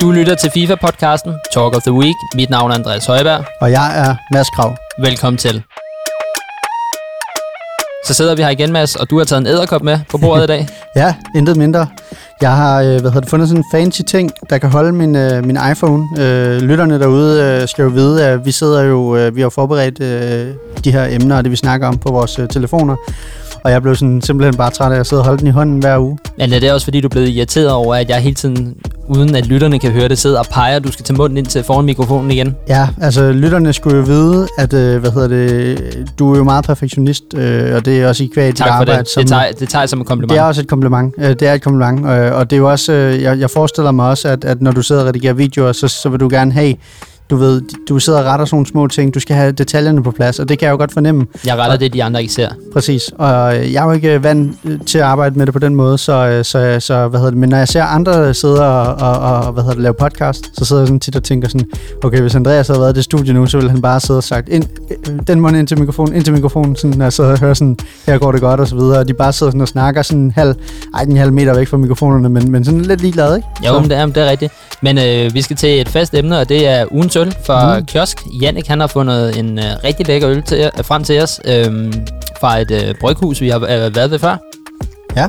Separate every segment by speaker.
Speaker 1: Du lytter til FIFA-podcasten Talk of the Week. Mit navn er Andreas Højberg.
Speaker 2: Og jeg er Mads Krav.
Speaker 1: Velkommen til. Så sidder vi her igen, Mads, og du har taget en æderkop med på bordet i dag.
Speaker 2: ja, intet mindre. Jeg har øh, hvad hedder det, fundet sådan en fancy ting, der kan holde min, øh, min iPhone. Øh, lytterne derude øh, skal jo vide, at vi sidder jo, øh, vi har forberedt øh, de her emner og det, vi snakker om på vores øh, telefoner. Og jeg blev sådan simpelthen bare træt af at sidde og holde den i hånden hver uge.
Speaker 1: Men er det også fordi, du er blevet irriteret over, at jeg hele tiden, uden at lytterne kan høre det, sidder og peger, du skal tage munden ind til foran mikrofonen igen?
Speaker 2: Ja, altså lytterne skulle jo vide, at øh, hvad hedder det, du er jo meget perfektionist, øh, og det er også i kvæg dit arbejde.
Speaker 1: Det. Som, det, tager, det tager jeg som et kompliment.
Speaker 2: Det er også et kompliment. Øh, det er et kompliment, øh, og det er jo også, øh, jeg, jeg forestiller mig også, at, at når du sidder og redigerer videoer, så, så vil du gerne have du ved, du sidder og retter sådan nogle små ting, du skal have detaljerne på plads, og det kan jeg jo godt fornemme.
Speaker 1: Jeg retter og, det, de andre ikke ser.
Speaker 2: Præcis, og jeg er jo ikke vant til at arbejde med det på den måde, så, så, så hvad hedder det, men når jeg ser andre sidde og, og, og hvad hedder det, lave podcast, så sidder jeg sådan tit og tænker sådan, okay, hvis Andreas havde været i det studie nu, så ville han bare sidde og sagt, ind, den mund ind til mikrofonen, ind til mikrofonen, sådan, og så hører sådan, her går det godt, og så videre, og de bare sidder sådan og snakker sådan en halv, ej, en halv meter væk fra mikrofonerne, men, men sådan lidt ligeglad, ikke?
Speaker 1: Jo, men det er, det er rigtigt. Men øh, vi skal til et fast emne, og det er ugens øl fra mm. Kiosk. Jannik han har fundet en øh, rigtig lækker øl til, øh, frem til os øh, fra et øh, bryghus, vi har øh, været ved før.
Speaker 2: Ja,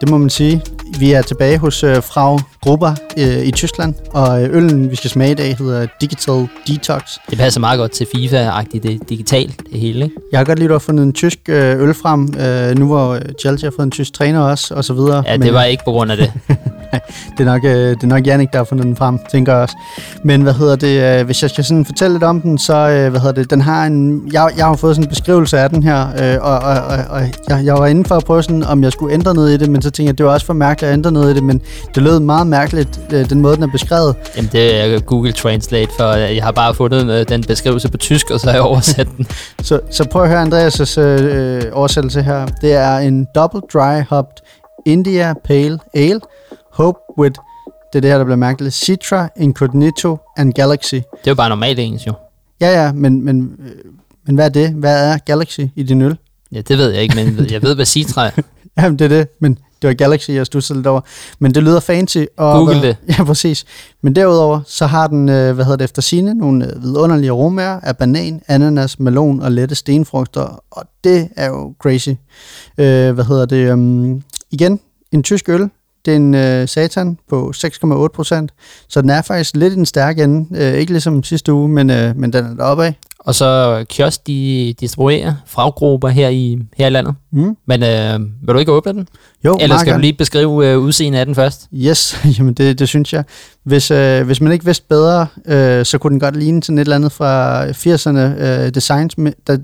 Speaker 2: det må man sige. Vi er tilbage hos øh, Frau Gruber øh, i Tyskland, og øh, øllen, vi skal smage i dag, hedder Digital Detox.
Speaker 1: Det passer meget godt til FIFA-agtigt, det digitalt det hele, ikke?
Speaker 2: Jeg har godt lige fundet en tysk øh, øl frem, øh, nu hvor Chelsea har fået en tysk træner også, og så videre.
Speaker 1: Ja, det men, var ikke på grund af det.
Speaker 2: det, er nok, øh, det er nok Jannik, der har fundet den frem, tænker jeg også. Men hvad hedder det, øh, hvis jeg skal sådan fortælle lidt om den, så øh, hvad hedder det, den har en, jeg, jeg har fået sådan en beskrivelse af den her, øh, og, og, og, og jeg, jeg var inde for at prøve sådan, om jeg skulle ændre noget i det, men så tænkte jeg, det var også for mærkeligt at ændre noget i det, men det lød meget mærkeligt, øh, den måde, den er beskrevet.
Speaker 1: Jamen, det er Google Translate, for jeg har bare fundet øh, den beskrivelse på tysk, og så har jeg oversat den.
Speaker 2: så, så prøv at høre Andreas' øh, oversættelse her. Det er en double dry hopped India Pale Ale, Hope with, det er det her, der bliver mærkeligt, Citra, Incognito and Galaxy. Det
Speaker 1: er jo bare normalt engelsk, jo.
Speaker 2: Ja, ja, men, men, øh, men hvad er det? Hvad er Galaxy i din øl?
Speaker 1: Ja, det ved jeg ikke, men jeg ved, hvad Citra er.
Speaker 2: Jamen, det er det, men det var Galaxy, jeg stod lidt over. Men det lyder fancy. Og,
Speaker 1: Google det.
Speaker 2: Ja, præcis. Men derudover, så har den, øh, hvad hedder det efter sine, nogle øh, vidunderlige aromaer af banan, ananas, melon og lette stenfrugter. Og det er jo crazy. Øh, hvad hedder det? Um, igen, en tysk øl, det er en øh, satan på 6,8 procent, så den er faktisk lidt en stærk ende. Øh, ikke ligesom sidste uge, men, øh, men den er deroppe af.
Speaker 1: Og så Kiosk, de distribuerer fraggrupper her i, her i landet. Mm. Men øh, vil du ikke åbne den?
Speaker 2: Jo,
Speaker 1: Eller skal du lige beskrive øh, udseendet af den først?
Speaker 2: Yes, jamen det, det synes jeg. Hvis, øh, hvis man ikke vidste bedre, øh, så kunne den godt ligne sådan et eller andet fra 80'erne øh, designs,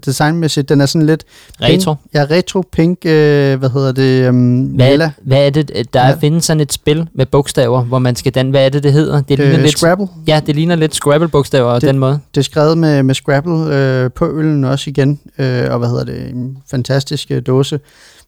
Speaker 2: designmæssigt. Den er sådan lidt...
Speaker 1: Retro?
Speaker 2: Pink, ja, retro, pink, øh, hvad hedder det? Um,
Speaker 1: hvad, hvad er det? Der ja. findes sådan et spil med bogstaver, hvor man skal den... Hvad er det, det hedder? Det
Speaker 2: ligner øh, lidt, Scrabble?
Speaker 1: Ja, det ligner lidt Scrabble-bogstaver
Speaker 2: det,
Speaker 1: den måde.
Speaker 2: Det er skrevet med, med Scrabble øh, på øllen også igen, øh, og hvad hedder det? En fantastisk øh, dåse.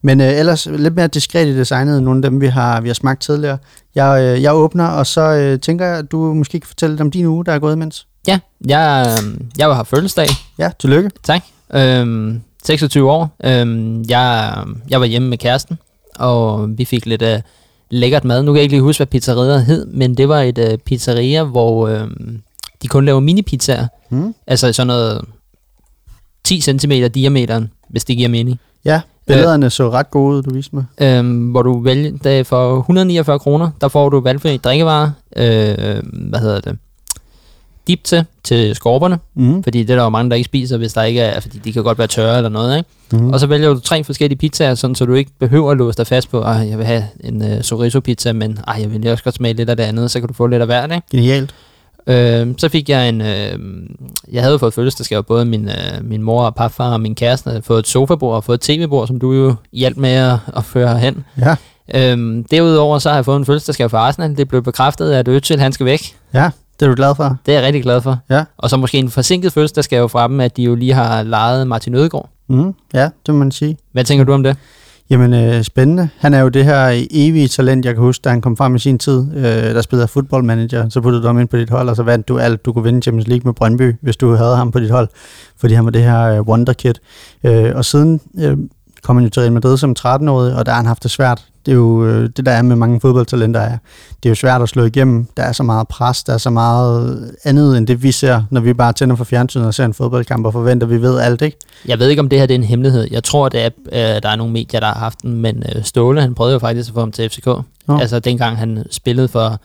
Speaker 2: Men øh, ellers lidt mere diskret i designet end nogle af dem, vi har, vi har smagt tidligere. Jeg, øh, jeg åbner, og så øh, tænker jeg, at du måske kan fortælle om din uge, der er gået imens.
Speaker 1: Ja, jeg, øh, jeg var her fødselsdag.
Speaker 2: Ja, tillykke.
Speaker 1: Tak. Øhm, 26 år. Øhm, jeg, jeg var hjemme med kæresten, og vi fik lidt øh, lækkert mad. Nu kan jeg ikke lige huske, hvad pizzeriet hed, men det var et øh, pizzeria, hvor øh, de kun laver mini-pizzaer. Mm. Altså sådan noget 10 cm diameteren, hvis det giver mening.
Speaker 2: Ja, billederne øh, så ret gode ud, du viste mig.
Speaker 1: Øh, hvor du vælger, der for 149 kroner, der får du valgfri drikkevarer, øh, hvad hedder det, dip til, til skorperne, mm. fordi det er der jo mange, der ikke spiser, hvis der ikke er, fordi de kan godt være tørre eller noget, ikke? Mm. Og så vælger du tre forskellige pizzaer, sådan, så du ikke behøver at låse dig fast på, at jeg vil have en uh, chorizo pizza, men ej, jeg vil også godt smage lidt af det andet, så kan du få lidt af hvert, ikke?
Speaker 2: Genialt.
Speaker 1: Øh, så fik jeg en... Øh, jeg havde fået fødselsdagsgave, både min, øh, min mor og papfar og min kæreste havde fået et sofabord og fået et tv-bord, som du jo hjalp med at, at føre hen.
Speaker 2: Ja.
Speaker 1: Øh, derudover så har jeg fået en fødselsdagsgave for Arsenal. Det blev bekræftet, at Øtzel han skal væk.
Speaker 2: Ja, det er du glad for.
Speaker 1: Det er jeg rigtig glad for.
Speaker 2: Ja.
Speaker 1: Og så måske en forsinket fødselsdagsgave fra dem, at de jo lige har lejet Martin Ødegaard.
Speaker 2: Mm, ja, det må man sige.
Speaker 1: Hvad tænker du om det?
Speaker 2: Jamen, øh, spændende. Han er jo det her evige talent, jeg kan huske, da han kom frem i sin tid, øh, der spillede fodboldmanager. Så puttede du ham ind på dit hold, og så vandt du alt. Du kunne vinde Champions League med Brøndby, hvis du havde ham på dit hold, fordi han var det her øh, wonderkid. Øh, og siden øh, kom han jo til Real Madrid som 13-årig, og der har han haft det svært. Det er jo øh, det, der er med mange fodboldtalenter er. Det er jo svært at slå igennem. Der er så meget pres, der er så meget andet end det, vi ser, når vi bare tænder for fjernsynet og ser en fodboldkamp og forventer, at vi ved alt, ikke?
Speaker 1: Jeg ved ikke, om det her det er en hemmelighed. Jeg tror, det er, øh, der er nogle medier, der har haft den, men øh, Ståle, han prøvede jo faktisk at få ham til FCK.
Speaker 2: Nå.
Speaker 1: Altså dengang han spillede for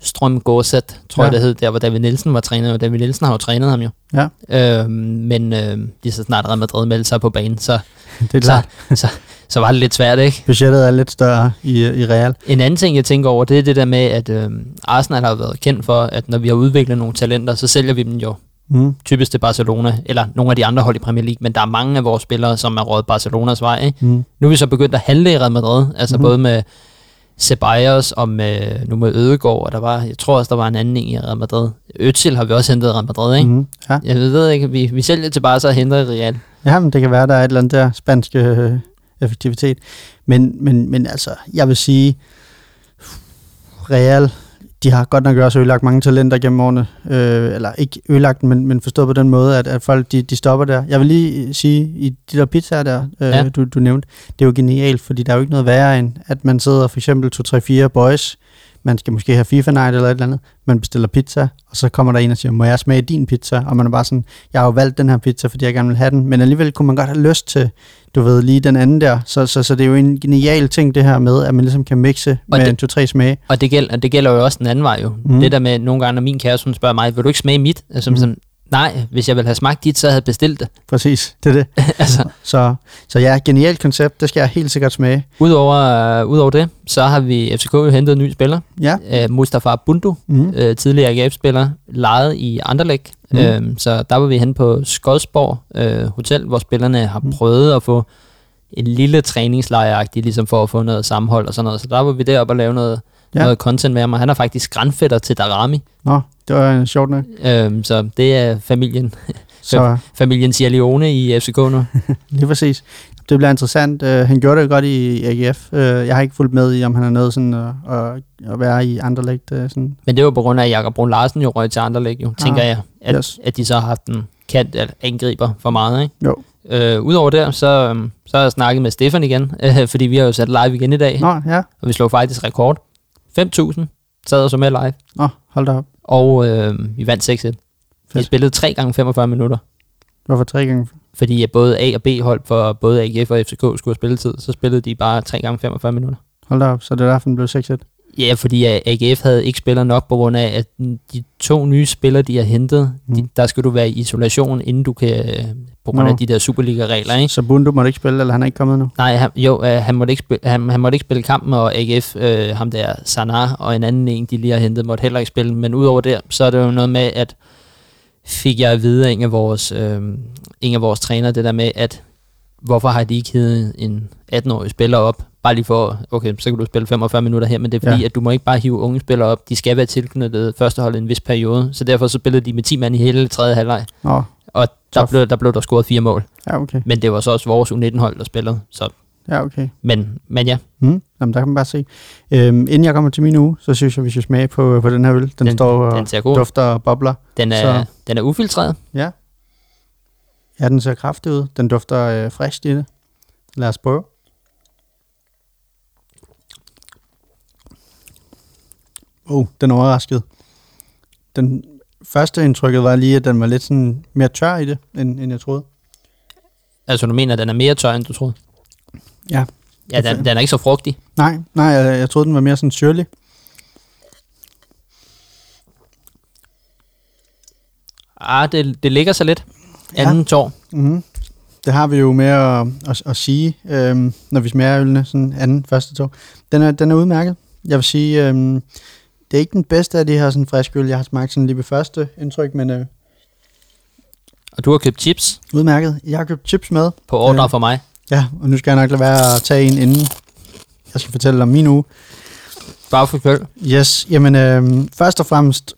Speaker 1: Strøm Gårdsæt, tror ja. Jeg det hed, der hvor David Nielsen var træner. Og David Nielsen har jo trænet ham jo.
Speaker 2: Ja,
Speaker 1: Øh, men øh, lige så snart Real Madrid meldte sig på banen, så,
Speaker 2: det er
Speaker 1: så,
Speaker 2: klart.
Speaker 1: så, så var det lidt svært, ikke?
Speaker 2: Budgettet er lidt større i, i Real.
Speaker 1: En anden ting, jeg tænker over, det er det der med, at øh, Arsenal har været kendt for, at når vi har udviklet nogle talenter, så sælger vi dem jo
Speaker 2: Mm.
Speaker 1: typisk til Barcelona, eller nogle af de andre hold i Premier League, men der er mange af vores spillere, som er rådet Barcelonas vej. Ikke?
Speaker 2: Mm.
Speaker 1: Nu er vi så begyndt at handle i Real Madrid, altså mm-hmm. både med Ceballos og med, nu med Ødegaard, og der var, jeg tror også, der var en anden en i Real Madrid. Özil har vi også hentet i Real Madrid, ikke? Mm.
Speaker 2: Mm. Ja.
Speaker 1: Jeg ved ikke, vi, vi sælger til Barca og henter i Real.
Speaker 2: Ja, men det kan være, der er et eller andet der spansk øh, effektivitet. Men, men, men altså, jeg vil sige, Real, de har godt nok også ødelagt mange talenter gennem årene. Øh, eller ikke ødelagt, men, men forstået på den måde, at, at folk de, de stopper der. Jeg vil lige sige, i de der pizzaer der, øh,
Speaker 1: ja.
Speaker 2: du, du nævnte, det er jo genialt, fordi der er jo ikke noget værre end, at man sidder for eksempel 2-3-4 boys, man skal måske have FIFA Night eller et eller andet, man bestiller pizza, og så kommer der en og siger, må jeg smage din pizza? Og man er bare sådan, jeg har jo valgt den her pizza, fordi jeg gerne vil have den, men alligevel kunne man godt have lyst til, du ved, lige den anden der. Så, så, så det er jo en genial ting, det her med, at man ligesom kan mixe med
Speaker 1: det-
Speaker 2: en to-tre smage.
Speaker 1: Og det gælder, det gælder jo også den anden vej jo. Mm. Det der med, nogle gange, når min kæreste hun spørger mig, vil du ikke smage mit? Altså, mm. sådan, nej, hvis jeg ville have smagt dit, så havde jeg bestilt det.
Speaker 2: Præcis, det er det.
Speaker 1: altså,
Speaker 2: Så, så ja, genialt koncept, det skal jeg helt sikkert smage.
Speaker 1: udover, uh, udover det, så har vi FCK jo hentet en ny spiller.
Speaker 2: Ja.
Speaker 1: Uh, Mustafa Bundu,
Speaker 2: Mm.
Speaker 1: øh, tidligere AGF-spiller, lejet i Anderlecht.
Speaker 2: Mm.
Speaker 1: Øhm, så der var vi hen på Skodsborg øh, Hotel, hvor spillerne har
Speaker 2: Mm.
Speaker 1: prøvet at få en lille træningslejragtig, ligesom for at få noget sammenhold og sådan noget. Så der var vi deroppe og lave noget,
Speaker 2: Ja.
Speaker 1: noget content med ham, og han er faktisk grandfætter til Darami.
Speaker 2: Nå, det var øh, sjovt nok.
Speaker 1: Øhm, så det er familien,
Speaker 2: Så
Speaker 1: familien Cialione i FCK nu.
Speaker 2: lige præcis. Det bliver interessant. Uh, han gjorde det godt i AGF. Uh, jeg har ikke fulgt med i, om han er nødt sådan at, at, at være i andre lægt. Uh, sådan.
Speaker 1: Men det var på grund af, at Jakob Brun Larsen jo røg til Anderlecht, jo, tænker
Speaker 2: Ah,
Speaker 1: jeg. At,
Speaker 2: yes.
Speaker 1: at de så har haft en kant at angriber for meget, ikke?
Speaker 2: Jo.
Speaker 1: Øh, Udover det, så, øhm, så har jeg snakket med Stefan igen, øh, fordi vi har jo sat live igen i dag,
Speaker 2: Nå, ja.
Speaker 1: og vi slog faktisk rekord. 5.000 sad og så med live,
Speaker 2: Nå, hold da op.
Speaker 1: og øh, vi vandt 6-1. Vi spillede 3 gange 45 minutter,
Speaker 2: Hvorfor tre gange?
Speaker 1: fordi at både A og B hold for både AGF og FCK skulle have spilletid, så spillede de bare 3 gange 45 minutter.
Speaker 2: Hold da op, så det er derfor, den blev 6-1.
Speaker 1: Ja, fordi AGF havde ikke spiller nok på grund af, at de to nye spillere, de har hentet, mm. de, der skal du være i isolation, inden du kan, øh, på grund
Speaker 2: Nå.
Speaker 1: af de der Superliga-regler, ikke?
Speaker 2: Så Bundu måtte ikke spille, eller han er ikke kommet nu?
Speaker 1: Nej, han, jo, øh, han, måtte ikke spille, han, han måtte ikke spille kampen, og AGF, øh, ham der Sanar og en anden en, de lige har hentet, måtte heller ikke spille. Men udover det, så er det jo noget med, at fik jeg at vide af en af vores, øh, en af vores trænere, det der med, at hvorfor har de ikke hivet en 18-årig spiller op, bare lige for, okay, så kan du spille 45 minutter her, men det er fordi,
Speaker 2: Ja.
Speaker 1: at du må ikke bare hive unge spillere op, de skal være tilknyttet første hold i en vis periode, så derfor så spillede de med 10 mand i hele tredje halvleg,
Speaker 2: Nå,
Speaker 1: og der
Speaker 2: Tough.
Speaker 1: blev, der blev der scoret fire mål,
Speaker 2: ja, okay.
Speaker 1: men det var så også vores U19-hold, der spillede, så,
Speaker 2: Ja, okay.
Speaker 1: men, men ja,
Speaker 2: Mm, jamen, der kan man bare se. Øhm, inden jeg kommer til min uge, så synes jeg, vi skal smage på, på den her øl. Den, den står og
Speaker 1: den
Speaker 2: dufter og bobler.
Speaker 1: Den er,
Speaker 2: Så-
Speaker 1: den er ufiltreret.
Speaker 2: Ja. Ja, den ser kraftig ud. Den dufter øh, frisk i det. Lad os prøve. Oh, den er overrasket. Den første indtrykket var lige, at den var lidt sådan mere tør i det, end, end jeg troede.
Speaker 1: Altså, du mener, at den er mere tør, end du troede?
Speaker 2: Ja.
Speaker 1: Ja, den, den er ikke så frugtig.
Speaker 2: Nej, nej, jeg, jeg troede, den var mere sådan syrlig.
Speaker 1: Ah, det, det ligger så lidt.
Speaker 2: Ja.
Speaker 1: Anden tår.
Speaker 2: Mm-hmm. Det har vi jo med at, at, at sige, øhm, når vi smager ølene, sådan anden, første tog. Den er, den er udmærket. Jeg vil sige, øhm, det er ikke den bedste af de her sådan friske øl, jeg har smagt sådan lige ved første indtryk, men øh,
Speaker 1: Og du har købt chips
Speaker 2: udmærket. Jeg har købt chips med.
Speaker 1: på ordre
Speaker 2: Ja.
Speaker 1: for mig.
Speaker 2: Ja, og nu skal jeg nok lade være at tage en inden jeg skal fortælle om min uge.
Speaker 1: Bare for køl.
Speaker 2: Yes, jamen øh, først og fremmest,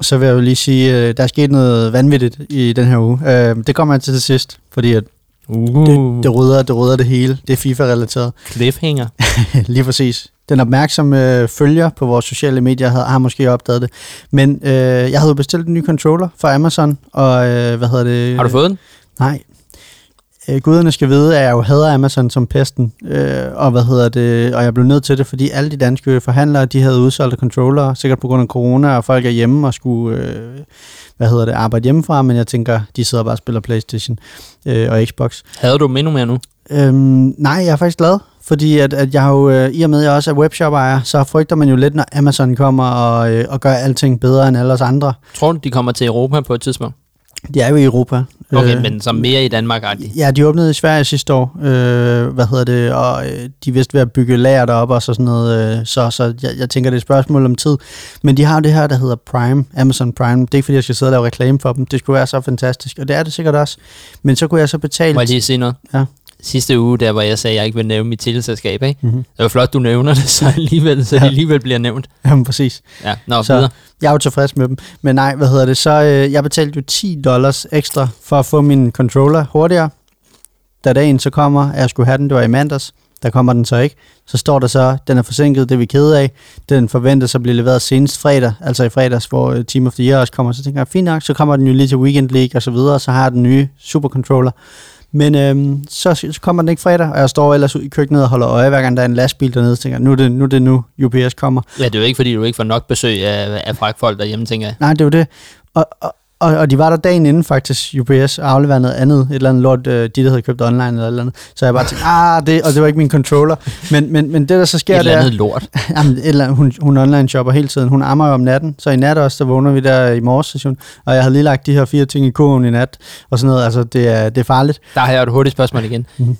Speaker 2: så vil jeg jo lige sige, øh, der er sket noget vanvittigt i den her uge. Øh, det kommer jeg til til sidst, fordi at
Speaker 1: Uh,
Speaker 2: det, det, rydder, det rydder det hele. Det er FIFA-relateret.
Speaker 1: cliffhanger.
Speaker 2: Lige præcis. Den opmærksomme øh, følger på vores sociale medier har, har måske opdaget det. Men øh, jeg havde bestilt en ny controller fra Amazon, og øh, hvad hedder det?
Speaker 1: Har du fået den?
Speaker 2: Nej. Øh, guderne skal vide, at jeg jo hader Amazon som pesten, øh, og hvad hedder det, og jeg blev nødt til det, fordi alle de danske forhandlere, de havde udsolgte controller, sikkert på grund af corona, og folk er hjemme og skulle, øh, hvad hedder det, arbejde hjemmefra, men jeg tænker, de sidder bare og spiller Playstation øh, og Xbox.
Speaker 1: Havde du dem endnu mere nu?
Speaker 2: Øhm, nej, jeg er faktisk glad, fordi at, at jeg har jo, øh, i og med at jeg også er webshop-ejer, så frygter man jo lidt, når Amazon kommer og, øh, og gør alting bedre end alle os andre.
Speaker 1: Tror du, de kommer til Europa på et tidspunkt?
Speaker 2: De er jo i Europa.
Speaker 1: Okay, øh, men som mere i Danmark -agtigt.
Speaker 2: Ja, de åbnede i Sverige sidste år, øh, hvad hedder det, og øh, de vist ved at bygge lager deroppe og så sådan noget, øh, så, så jeg, jeg tænker, det er et spørgsmål om tid. Men de har det her, der hedder Prime, Amazon Prime. Det er ikke, fordi jeg skal sidde og lave reklame for dem. Det skulle være så fantastisk, og det er det sikkert også. Men så kunne jeg så betale...
Speaker 1: Må jeg lige sige noget?
Speaker 2: Ja.
Speaker 1: Sidste uge, der hvor jeg sagde, at jeg ikke vil nævne mit teleselskab, ikke?
Speaker 2: Mm-hmm.
Speaker 1: Det var flot, du nævner det, så alligevel, så det alligevel bliver nævnt.
Speaker 2: Jamen, præcis.
Speaker 1: Ja, nå,
Speaker 2: Så-
Speaker 1: videre.
Speaker 2: Jeg er jo tilfreds med dem. Men nej, hvad hedder det, så øh, jeg betalte jo 10 dollars ekstra for at få min controller hurtigere. Da dagen så kommer, at jeg skulle have den, det var i mandags, der kommer den så ikke. Så står der så, den er forsinket, det er vi kede af. Den forventes at blive leveret senest fredag, altså i fredags, hvor øh, Team of the Year også kommer. Så tænker jeg, fint nok, så kommer den jo lige til Weekend League og så videre, så har jeg den nye supercontroller. Men øhm, så, så kommer den ikke fredag, og jeg står ellers ud i køkkenet og holder øje, hver gang der er en lastbil dernede, tænker nu er det nu, er det nu UPS kommer.
Speaker 1: Ja, det er jo ikke, fordi du ikke får nok besøg af, af fragtfolk derhjemme, tænker jeg.
Speaker 2: Nej, det var det. Og, og, og, og de var der dagen inden faktisk, UPS, og afleverede noget andet, et eller andet lort, øh, de der havde købt online eller et eller andet. Så jeg bare tænkte, ah, det, og det var ikke min controller. Men, men, men det der så sker,
Speaker 1: Et eller
Speaker 2: det er,
Speaker 1: andet lort.
Speaker 2: jamen, et eller andet, hun, hun online shopper hele tiden. Hun ammer jo om natten, så i nat også, der vågner vi der i morges station, og jeg havde lige lagt de her fire ting i kurven i nat, og sådan noget. Altså, det er, det er farligt.
Speaker 1: Der har jeg et hurtigt spørgsmål igen.
Speaker 2: Mhm.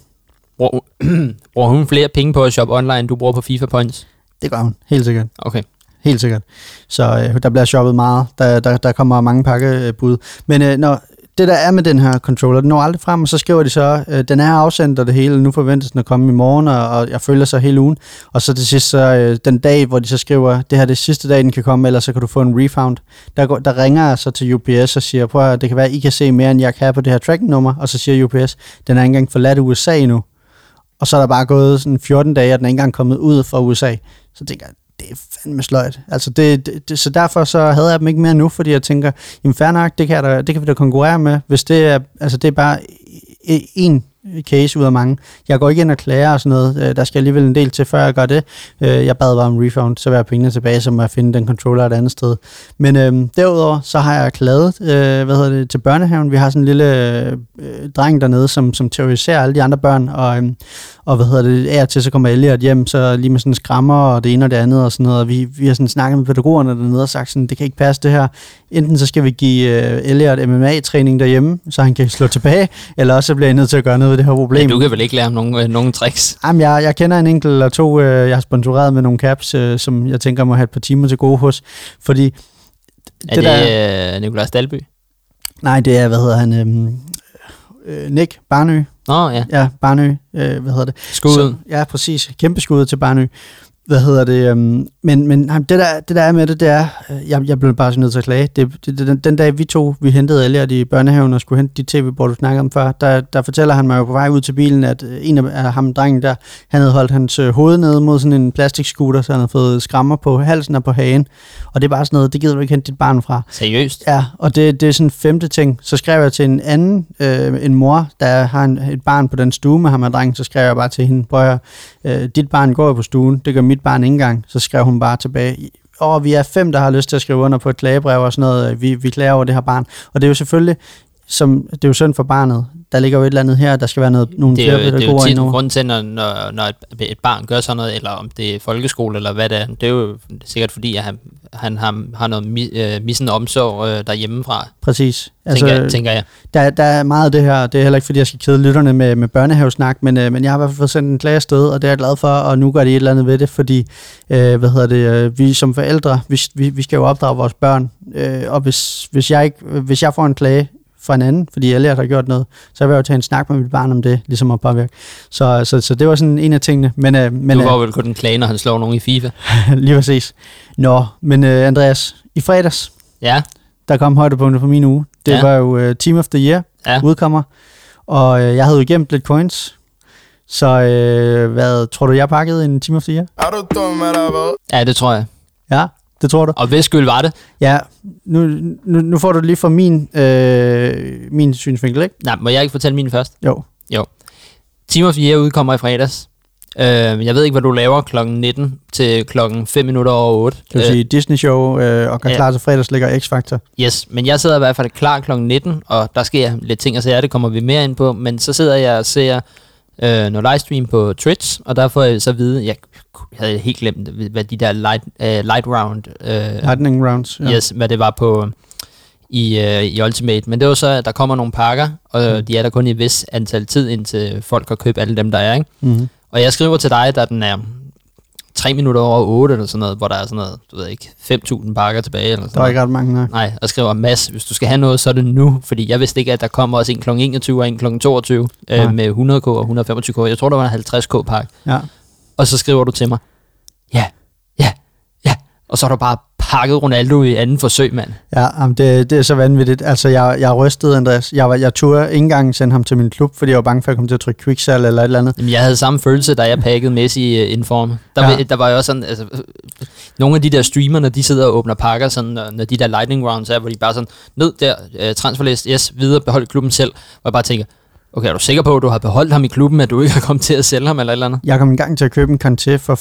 Speaker 1: Bruger, bruger hun flere penge på at shoppe online, end du bruger på FIFA Points?
Speaker 2: Det gør hun, helt sikkert.
Speaker 1: Okay.
Speaker 2: Helt sikkert. Så øh, der bliver shoppet meget. Der, der, der kommer mange pakkebud. Men øh, når det der er med den her controller, den når aldrig frem, og så skriver de så, øh, den er afsendt og det hele, nu forventes den at komme i morgen, og, og jeg følger så hele ugen. Og så til sidst, så, øh, den dag, hvor de så skriver, det her er det sidste dag, den kan komme, ellers så kan du få en refund. Der, går, der ringer jeg så til UPS og siger, prøv at det kan være, I kan se mere, end jeg kan på det her tracking-nummer. Og så siger UPS, den er ikke engang forladt USA endnu. Og så er der bare gået sådan 14 dage, og den er ikke engang kommet ud fra USA. Så tænker jeg, det er fandme sløjt. Altså det, det, det, så derfor så havde jeg dem ikke mere nu, fordi jeg tænker, jamen fair nok, det kan, jeg da, det kan vi da konkurrere med, hvis det er, altså det er bare en case ud af mange. Jeg går ikke ind og klager og sådan noget. Øh, der skal alligevel en del til, før jeg gør det. Øh, jeg bad bare om refund, så vil jeg pengene tilbage, så må jeg finde den controller et andet sted. Men øhm, derudover, så har jeg klaget øh, hvad hedder det, til børnehaven. Vi har sådan en lille øh, dreng dernede, som, som terroriserer alle de andre børn, og, øhm, og hvad hedder det, af og til så kommer Elliot hjem, så lige med sådan skrammer og det ene og det andet og sådan noget, og vi, vi har sådan snakket med pædagogerne dernede og sagt sådan, det kan ikke passe det her. Enten så skal vi give øh, Elliot MMA-træning derhjemme, så han kan slå tilbage, eller også så bliver jeg nødt til at gøre noget ved det her problem.
Speaker 1: Ja, du kan vel ikke lære ham nogen, øh, nogen tricks?
Speaker 2: Jamen, jeg, jeg kender en enkelt eller to, øh, jeg har sponsoreret med nogle caps, øh, som jeg tænker må have et par timer til gode hos, fordi
Speaker 1: Er det, det øh, Nikolaj Stalby?
Speaker 2: nej, det er, hvad hedder han, øhm, øh, Nick Barnø,
Speaker 1: Nå ja,
Speaker 2: ja, Barnø, øh, hvad hedder det?
Speaker 1: skud.
Speaker 2: Så, ja, præcis. Kæmpe skud til Barnø. Hvad hedder det? Øhm, men men nej, det, der, det der er med det, det er, øh, jeg, jeg blev bare så nødt til at klage. Det, det, den, den dag vi to, vi hentede Elliot i børnehaven og skulle hente de tv-bord, du snakkede om før, der, der fortæller han mig jo på vej ud til bilen, at øh, en af af ham, drengen der, han havde holdt hans øh, hoved nede mod sådan en plastikscooter, så han havde fået skrammer på halsen og på hagen. Og det er bare sådan noget, det gider du ikke hente dit barn fra.
Speaker 1: Seriøst?
Speaker 2: Ja, og det, det er sådan en femte ting. Så skrev jeg til en anden, øh, en mor, der har en, et barn på den stue med ham og drengen, så skrev jeg bare til hende, prøv at øh, dit barn går jo på stuen, det gør mit barn ikke engang. Så skrev hun bare tilbage, og vi er fem, der har lyst til at skrive under på et klagebrev og sådan noget, vi, vi klager over det her barn. Og det er jo selvfølgelig, som, det er jo synd for barnet. Der ligger jo et eller andet her, der skal være noget, nogle
Speaker 1: Det er,
Speaker 2: flere
Speaker 1: jo, det er jo
Speaker 2: pædagoger
Speaker 1: tit
Speaker 2: indover.
Speaker 1: grunden til, når, når, et, et barn gør sådan noget, eller om det er folkeskole, eller hvad det er, det er jo sikkert fordi, at han, han har, har noget mi, øh, missende omsorg øh, derhjemmefra,
Speaker 2: Præcis.
Speaker 1: altså, tænker, tænker jeg.
Speaker 2: der, der er meget af det her, det er heller ikke fordi, jeg skal kede lytterne med, med børnehavesnak, men, øh, men jeg har i hvert fald fået sendt en klage afsted, og det er jeg glad for, og nu gør de et eller andet ved det, fordi, øh, hvad hedder det, øh, vi som forældre, vi, vi, vi skal jo opdrage vores børn, øh, og hvis, hvis, jeg ikke, hvis jeg får en klage fra en anden, fordi Elliot har gjort noget, så vil jeg jo tage en snak med mit barn om det, ligesom at påvirke. Så, så, så det var sådan en af tingene, men, øh, men
Speaker 1: du
Speaker 2: øh,
Speaker 1: går vel kun en klage, når han slår nogen i FIFA.
Speaker 2: lige præcis. Nå, men øh, Andreas, i fredags,
Speaker 1: Ja,
Speaker 2: der kom højdepunktet på min uge. Det
Speaker 1: Ja.
Speaker 2: ja. var jo uh, Team of the Year,
Speaker 1: ja.
Speaker 2: udkommer. Og øh, jeg havde jo gemt lidt coins. Så øh, hvad tror du, jeg pakkede en Team of the Year?
Speaker 3: Er du dum, eller hvad?
Speaker 1: Ja, det tror jeg.
Speaker 2: Ja, det tror du.
Speaker 1: Og hvis skyld var det?
Speaker 2: Ja, nu, nu, nu får du lige fra min, øh, min synsvinkel, ikke?
Speaker 1: Nej, må jeg ikke fortælle min først?
Speaker 2: Jo.
Speaker 1: Jo. The Year udkommer i fredags. Øh, jeg ved ikke, hvad du laver klokken 19 til klokken 5 minutter over 8.
Speaker 2: Det vil sige Disney Show øh, og gør
Speaker 1: ja.
Speaker 2: klar til fredags ligger X-Factor.
Speaker 1: Yes, men jeg sidder i hvert fald klar klokken 19, og der sker lidt ting og sager, det kommer vi mere ind på, men så sidder jeg og ser øh, noget livestream på Twitch, og der får jeg så at vide, jeg havde helt glemt, hvad de der light, uh, light round, uh,
Speaker 2: Lightning rounds.
Speaker 1: ja. yes, hvad det var på i, uh, i Ultimate, men det var så, at der kommer nogle pakker, og mm. de er der kun i et vis antal tid, indtil folk har købt alle dem, der er, ikke?
Speaker 2: Mm-hmm.
Speaker 1: Og jeg skriver til dig, da den er 3 minutter over 8 eller sådan noget, hvor der er sådan noget, du ved ikke, 5.000 pakker tilbage eller sådan
Speaker 2: Der er ikke ret mange, nej.
Speaker 1: Nej, og skriver, Mads, hvis du skal have noget, så er det nu, fordi jeg vidste ikke, at der kommer også en kl. 21 og en kl. 22 øh, med 100k og 125k. Jeg tror, der var en 50k pakke.
Speaker 2: Ja.
Speaker 1: Og så skriver du til mig, ja, og så er du bare pakket Ronaldo i anden forsøg, mand.
Speaker 2: Ja, jamen det, det er så vanvittigt. Altså, jeg, jeg rystede, Andreas. Jeg, jeg turde ikke engang sende ham til min klub, fordi jeg var bange for, at jeg kom til at trykke quicksell eller et eller andet.
Speaker 1: Jamen, jeg havde samme følelse, da jeg pakkede Messi uh, inform. Der, ja. der var jo også sådan, altså, nogle af de der streamer, når de sidder og åbner pakker, sådan, når, de der lightning rounds er, hvor de bare sådan, ned der, uh, transferlist, yes, videre, behold klubben selv, hvor jeg bare tænker, Okay, er du sikker på, at du har beholdt ham i klubben, at du ikke har kommet til at sælge ham eller et eller andet?
Speaker 2: Jeg kom engang til at købe en Kanté for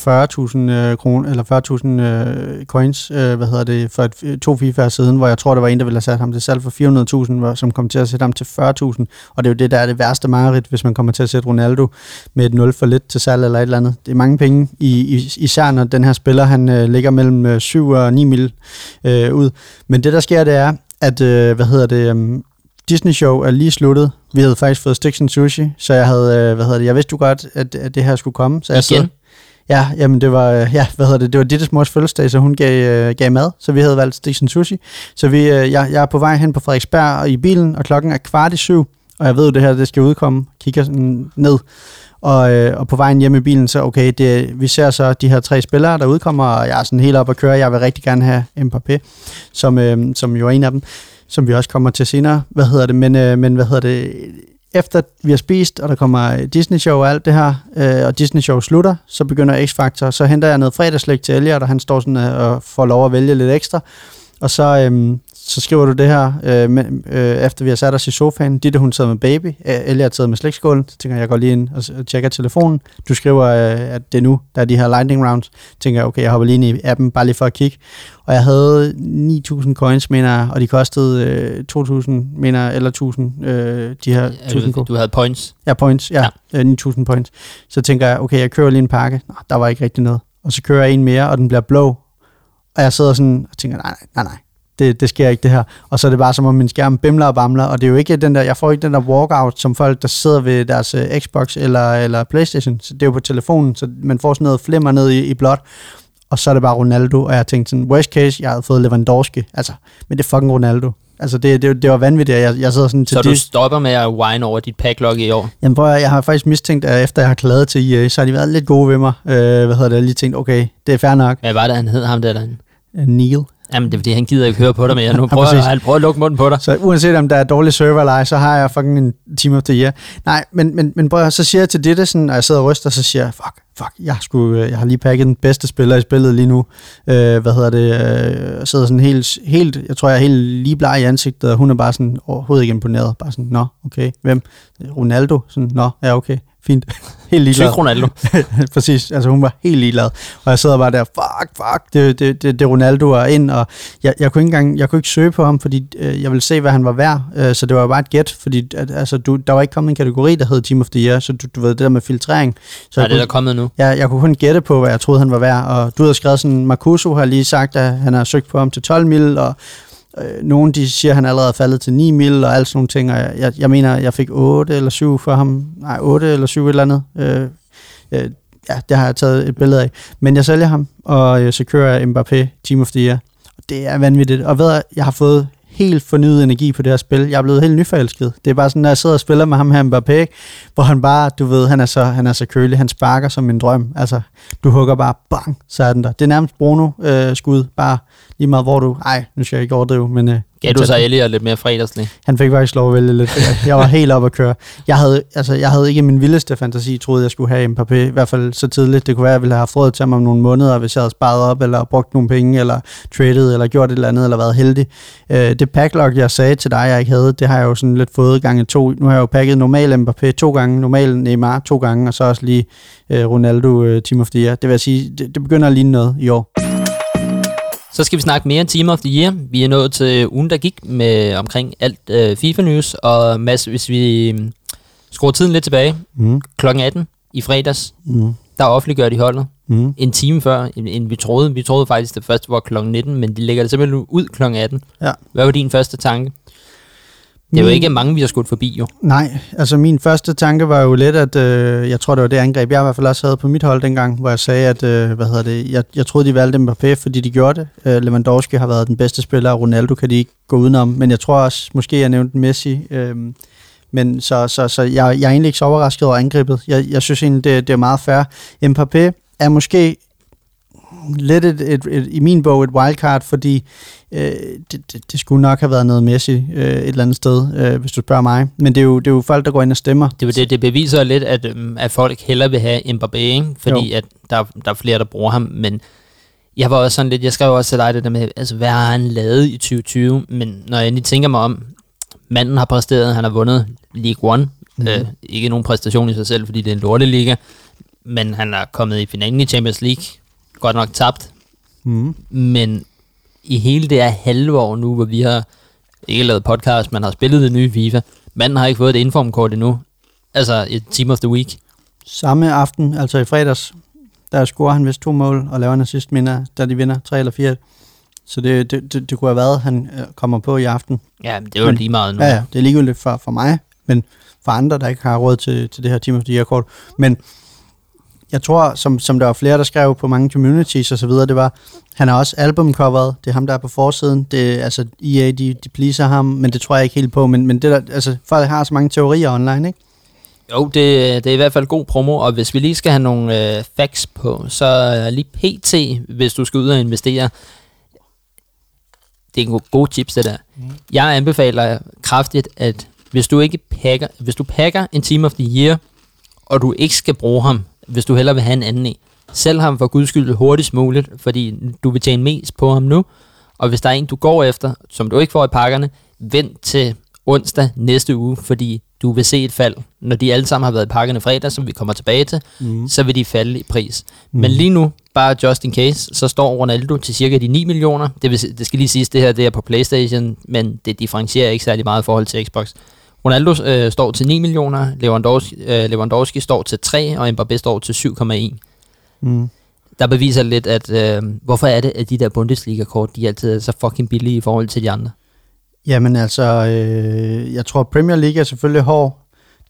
Speaker 2: 40.000 øh, kroner, eller 40.000 øh, coins, øh, hvad hedder det, for et, øh, to FIFA siden, hvor jeg tror, der var en, der ville have sat ham til salg for 400.000, som kom til at sætte ham til 40.000. Og det er jo det, der er det værste mareridt, hvis man kommer til at sætte Ronaldo med et 0 for lidt til salg eller et eller andet. Det er mange penge, i, i, især når den her spiller, han øh, ligger mellem øh, 7 og 9 mil øh, ud. Men det, der sker, det er, at, øh, hvad hedder det, øh, Disney Show er lige sluttet. Vi havde faktisk fået Sticks and Sushi, så jeg havde, hvad hedder det, jeg vidste jo godt, at, at det her skulle komme. Så jeg
Speaker 1: Igen?
Speaker 2: ja, jamen det var, ja, hvad hedder det, det var Dittes mors fødselsdag, så hun gav, øh, gav mad, så vi havde valgt Sticks and Sushi. Så vi, øh, jeg, jeg er på vej hen på Frederiksberg og i bilen, og klokken er kvart i syv, og jeg ved jo, det her det skal udkomme, kigger sådan ned, og, øh, og på vejen hjem i bilen, så okay, det, vi ser så de her tre spillere, der udkommer, og jeg er sådan helt op at køre, jeg vil rigtig gerne have Mbappé, som, øh, som jo er en af dem som vi også kommer til senere. Hvad hedder det? Men, øh, men hvad hedder det? Efter vi har spist, og der kommer Disney Show og alt det her, øh, og Disney Show slutter, så begynder X-Factor. Så henter jeg noget fredagslæg til Elliot, og han står sådan øh, og får lov at vælge lidt ekstra. Og så, øhm, så skriver du det her, øh, med, øh, efter vi har sat os i sofaen. Ditte, hun sidder med baby. Øh, Elliot sidder med slægtskålen. Så tænker jeg, jeg går lige ind og tjekker telefonen. Du skriver, øh, at det er nu, der er de her lightning rounds. tænker jeg, okay, jeg hopper lige ind i appen, bare lige for at kigge. Og jeg havde 9.000 coins, mener jeg, og de kostede øh, 2.000, mener jeg, eller 1.000, øh, de her 1.000
Speaker 1: du, havde points?
Speaker 2: Ja, points, ja, ja. Øh, 9.000 points. Så tænker jeg, okay, jeg kører lige en pakke. Nå, der var ikke rigtig noget. Og så kører jeg en mere, og den bliver blå. Og jeg sidder sådan og tænker, nej, nej, nej, det, det sker ikke det her. Og så er det bare som om min skærm bimler og bamler, og det er jo ikke den der, jeg får ikke den der walkout, som folk, der sidder ved deres uh, Xbox eller, eller Playstation, så det er jo på telefonen, så man får sådan noget flimmer ned i, i blåt, og så er det bare Ronaldo, og jeg tænkte sådan, worst case, jeg havde fået Lewandowski, altså, men det er fucking Ronaldo. Altså, det, det, det var vanvittigt, jeg, jeg sidder sådan til
Speaker 1: Så du stopper med at whine over dit packlog i år?
Speaker 2: Jamen, prøv jeg har faktisk mistænkt, at efter jeg har klaget til EA, så har de været lidt gode ved mig. Øh, hvad hedder det, jeg lige tænkt, okay, det er fair nok.
Speaker 1: Hvad var det, han hed ham der derinde?
Speaker 2: Neil.
Speaker 1: Jamen, det er fordi, han gider ikke høre på dig mere. Nu prøver ja, han prøver at lukke munden på dig.
Speaker 2: Så uanset om der er dårlig server eller ej, så har jeg fucking en team of the year. Nej, men, men, men prøv, så siger jeg til det, sådan, og jeg sidder og ryster, så siger jeg, fuck, fuck, jeg, skulle, jeg har lige pakket den bedste spiller i spillet lige nu. Øh, hvad hedder det? Øh, jeg sidder sådan helt, helt, jeg tror, jeg er helt lige bleg i ansigtet, og hun er bare sådan overhovedet ikke imponeret. Bare sådan, nå, okay, hvem? Ronaldo? Sådan, nå, ja, okay fint.
Speaker 1: Helt ligeglad. Tyk Ronaldo.
Speaker 2: Præcis, altså hun var helt ligeglad. Og jeg sidder bare der, fuck, fuck, det, det, det, det Ronaldo er ind, og jeg, jeg, kunne ikke engang, jeg kunne ikke søge på ham, fordi øh, jeg ville se, hvad han var værd, øh, så det var bare et gæt, fordi at, altså, du, der var ikke kommet en kategori, der hed Team of the Year, så du, du ved, det der med filtrering. Så
Speaker 1: Nej, det er der kommet nu.
Speaker 2: Ja, jeg kunne kun gætte på, hvad jeg troede, han var værd, og du havde skrevet sådan, Marcuso har lige sagt, at han har søgt på ham til 12 mil, og Øh, nogle de siger, at han allerede er faldet til 9 mil og alt sådan nogle ting, og jeg, jeg, jeg mener, jeg fik 8 eller 7 for ham. Nej, 8 eller 7 et eller andet. Øh, øh, ja, det har jeg taget et billede af. Men jeg sælger ham, og øh, så kører jeg Mbappé Team of the Year. Og det er vanvittigt. Og ved jeg har fået helt fornyet energi på det her spil. Jeg er blevet helt nyforelsket. Det er bare sådan, når jeg sidder og spiller med ham her Mbappé, hvor han bare, du ved, han er så, han er så kølig, han sparker som en drøm. Altså, du hugger bare, bang, så er den der. Det er nærmest Bruno-skud, øh, bare lige meget hvor du... Ej, nu skal jeg ikke overdrive, men... Øh,
Speaker 1: Gav du så Elliot lidt mere fredagslig?
Speaker 2: Han fik faktisk lov at vælge lidt. Jeg var helt op at køre. Jeg havde, altså, jeg havde ikke min vildeste fantasi, troede jeg skulle have Mbappé, i hvert fald så tidligt. Det kunne være, at jeg ville have haft råd til ham om nogle måneder, hvis jeg havde sparet op, eller brugt nogle penge, eller traded, eller gjort et eller andet, eller været heldig. Øh, det packlog, jeg sagde til dig, jeg ikke havde, det har jeg jo sådan lidt fået gange to. Nu har jeg jo packet normal Mbappé to gange, normal Neymar to gange, og så også lige øh, Ronaldo øh, Team of the Year. Det vil sige, det, det begynder at ligne noget i år.
Speaker 1: Så skal vi snakke mere om Team of the Year. Vi er nået til ugen, der gik med omkring alt øh, FIFA-news, og Mads, hvis vi mm, skruer tiden lidt tilbage, mm. kl. 18 i fredags, mm. der offentliggør de holdet mm. en time før, end, end vi troede. Vi troede faktisk, det første var kl. 19, men de lægger det simpelthen ud kl. 18. Ja. Hvad var din første tanke? Det er jo ikke mange, vi har skudt forbi, jo.
Speaker 2: Nej, altså min første tanke var jo lidt, at øh, jeg tror, det var det angreb, jeg i hvert fald også havde på mit hold dengang, hvor jeg sagde, at øh, hvad hedder det, jeg, jeg troede, de valgte Mbappé, fordi de gjorde det. Øh, Lewandowski har været den bedste spiller, og Ronaldo kan de ikke gå udenom, men jeg tror også, måske jeg nævnte Messi, øh, men så, så, så jeg, jeg er egentlig ikke så overrasket over angrebet. Jeg, jeg synes egentlig, det, det er meget fair. Mbappé er måske lidt et, et, et, i min bog et wildcard, fordi øh, det, det, det skulle nok have været noget Messi øh, et eller andet sted, øh, hvis du spørger mig. Men det er, jo, det er jo folk, der går ind og stemmer.
Speaker 1: Det, det, det beviser lidt, at, øhm, at folk hellere vil have Mbappé, ikke? fordi jo. at der, der er flere, der bruger ham, men jeg var også sådan lidt, jeg skrev også til dig det der med, altså hvad har han lavet i 2020, men når jeg endelig tænker mig om, manden har præsteret, han har vundet League One, mm. øh, ikke nogen præstation i sig selv, fordi det er en lorteliga, men han er kommet i finalen i Champions League, godt nok tabt. Mm. Men i hele det her halve år nu, hvor vi har ikke lavet podcast, man har spillet det nye FIFA, manden har ikke fået et informkort endnu. Altså et Team of the Week.
Speaker 2: Samme aften, altså i fredags, der scorer han vist to mål og laver en assist minder, da de vinder 3 eller 4. Så det, det, det, det kunne have været, han øh, kommer på i aften.
Speaker 1: Ja, det er jo men, lige meget nu.
Speaker 2: Ja, ja, det er ligegyldigt for, for mig, men for andre, der ikke har råd til, til det her Team of the Year-kort. Men jeg tror, som, som der var flere, der skrev på mange communities og så videre, det var, han er også albumcoveret, det er ham, der er på forsiden, det, altså EA, de, de pleaser ham, men det tror jeg ikke helt på, men, men det der, altså, folk har så mange teorier online, ikke?
Speaker 1: Jo, det, det er i hvert fald god promo, og hvis vi lige skal have nogle øh, facts på, så lige PT, hvis du skal ud og investere, det er en god, god tips, det der. Mm. Jeg anbefaler kraftigt, at hvis du ikke pakker, hvis du pakker en Team of the Year, og du ikke skal bruge ham, hvis du hellere vil have en anden en. Sælg ham for guds skyld hurtigst muligt, fordi du vil tjene mest på ham nu. Og hvis der er en, du går efter, som du ikke får i pakkerne, vent til onsdag næste uge, fordi du vil se et fald. Når de alle sammen har været i pakkerne fredag, som vi kommer tilbage til, mm. så vil de falde i pris. Mm. Men lige nu, bare just in case, så står Ronaldo til cirka de 9 millioner. Det, vil, det skal lige siges, det her det er på Playstation, men det differentierer ikke særlig meget i forhold til Xbox. Ronaldo øh, står til 9 millioner, Lewandowski, øh, Lewandowski står til 3, og Mbappé står til 7,1. Mm. Der beviser lidt, at øh, hvorfor er det, at de der Bundesliga-kort, de altid er så fucking billige i forhold til de andre?
Speaker 2: Jamen altså, øh, jeg tror Premier League er selvfølgelig hård.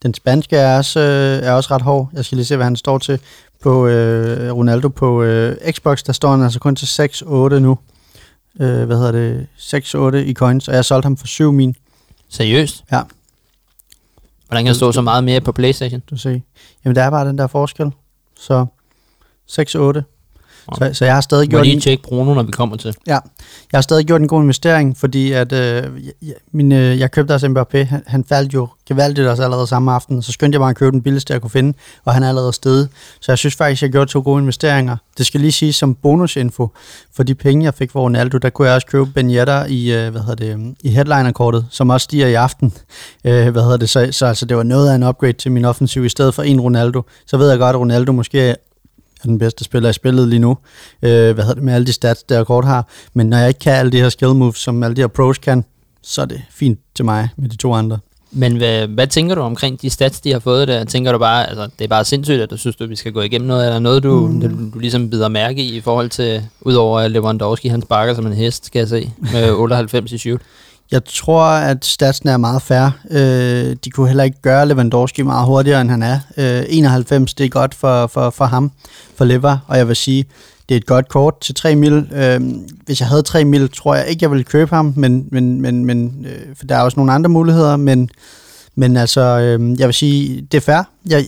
Speaker 2: Den spanske er også, øh, er også ret hård. Jeg skal lige se, hvad han står til. På øh, Ronaldo på øh, Xbox, der står han altså kun til 6-8 nu. Øh, hvad hedder det? 6-8 i coins, og jeg solgte ham for 7 min.
Speaker 1: Seriøst?
Speaker 2: Ja.
Speaker 1: Hvordan kan der stå så meget mere på Playstation?
Speaker 2: Du ser. Jamen, der er bare den der forskel. Så 6-8. Så, så jeg har stadig gjort...
Speaker 1: Lige tjekke Bruno, når vi kommer til.
Speaker 2: Ja, jeg har stadig gjort en god investering, fordi at, øh, jeg, min, øh, jeg købte også Mbappé. Han, han faldt jo gevaldigt også allerede samme aften, så skyndte jeg bare at købe den billigste, jeg kunne finde, og han er allerede stedet. Så jeg synes faktisk, jeg gjorde to gode investeringer. Det skal lige sige som bonusinfo, for de penge, jeg fik for Ronaldo, der kunne jeg også købe Ben Yedder i, øh, hvad hedder det, i headlinerkortet, som også stiger i aften. Øh, hvad hedder det, så, så altså, det var noget af en upgrade til min offensiv i stedet for en Ronaldo. Så ved jeg godt, at Ronaldo måske er den bedste spiller i spillet lige nu. Øh, hvad hedder det med alle de stats, der kort har. Men når jeg ikke kan alle de her skill moves, som alle de her pros kan, så er det fint til mig med de to andre.
Speaker 1: Men hvad, hvad tænker du omkring de stats, de har fået der? Tænker du bare, altså det er bare sindssygt, at du synes, at vi skal gå igennem noget, eller noget, du, mm. du, du ligesom bider mærke i, i forhold til, udover at Lewandowski, han sparker som en hest, skal jeg se, med 98 i shoot?
Speaker 2: Jeg tror, at statsen er meget fair. Øh, de kunne heller ikke gøre Lewandowski meget hurtigere, end han er. Øh, 91, det er godt for, for, for ham, for Lever, og jeg vil sige, det er et godt kort til 3 mil. Øh, hvis jeg havde 3 mil, tror jeg ikke, jeg ville købe ham, men, men, men, men øh, for der er også nogle andre muligheder, men, men altså, øh, jeg vil sige, det er fair. Jeg,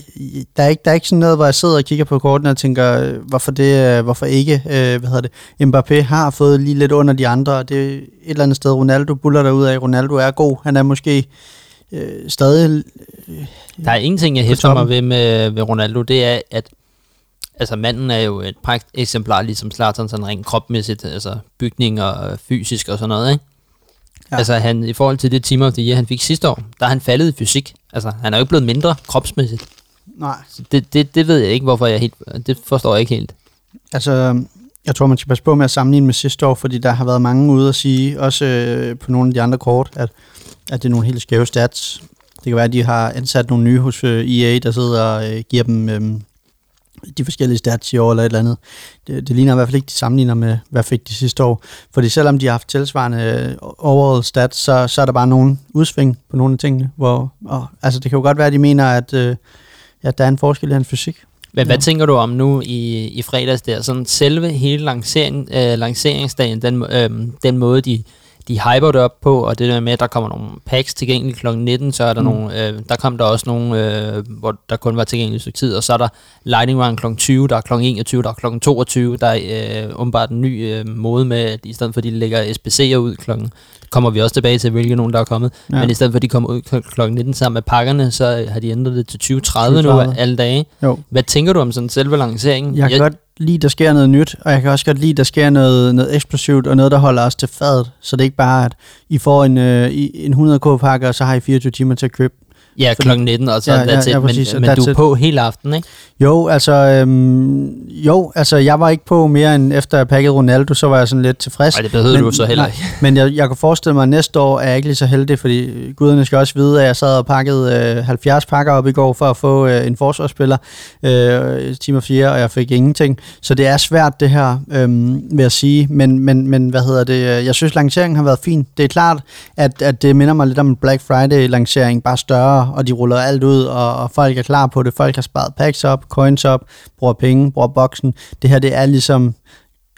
Speaker 2: der, er ikke, der er ikke sådan noget, hvor jeg sidder og kigger på kortene og tænker, øh, hvorfor, det, øh, hvorfor ikke? Øh, hvad hedder det? Mbappé har fået lige lidt under de andre, og det er et eller andet sted, Ronaldo buller derud af. Ronaldo er god. Han er måske øh, stadig...
Speaker 1: Øh, der er en ting, jeg hæfter mig ved med, ved Ronaldo, det er, at altså manden er jo et pragt eksemplar, ligesom Zlatan, sådan rent kropmæssigt, altså bygning og fysisk og sådan noget, ikke? Ja. Altså han, i forhold til det Team of the Year, han fik sidste år, der er han faldet i fysik. Altså han er jo ikke blevet mindre kropsmæssigt.
Speaker 2: Nej.
Speaker 1: Så det, det, det ved jeg ikke, hvorfor jeg helt, det forstår jeg ikke helt.
Speaker 2: Altså, jeg tror, man skal passe på med at sammenligne med sidste år, fordi der har været mange ude at sige, også øh, på nogle af de andre kort, at, at det er nogle helt skæve stats. Det kan være, at de har ansat nogle nye hos øh, EA, der sidder og øh, giver dem øh, de forskellige stats i år eller et eller andet. Det, det ligner i hvert fald ikke, de sammenligner med, hvad fik de sidste år. Fordi selvom de har haft tilsvarende øh, overall stats, så, så er der bare nogle udsving på nogle af tingene. Hvor, og, altså det kan jo godt være, at de mener, at, øh, at der er en forskel i hans fysik.
Speaker 1: Men hvad tænker du om nu i, i fredags der? Sådan selve hele lancering, øh, lanceringsdagen, den, øh, den måde, de de hyper det op på, og det der med, at der kommer nogle packs tilgængelige kl. 19, så er der mm. nogle, øh, der kom der også nogle, øh, hvor der kun var tilgængeligt stykke tid, og så er der Lightning Round kl. 20, der er kl. 21, der er kl. 22, der er øh, umiddelbart en ny øh, måde med, at i stedet for at de lægger SBC'er ud klokken, kommer vi også tilbage til, hvilke nogen der er kommet, ja. men i stedet for at de kommer ud kl. 19 sammen med pakkerne, så har de ændret det til 20.30 nu alle dage. Jo. Hvad tænker du om sådan selve lanceringen?
Speaker 2: Jeg jeg, godt lide, der sker noget nyt, og jeg kan også godt lide, der sker noget, noget eksplosivt, og noget, der holder os til fadet. Så det er ikke bare, at I får en, øh, en 100k-pakke, og så har I 24 timer til at købe
Speaker 1: Ja, kl. 19, og så ja, ja, ja, præcis, men, men du er på hele aften, ikke?
Speaker 2: Jo, altså, øhm, jo, altså, jeg var ikke på mere end efter jeg pakkede Ronaldo, så var jeg sådan lidt tilfreds.
Speaker 1: Nej, det behøvede men, du så heller ikke.
Speaker 2: men jeg, jeg kunne forestille mig, at næste år er jeg ikke lige så heldig, fordi guderne skal også vide, at jeg sad og pakkede øh, 70 pakker op i går for at få øh, en forsvarsspiller, øh, time 4, og jeg fik ingenting. Så det er svært det her, øh, vil jeg sige. Men, men, men hvad hedder det? Jeg synes, lanceringen har været fin. Det er klart, at, at det minder mig lidt om en Black Friday-lancering, bare større og de ruller alt ud, og, og folk er klar på det. Folk har sparet packs op, coins op, bruger penge, bruger boksen. Det her, det er ligesom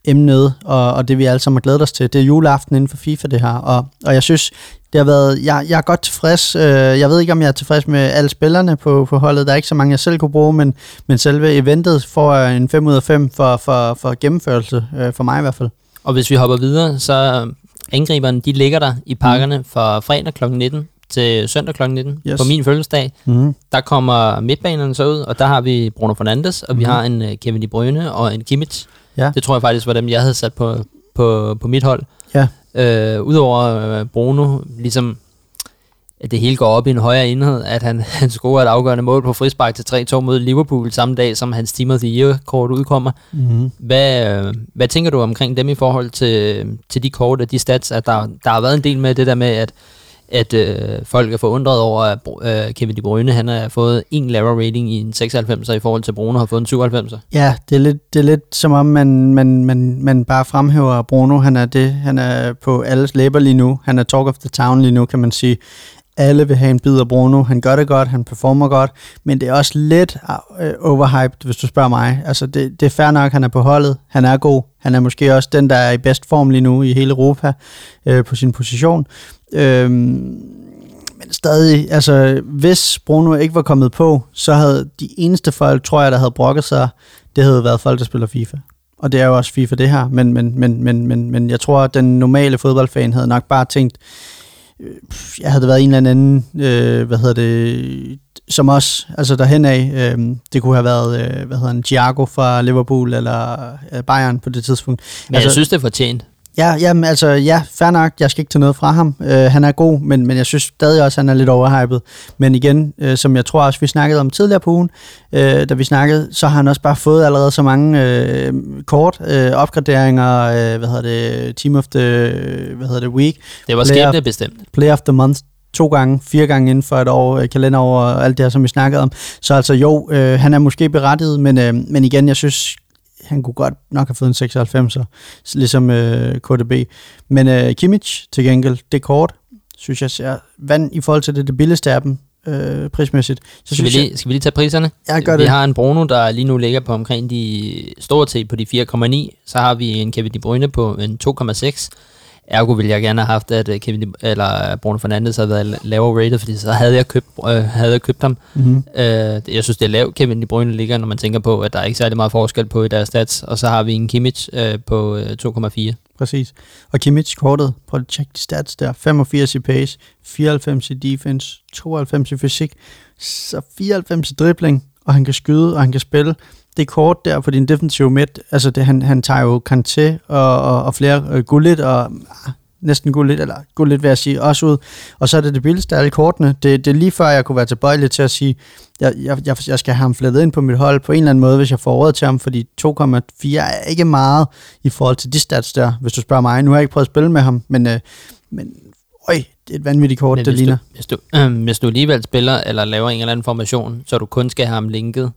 Speaker 2: emnet, og, og det vi alle sammen har glædet os til. Det er juleaften inden for FIFA, det her. Og, og jeg synes, det har været, jeg, jeg er godt tilfreds. Øh, jeg ved ikke, om jeg er tilfreds med alle spillerne på, på holdet. Der er ikke så mange, jeg selv kunne bruge, men, men selve eventet får en 5 ud af 5 for, for, for gennemførelse, øh, for mig i hvert fald.
Speaker 1: Og hvis vi hopper videre, så angriberne, de ligger der i pakkerne mm. for fredag kl. 19 til søndag kl. 19 yes. på min fødselsdag. Mm. Der kommer midtbanerne så ud, og der har vi Bruno Fernandes, og mm. vi har en uh, Kevin De Bruyne og en Kimmich. Ja. Det tror jeg faktisk var dem, jeg havde sat på, på, på mit hold. Ja. Øh, Udover uh, Bruno, ligesom at det hele går op i en højere enhed, at han, han scorer et afgørende mål på frispark til 3-2 mod Liverpool samme dag, som hans Team of the Year-kort udkommer. Mm-hmm. Hvad, øh, hvad tænker du omkring dem i forhold til, til de kort og de stats? At der, der har været en del med det der med, at at øh, folk er forundret over, at øh, Kevin De Bruyne han har fået en lavere rating i en 96'er i forhold til Bruno har fået en 97'er.
Speaker 2: Ja, det er lidt, det er lidt som om, man, man, man, man bare fremhæver Bruno. Han er det. Han er på alles læber lige nu. Han er talk of the town lige nu, kan man sige. Alle vil have en bid af Bruno. Han gør det godt, han performer godt, men det er også lidt øh, overhyped, hvis du spørger mig. Altså, det, det er fair nok, han er på holdet. Han er god. Han er måske også den, der er i bedst form lige nu i hele Europa øh, på sin position. Øhm, men stadig, altså, hvis Bruno ikke var kommet på, så havde de eneste folk, tror jeg, der havde brokket sig, det havde været folk, der spiller FIFA. Og det er jo også FIFA det her, men, men, men, men, men, men jeg tror, at den normale fodboldfan havde nok bare tænkt, jeg havde været en eller anden, øh, hvad hedder det, som os, altså derhen af, øh, det kunne have været, øh, hvad hedder han, Thiago fra Liverpool eller øh, Bayern på det tidspunkt.
Speaker 1: Men
Speaker 2: altså,
Speaker 1: jeg synes, det er fortjent.
Speaker 2: Ja, jamen, altså, ja, fair nok, jeg skal ikke tage noget fra ham. Uh, han er god, men, men jeg synes stadig også, at han er lidt overhypet. Men igen, uh, som jeg tror også, vi snakkede om tidligere på ugen, uh, da vi snakkede, så har han også bare fået allerede så mange uh, kort, uh, opgraderinger, uh, hvad hedder det, Team of the, hvad hedder det, Week.
Speaker 1: Det var skæbne bestemt.
Speaker 2: Play of the Month to gange, fire gange inden for et år, kalenderår og alt det her, som vi snakkede om. Så altså jo, øh, han er måske berettiget, men, øh, men igen, jeg synes han kunne godt nok have fået en 96, ligesom øh, KDB. Men øh, Kimmich til gengæld, det kort, synes jeg ser vand i forhold til det, det billigste af dem, øh, prismæssigt.
Speaker 1: Så skal, vi lige, jeg, skal vi lige tage priserne?
Speaker 2: Jeg gør
Speaker 1: vi
Speaker 2: det.
Speaker 1: har en Bruno, der lige nu ligger på omkring de store til på de 4,9. Så har vi en Kevin De Bruyne på en 2,6. Ergo ville jeg gerne have haft, at øh, Kevin eller Bruno Fernandes havde været lavere rated, fordi så havde jeg købt, øh, havde jeg købt ham.
Speaker 2: Mm-hmm.
Speaker 1: Øh, jeg synes, det er lavt, Kevin De Bruyne ligger, når man tænker på, at der er ikke særlig meget forskel på i deres stats. Og så har vi en Kimmich øh, på øh, 2,4.
Speaker 2: Præcis. Og Kimmich kortet, prøv at tjekke de stats der. 85 i pace, 94 i defense, 92 i fysik, så 94 i dribling, og han kan skyde, og han kan spille. Det kort der på din defensive midt, altså det, han, han tager jo Kanté og, og, og flere øh, gullit, og ah, næsten gullit, eller gullit vil jeg sige, også ud. Og så er det det billigste af alle kortene. Det, det er lige før, jeg kunne være tilbøjelig til at sige, jeg, jeg, jeg, jeg skal have ham flettet ind på mit hold på en eller anden måde, hvis jeg får råd til ham, fordi 2,4 er ikke meget i forhold til de stats der, hvis du spørger mig. Nu har jeg ikke prøvet at spille med ham, men, øh, men øj, det er et vanvittigt kort,
Speaker 1: Men
Speaker 2: det
Speaker 1: hvis
Speaker 2: ligner.
Speaker 1: Du, hvis, du, øh, hvis du alligevel spiller, eller laver en eller anden formation, så du kun skal have ham linket,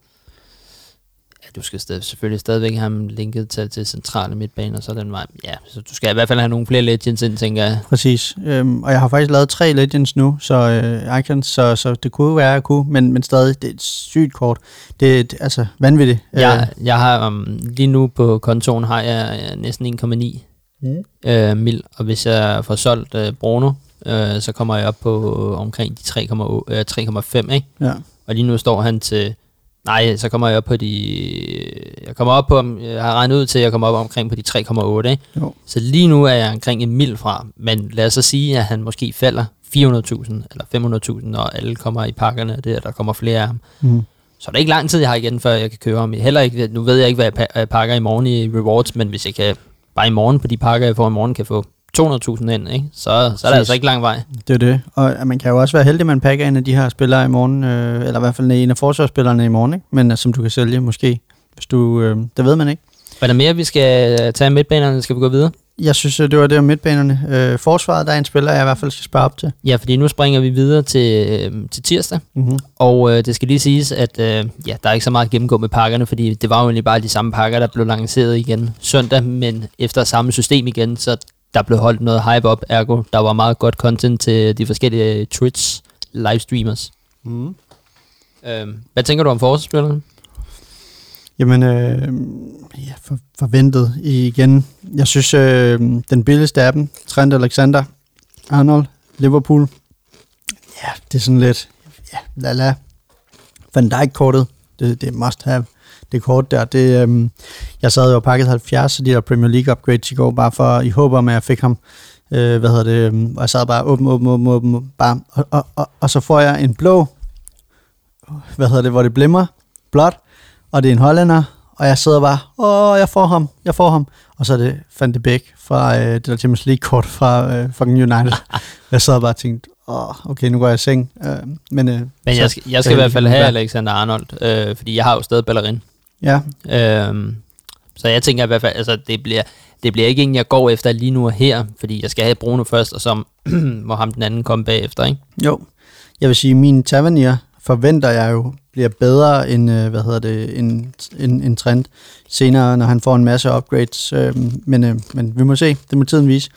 Speaker 1: du skal stadig, selvfølgelig stadigvæk have ham linket til, til centrale midtbaner, så er den vej, ja, så du skal i hvert fald have nogle flere legends ind, tænker jeg.
Speaker 2: Præcis. Øhm, og jeg har faktisk lavet tre Legends nu, så øh, Icons, så, så det kunne være, at jeg kunne, men, men stadig, det er et sygt kort. Det er et, altså vanvittigt.
Speaker 1: Jeg, jeg har um, lige nu på kontoen har jeg øh, næsten 1,9
Speaker 2: Mm.
Speaker 1: øh, mil, og hvis jeg får solgt øh, Bruno, øh, så kommer jeg op på omkring de 3,8 øh, 3,5, ikke?
Speaker 2: Ja.
Speaker 1: Og lige nu står han til... Nej, så kommer jeg op på de... Jeg kommer op på... Jeg har regnet ud til, at jeg kommer op omkring på de 3,8, ikke?
Speaker 2: Jo.
Speaker 1: Så lige nu er jeg omkring en mil fra. Men lad os så sige, at han måske falder 400.000 eller 500.000, når alle kommer i pakkerne, og det, at der kommer flere af ham.
Speaker 2: Mm.
Speaker 1: Så er det ikke lang tid, jeg har igen, før jeg kan købe ham. Heller ikke, nu ved jeg ikke, hvad jeg pakker i morgen i rewards, men hvis jeg kan bare i morgen på de pakker, jeg får i morgen, kan få 200.000 ind, ikke? Så, så er der altså ikke lang vej.
Speaker 2: Det er det. Og man kan jo også være heldig, at man pakker en af de her spillere i morgen, øh, eller i hvert fald en af forsvarsspillerne i morgen, ikke? men øh, som du kan sælge måske, hvis du, øh, det ved man ikke.
Speaker 1: Hvad er der mere, vi skal tage midtbanerne? Skal vi gå videre?
Speaker 2: Jeg synes, øh, det var det om midtbanerne. Øh, forsvaret, der er en spiller, jeg i hvert fald skal spørge op til.
Speaker 1: Ja, fordi nu springer vi videre til, øh, til tirsdag,
Speaker 2: Mm-hmm.
Speaker 1: og øh, det skal lige siges, at øh, ja, der er ikke så meget at gennemgå med pakkerne, fordi det var jo egentlig bare de samme pakker, der blev lanceret igen søndag, men efter samme system igen, så der blev holdt noget hype op, ergo der var meget godt content til de forskellige Twitch livestreamers.
Speaker 2: Mm.
Speaker 1: Øh, hvad tænker du om forsvarsspillerne?
Speaker 2: Jamen, øh, ja, for, forventet igen. Jeg synes, øh, den billigste af dem, Trent Alexander, Arnold, Liverpool, ja, det er sådan lidt, ja, la la. Van Dijk-kortet, det, det er must have. Det kort der, det, øh, jeg sad jo og pakket 70 af de der Premier League upgrades i går, bare for i håb om, at jeg fik ham. Øh, hvad hedder det? øh, Og jeg sad bare åben, åben, åben, åben, bare, og, og, og, og så får jeg en blå, hvad hedder det, hvor det blimmer, blåt, og det er en hollænder, og jeg sidder bare, åh, jeg får ham, jeg får ham. Og så er det Van de Beek fra øh, det der Champions League-kort fra øh, fucking United. jeg sad bare og tænkte, åh, okay, nu går jeg i seng. Øh, men øh,
Speaker 1: Men
Speaker 2: så-
Speaker 1: jeg skal, jeg skal
Speaker 2: så
Speaker 1: i hvert fald have Alexander Arnold, øh, fordi jeg har jo stadig Ballerin.
Speaker 2: Ja,
Speaker 1: Øhm, så jeg tænker i hvert fald, altså det bliver, det bliver ikke en, jeg går efter lige nu og her, fordi jeg skal have Bruno først, og så må ham den anden komme bagefter, ikke?
Speaker 2: jo. Jeg vil sige, min Tavernier forventer jeg jo bliver bedre end, øh, hvad hedder det, en, en, en trend senere, når han får en masse upgrades. Øh, men, øh, men vi må se, det må tiden vise.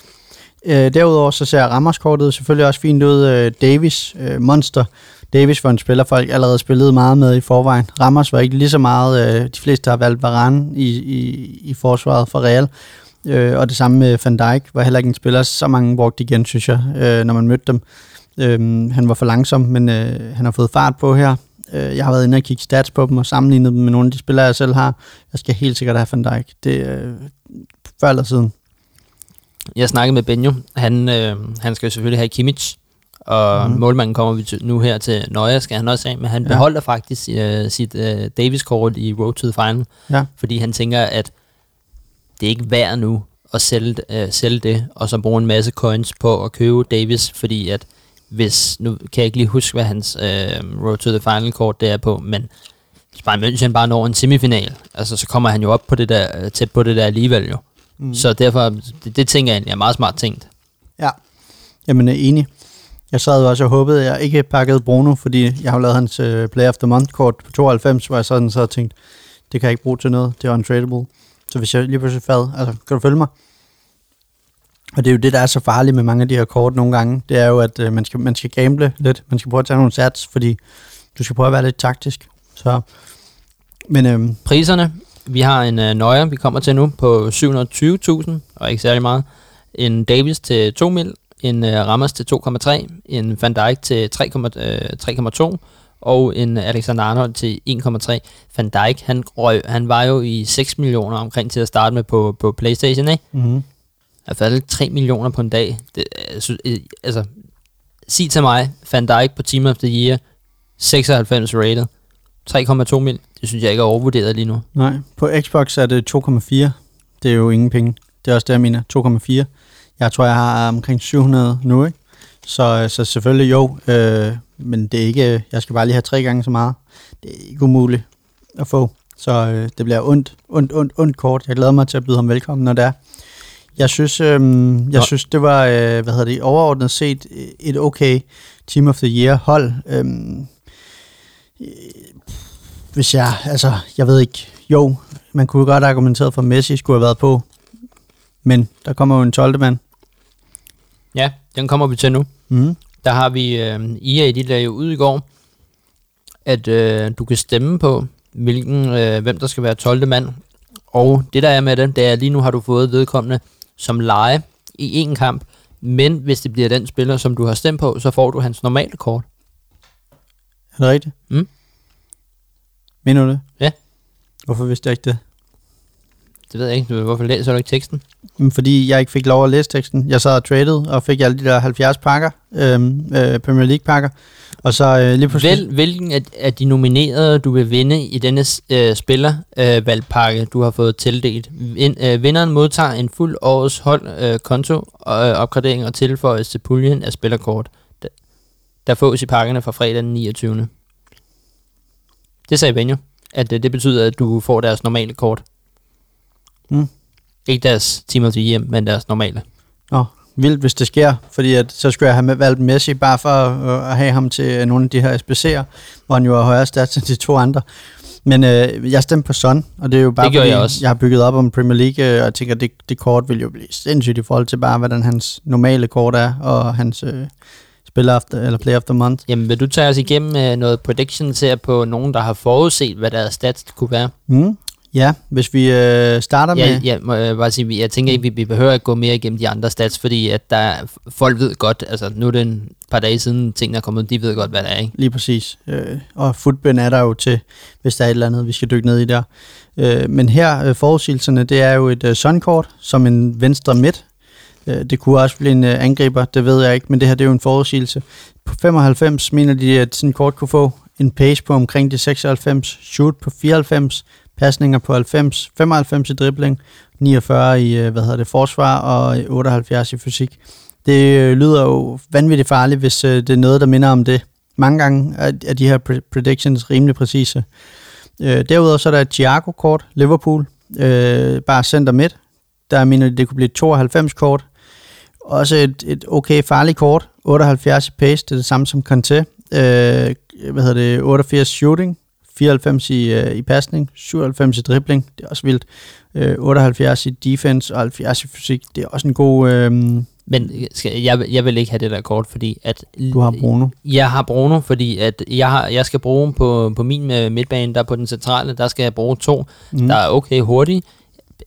Speaker 2: Øh, derudover så ser Ramos-kortet selvfølgelig også fint ud. Davis, Monster. Davis var en spiller, folk allerede spillede meget med i forvejen. Ramos var ikke lige så meget. Øh, de fleste har valgt Varane i, i, i forsvaret for Real. Øh, og det samme med Van Dijk var heller ikke en spiller, så mange brugte igen, synes jeg, øh, når man mødte dem. Øh, han var for langsom, men øh, han har fået fart på her. Øh, jeg har været inde og kigge stats på dem og sammenlignet dem med nogle af de spillere, jeg selv har. Jeg skal helt sikkert have Van Dijk. Det er øh, før eller siden.
Speaker 1: Jeg snakkede med Benjo, han, øh, han skal jo selvfølgelig have Kimmich, og mm. målmanden kommer vi til, nu her til Nøje, skal han også have, men han
Speaker 2: Ja.
Speaker 1: beholder faktisk øh, sit øh, Davis-kort i Road to the Final,
Speaker 2: Ja.
Speaker 1: fordi han tænker, at det er ikke værd nu at sælge, øh, sælge det, og så bruge en masse coins på at købe Davis, fordi at hvis, nu kan jeg ikke lige huske, hvad hans øh, Road to the Final kort det er på, men hvis Bayern München bare når en semifinal, altså så kommer han jo op på det der, øh, tæt på det der alligevel jo. Mm. Så derfor, det, det tænker jeg egentlig er meget smart tænkt.
Speaker 2: Ja, jamen er enig. Jeg sad jo også og håbede, at jeg ikke pakkede Bruno, fordi jeg har lavet hans øh, uh, Play of the Month-kort på 92, hvor jeg sådan så tænkte, det kan jeg ikke bruge til noget, det er untradable. Så hvis jeg lige pludselig fad, altså, kan du følge mig? Og det er jo det, der er så farligt med mange af de her kort nogle gange, det er jo, at øh, man, skal, man skal gamble lidt, man skal prøve at tage nogle sats, fordi du skal prøve at være lidt taktisk. Så, men øhm,
Speaker 1: Priserne, vi har en øh, nøjer, vi kommer til nu, på 720.000, og ikke særlig meget. en Davis til 2 mil, en uh, Ramos til 2,3, en Van Dijk til 3,2 uh, og en Alexander Arnold til 1,3. Van Dijk, han, røg, han var jo i 6 millioner omkring til at starte med på, på Playstation, ikke?
Speaker 2: Mm-hmm.
Speaker 1: Jeg faldt 3 millioner på en dag. Det, altså, altså, sig til mig, Van Dijk på Team of the Year, 96 rated, 3,2 mil. Det synes jeg ikke er overvurderet lige nu.
Speaker 2: Nej, på Xbox er det 2,4. Det er jo ingen penge. Det er også det, jeg mener. 2,4. Jeg tror, jeg har omkring 700 nu, ikke? Så, så selvfølgelig jo, øh, men det er ikke, jeg skal bare lige have tre gange så meget. Det er ikke umuligt at få. Så øh, det bliver ondt, ondt, ondt, ondt kort. Jeg glæder mig til at byde ham velkommen, når det er. Jeg synes, øh, jeg Nå. synes det var, øh, hvad hedder det, overordnet set et okay Team of the Year hold. Øh, hvis jeg, altså, jeg ved ikke, jo, man kunne godt argumentere for, at Messi skulle have været på, men der kommer jo en 12. mand.
Speaker 1: Ja, den kommer vi til nu.
Speaker 2: Mm.
Speaker 1: Der har vi, øh, EA, de lagde ud i går, at øh, du kan stemme på, hvilken, øh, hvem der skal være 12. mand. Og det der er med det, det er, at lige nu har du fået vedkommende som leje i en kamp, men hvis det bliver den spiller, som du har stemt på, så får du hans normale kort.
Speaker 2: Er det rigtigt?
Speaker 1: Mm.
Speaker 2: Mener du det?
Speaker 1: Ja.
Speaker 2: Hvorfor vidste jeg ikke det?
Speaker 1: Det ved jeg ikke. Hvorfor læser du ikke teksten?
Speaker 2: Fordi jeg ikke fik lov at læse teksten. Jeg sad og traded og fik alle de der 70 pakker, øhm, øh, Premier League pakker. Og så øh, lige pludselig...
Speaker 1: Vel, hvilken af, af de nominerede, du vil vinde i denne øh, spillervalgpakke, øh, du har fået tildelt? Vin, øh, vinderen modtager en fuld årets hold øh, konto og øh, opgradering og tilføjes til puljen af spillerkort, der, der fås i pakkerne fra fredag den 29. Det sagde Benjo, at øh, det betyder, at du får deres normale kort.
Speaker 2: Mm.
Speaker 1: Ikke deres the Year, men deres normale.
Speaker 2: Nå, vildt, hvis det sker, fordi at, så skulle jeg have valgt Messi bare for at, at have ham til nogle af de her SBC'er, hvor han jo har højere stats end de to andre. Men øh, jeg stemte på Son, og det er jo bare
Speaker 1: det fordi, jeg, også.
Speaker 2: jeg har bygget op om Premier League, øh, og jeg tænker, at det, det kort vil jo blive sindssygt i forhold til bare, hvordan hans normale kort er, og hans øh, spiller after, eller play of the month.
Speaker 1: Jamen, vil du tage os igennem øh, noget prediction til på nogen, der har forudset, hvad deres stats kunne være?
Speaker 2: Mm. Ja, hvis vi øh, starter
Speaker 1: ja,
Speaker 2: med...
Speaker 1: Ja, må jeg bare sige, jeg tænker ikke, vi, vi behøver at gå mere igennem de andre stats, fordi at der, folk ved godt, altså nu er det en par dage siden tingene er kommet, de ved godt, hvad det er, ikke?
Speaker 2: Lige præcis. Øh, og footbind er der jo til, hvis der er et eller andet, vi skal dykke ned i der. Øh, men her, øh, forudsigelserne, det er jo et øh, sunkort som en venstre midt. Øh, det kunne også blive en øh, angriber, det ved jeg ikke, men det her det er jo en forudsigelse. På 95 mener de, at sådan kort kunne få en pace på omkring de 96, shoot på 94, pasninger på 90, 95 i dribling, 49 i øh, hvad hedder det, forsvar og øh, 78 i fysik. Det øh, lyder jo vanvittigt farligt, hvis det er noget, der minder om det. Mange gange er, de her predictions rimelig præcise. Derudover så er der et Thiago-kort, Liverpool, bare center midt. Der mener det kunne blive et 92-kort. Også et, et okay farligt kort, 78 i pace, det er det samme som Kanté. Øh, hvad hedder det, 88 shooting, 94 i, øh, i pasning, 97 i dribling, det er også vildt. Øh, 78 i defense og 70 i fysik, det er også en god... Øh,
Speaker 1: men skal, jeg, jeg vil ikke have det der kort, fordi at...
Speaker 2: Du har Bruno.
Speaker 1: Jeg har Bruno, fordi at jeg, har, jeg skal bruge på, på min øh, midtbane, der på den centrale, der skal jeg bruge to, mm. der er okay hurtige.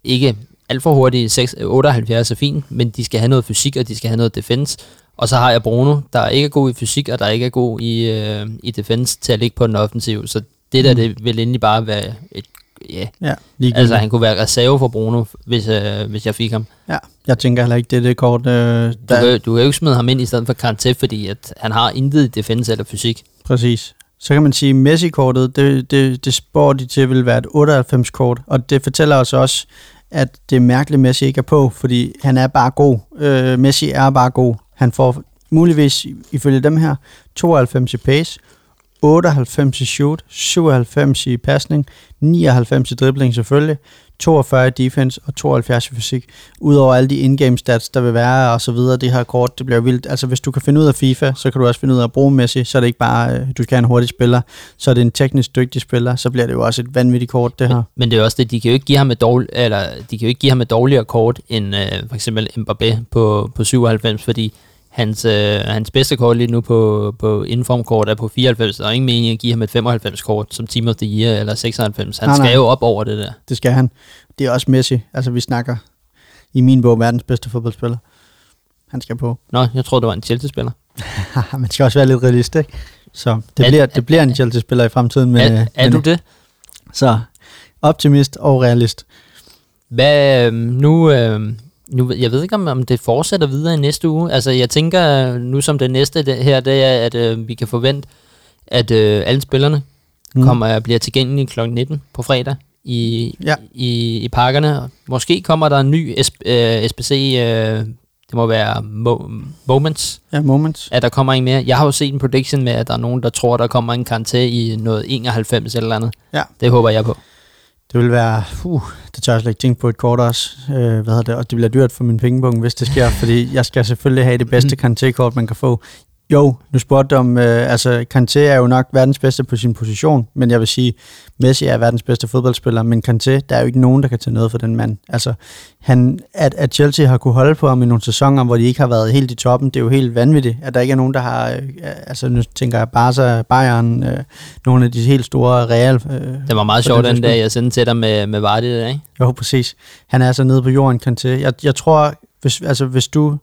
Speaker 1: Ikke alt for hurtige, 6, 78 er fint, men de skal have noget fysik, og de skal have noget defense. Og så har jeg Bruno, der ikke er god i fysik, og der ikke er god i, øh, i defense til at ligge på den offensiv. Så det der, mm. det vil endelig bare være et Ja,
Speaker 2: yeah,
Speaker 1: altså han kunne være reserve for Bruno, hvis, øh, hvis jeg fik ham.
Speaker 2: Ja, jeg tænker heller ikke, det er det kort. Øh, der...
Speaker 1: du, kan, du kan jo ikke smide ham ind i stedet for Kanté, fordi at han har intet defense eller fysik.
Speaker 2: Præcis. Så kan man sige, at Messi-kortet, det, det, det spår de til vil være et 98-kort, og det fortæller os også, at det er mærkeligt, at Messi ikke er på, fordi han er bare god. Øh, Messi er bare god. Han får muligvis, ifølge dem her, 92 i pace, 98 i shoot, 97 i pasning, 99 i dribling selvfølgelig, 42 i defense og 72 i fysik. Udover alle de in-game stats, der vil være og så videre, det her kort, det bliver vildt. Altså hvis du kan finde ud af FIFA, så kan du også finde ud af at bruge Messi, så er det ikke bare, øh, du skal have en hurtig spiller, så er det en teknisk dygtig spiller, så bliver det jo også et vanvittigt kort, det her.
Speaker 1: Men, men det er også det, de kan jo ikke give ham et, dårlig, eller, de kan jo ikke give ham et dårligere kort end øh, for eksempel Mbappé på, på 97, fordi Hans, øh, hans bedste kort lige nu på, på informkort er på 94, og ingen mening at give ham et 95-kort som Team of the Year eller 96. Han nej, skal nej. jo op over det der.
Speaker 2: Det skal han. Det er også Messi. Altså vi snakker i min bog verdens bedste fodboldspiller. han skal på.
Speaker 1: Nå, jeg tror det var en Chelsea-spiller.
Speaker 2: Man skal også være lidt realist, ikke? Så det,
Speaker 1: Er-
Speaker 2: bliver, det bliver en Chelsea-spiller i fremtiden. Men,
Speaker 1: er,
Speaker 2: øh,
Speaker 1: er
Speaker 2: men,
Speaker 1: du det?
Speaker 2: Så optimist og realist.
Speaker 1: Hvad, øh, nu, øh, nu, jeg ved ikke, om, om det fortsætter videre i næste uge. Altså, jeg tænker nu som det næste det her, det er, at øh, vi kan forvente, at øh, alle spillerne
Speaker 2: Mm.
Speaker 1: mm. kommer bliver tilgængelige kl. 19 på fredag i,
Speaker 2: Ja.
Speaker 1: i, i parkerne. Måske kommer der en ny SP, øh, SBC, øh, det må være Mo- Moments,
Speaker 2: Ja, moments.
Speaker 1: at der kommer en mere. Jeg har jo set en prediction med, at der er nogen, der tror, der kommer en karantæ i noget 91 eller andet.
Speaker 2: Ja.
Speaker 1: Det håber jeg på.
Speaker 2: Det vil være, uh, det tør jeg slet ikke tænke på et kort også. Øh, hvad hedder det? Og det bliver dyrt for min pengebong, hvis det sker, fordi jeg skal selvfølgelig have det bedste Kanté-kort, man kan få. Jo, nu spurgte du om, øh, altså Kanté er jo nok verdens bedste på sin position, men jeg vil sige, Messi er verdens bedste fodboldspiller, men Kanté, der er jo ikke nogen, der kan tage noget for den mand. Altså, han, at, at Chelsea har kunne holde på ham i nogle sæsoner, hvor de ikke har været helt i toppen, det er jo helt vanvittigt, at der ikke er nogen, der har, øh, altså nu tænker jeg Barca, Bayern, øh, nogle af de helt store Real. Øh,
Speaker 1: Det var meget sjovt
Speaker 2: den
Speaker 1: den dag, jeg sendte til dig med, med Vardy ikke?
Speaker 2: jo, præcis. Han er altså nede på jorden, Kanté. Jeg, jeg tror, hvis, altså, hvis du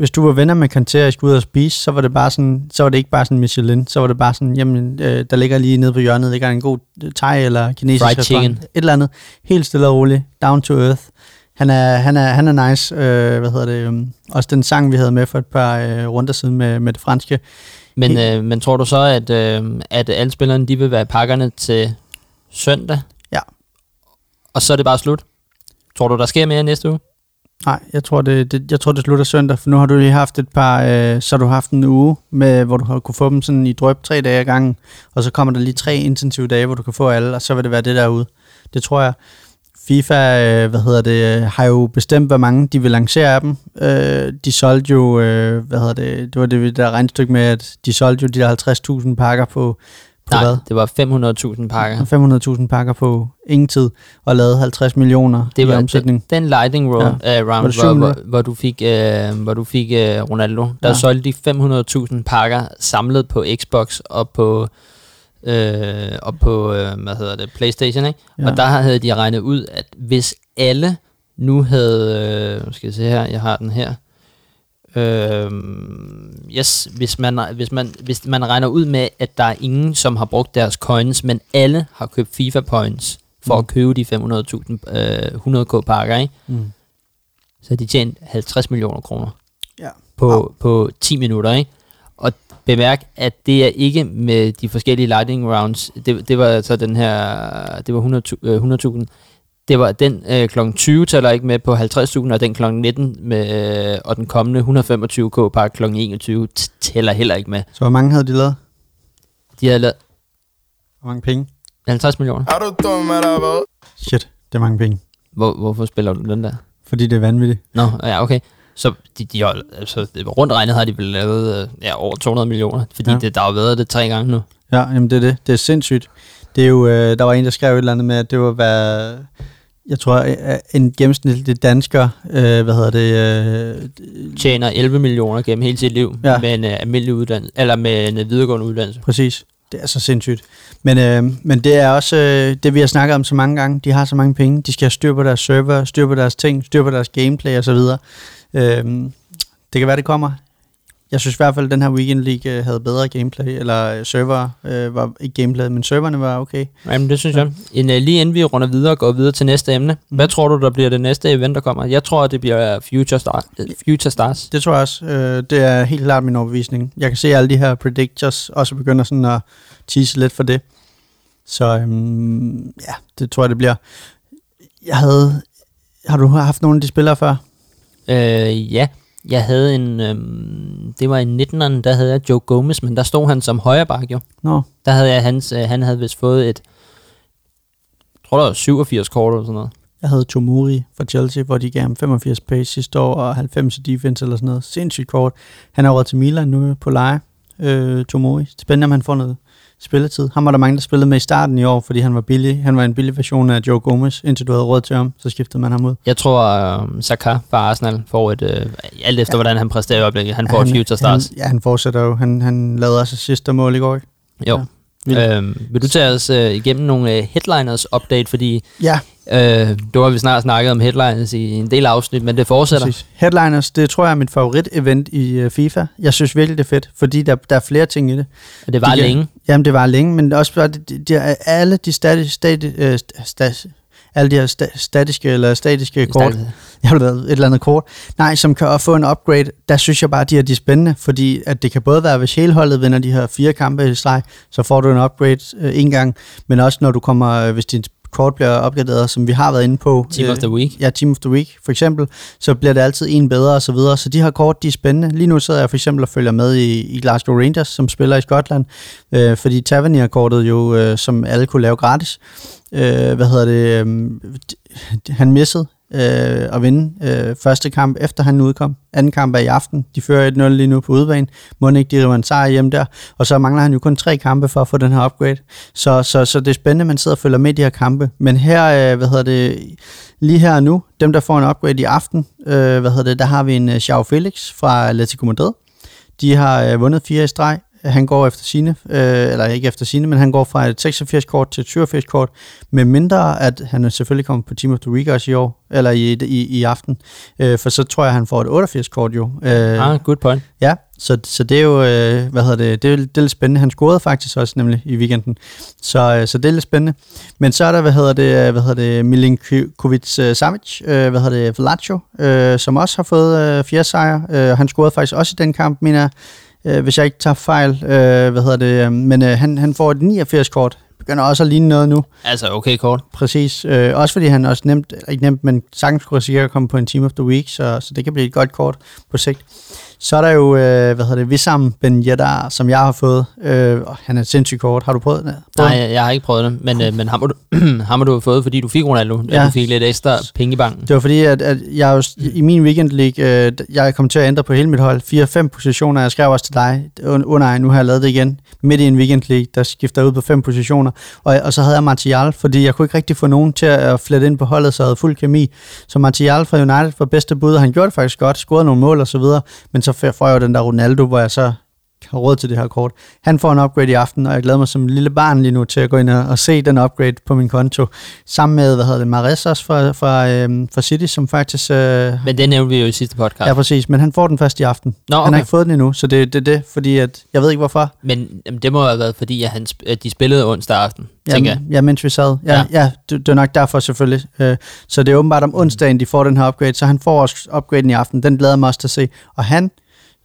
Speaker 2: hvis du var venner med Kanté og skulle ud og spise, så var det bare sådan, så var det ikke bare sådan Michelin, så var det bare sådan, jamen, øh, der ligger lige nede på hjørnet, ligger en god øh, thai eller kinesisk
Speaker 1: Fried
Speaker 2: restaurant.
Speaker 1: chicken.
Speaker 2: Et eller andet. Helt stille og roligt. Down to earth. Han er, han er, han er nice. Øh, hvad hedder det? Um, også den sang, vi havde med for et par øh, runder siden med, med det franske.
Speaker 1: Men, øh, men tror du så, at, øh, at alle spillerne de vil være i pakkerne til søndag?
Speaker 2: Ja.
Speaker 1: Og så er det bare slut? Tror du, der sker mere næste uge?
Speaker 2: Nej, jeg tror, det, det, jeg tror, det slutter søndag, for nu har du lige haft et par, øh, så har du haft en uge, med, hvor du har kunne få dem sådan i drøb tre dage ad gangen, og så kommer der lige tre intensive dage, hvor du kan få alle, og så vil det være det derude. Det tror jeg. FIFA, øh, hvad hedder det, øh, har jo bestemt, hvor mange de vil lancere af dem. Øh, de solgte jo, øh, hvad hedder det, det var det der regnstykke med, at de solgte jo de der 50.000 pakker på
Speaker 1: Nej,
Speaker 2: hvad?
Speaker 1: det var 500.000 pakker.
Speaker 2: 500.000 pakker på ingen tid, og lavede 50 millioner
Speaker 1: Det
Speaker 2: i
Speaker 1: var
Speaker 2: omsætning.
Speaker 1: den, den lightning roll,
Speaker 2: Ja.
Speaker 1: uh,
Speaker 2: Var
Speaker 1: round, hvor, hvor, hvor du fik, uh, hvor du fik uh, Ronaldo. Der
Speaker 2: Ja.
Speaker 1: solgte de 500.000 pakker samlet på Xbox og på øh, og på øh, hvad hedder det, PlayStation, ikke?
Speaker 2: Ja.
Speaker 1: Og der havde de regnet ud, at hvis alle nu havde, øh, nu skal jeg se her, jeg har den her. Øh, yes, hvis man, hvis, man, hvis man regner ud med, at der er ingen, som har brugt deres coins, men alle har købt FIFA points for
Speaker 2: Mm.
Speaker 1: at købe de 500.000 øh, 100k pakker, ikke?
Speaker 2: Mm.
Speaker 1: så har de tjent 50 millioner kroner
Speaker 2: Ja.
Speaker 1: på,
Speaker 2: Wow.
Speaker 1: på 10 minutter, ikke? Og bemærk, at det er ikke med de forskellige lightning rounds. Det, det var altså den her, det var 100 øh, 100.000. Det var den øh, kl. 20 tæller ikke med på 50.000, og den kl. 19 med, øh, og den kommende 125k par kl. 21 t- tæller heller ikke med.
Speaker 2: Så hvor mange havde de lavet?
Speaker 1: De havde lavet
Speaker 2: Hvor mange penge?
Speaker 1: 50 millioner.
Speaker 3: Er du dum, eller hvad?
Speaker 2: Shit, det er mange penge.
Speaker 1: Hvor, hvorfor spiller du den der?
Speaker 2: Fordi det er vanvittigt.
Speaker 1: Nå, ja, okay. Så de, de har, altså, rundt regnet har de vel lavet øh, ja, over 200 millioner, fordi
Speaker 2: Ja.
Speaker 1: det, der har været det tre gange nu.
Speaker 2: Ja, jamen det er det. Det er sindssygt. Det er jo, øh, der var en, der skrev et eller andet med, at det var, hvad, jeg tror, øh, en gennemsnitlig dansker, øh, hvad hedder det, øh,
Speaker 1: Tjener 11 millioner gennem hele sit liv
Speaker 2: Ja.
Speaker 1: med en uh, almindelig uddannelse, eller med en uh, videregående uddannelse.
Speaker 2: præcis. Det er så sindssygt. Men, øh, men det er også øh, det, vi har snakket om så mange gange. De har så mange penge. De skal have styr på deres server, styr på deres ting, styr på deres gameplay osv. Øh, det kan være, det kommer. Jeg synes i hvert fald, at den her Weekend League øh, havde bedre gameplay, eller øh, server øh, var ikke gameplay, men serverne var okay.
Speaker 1: Jamen, det synes jeg. En, uh, lige inden vi runder videre og går videre til næste emne.
Speaker 2: Mm.
Speaker 1: Hvad tror du, der bliver det næste event, der kommer? Jeg tror, det bliver Future, Star, uh, Future Stars.
Speaker 2: Det tror jeg også. Øh, det er helt klart min overbevisning. Jeg kan se alle de her predictors også begynder sådan at tease lidt for det. Så øhm, ja, det tror jeg, det bliver. Jeg havde... Har du haft nogle af de spillere før?
Speaker 1: Øh, ja, jeg havde en, øhm, det var i 19'erne, der havde jeg Joe Gomez, men der stod han som højre bak jo.
Speaker 2: Nå,
Speaker 1: Der havde jeg hans, øh, han havde vist fået et, jeg tror der var 87 kort eller sådan noget.
Speaker 2: jeg havde Tomori fra Chelsea, hvor de gav ham 85 pace sidste år og 90 i defense eller sådan noget. Sindssygt kort. Han er over til Milan nu på leje. Øh, Tomori. Spændende, om han får noget spilletid. Han var der mange, der spillede med i starten i år, fordi han var billig. Han var en billig version af Joe Gomez, indtil du havde råd til ham. Så skiftede man ham ud.
Speaker 1: Jeg tror, øh, Saka fra Arsenal får et, øh, alt efter
Speaker 2: Ja.
Speaker 1: hvordan han præsterer i øjeblikket, han får et Future Stars.
Speaker 2: Han, ja, han fortsætter jo. Han, han lavede også sidste mål i går, ikke?
Speaker 1: Jo,
Speaker 2: Ja. Vildt.
Speaker 1: Øhm, vil du tage os øh, igennem nogle øh, headliners update, fordi
Speaker 2: Ja,
Speaker 1: øh, du har vi snart snakket om headliners i en del afsnit, men det fortsætter.
Speaker 2: præcis. Headliners, det tror jeg er mit favorit-event i uh, FIFA. Jeg synes virkelig, det er fedt, fordi der, der er flere ting i det.
Speaker 1: Og det var
Speaker 2: De
Speaker 1: længe.
Speaker 2: Jamen, det var længe, men også det, det er alle de stati, stati, øh, sta, alle de her sta, statiske eller statiske kort, jeg vil et eller andet kort, nej, som kan få en upgrade, der synes jeg bare, at de er de er spændende, fordi at det kan både være, hvis hele holdet vinder de her fire kampe i streg, så får du en upgrade øh, en gang, men også når du kommer, øh, hvis dit kort bliver opgraderet, som vi har været inde på.
Speaker 1: Team of the Week.
Speaker 2: Ja, Team of the Week for eksempel, så bliver det altid en bedre og så videre. Så de her kort, de er spændende. Lige nu sidder jeg for eksempel og følger med i, i Glasgow Rangers, som spiller i Skotland, øh, fordi Tavernier-kortet jo, øh, som alle kunne lave gratis, øh, hvad hedder det, øh, han missede øh, at vinde øh, første kamp, efter han udkom. Anden kamp er i aften. De fører 1-0 lige nu på udebane. Må ikke, de river en sejr hjem der. Og så mangler han jo kun tre kampe for at få den her upgrade. Så, så, så det er spændende, at man sidder og følger med i de her kampe. Men her, øh, hvad hedder det, lige her og nu, dem der får en upgrade i aften, øh, hvad hedder det, der har vi en øh, Joao Felix fra Atletico Madrid. De har øh, vundet fire i streg. Han går efter sine, øh, eller ikke efter sine, men han går fra et 86-kort til et 87-kort, med mindre at han selvfølgelig kommer på Team of the Week også i år, eller i, i, i aften, øh, for så tror jeg, han får et 88-kort jo. Øh,
Speaker 1: Ah, good point.
Speaker 2: Ja, så, så det er jo, øh, hvad hedder det, det er, det er lidt spændende. Han scorede faktisk også nemlig i weekenden, så, øh, så det er lidt spændende. Men så er der, hvad hedder det, øh, hvad hedder det, Milinkovic øh, Savic, øh, hvad hedder det, Vlacho, øh, som også har fået øh, fire sejre. Øh, han scorede faktisk også i den kamp, mener jeg, øh, hvis jeg ikke tager fejl, øh, hvad hedder det, øh, men øh, han, han får et 89-kort, begynder også at ligne noget nu.
Speaker 1: Altså, okay kort.
Speaker 2: Præcis. Øh, også fordi han også nemt, ikke nemt, men sagtens kunne risikere at komme på en Team of the Week, så, så det kan blive et godt kort på sigt. Så er der jo, øh, hvad hedder det, Wissam Ben Yedder, som jeg har fået. Øh, han er sindssygt kort. Har du prøvet det?
Speaker 1: Nej, jeg, jeg har ikke prøvet det, men, øh, men ham, har du, ham har du fået, fordi du fik Ronaldo, ja. Du fik lidt ekstra penge i banken.
Speaker 2: Det var fordi, at, at jeg jo, i min weekend league, øh, jeg kom til at ændre på hele mit hold. 4-5 positioner, jeg skrev også til dig. Åh oh, nu har jeg lavet det igen. Midt i en weekend league, der skifter ud på fem positioner. Og, og så havde jeg Martial, fordi jeg kunne ikke rigtig få nogen til at flette ind på holdet, så jeg havde fuld kemi. Så Martial fra United var bedste bud, og han gjorde det faktisk godt, scorede nogle mål og så videre. Men så så får jeg jo den der Ronaldo, hvor jeg så har råd til det her kort. Han får en upgrade i aften, og jeg glæder mig som en lille barn lige nu til at gå ind og, og se den upgrade på min konto. Sammen med, hvad hedder det, Mares også fra, fra, øhm, fra City, som faktisk... Øh,
Speaker 1: Men det nævnte vi jo i sidste podcast.
Speaker 2: Ja, præcis, men han får den først i aften.
Speaker 1: Nå,
Speaker 2: Han
Speaker 1: okay.
Speaker 2: har ikke fået den endnu, så det er det, det, fordi at, jeg ved ikke hvorfor.
Speaker 1: Men jamen, det må have været, fordi at, han, at de spillede onsdag aften, tænker jeg.
Speaker 2: Ja, mens vi sad. Ja,
Speaker 1: Ja.
Speaker 2: ja. det, det, er nok derfor selvfølgelig. Øh, så det er åbenbart om onsdagen, de får den her upgrade, så han får også upgraden i aften. Den glæder mig også til at se. Og han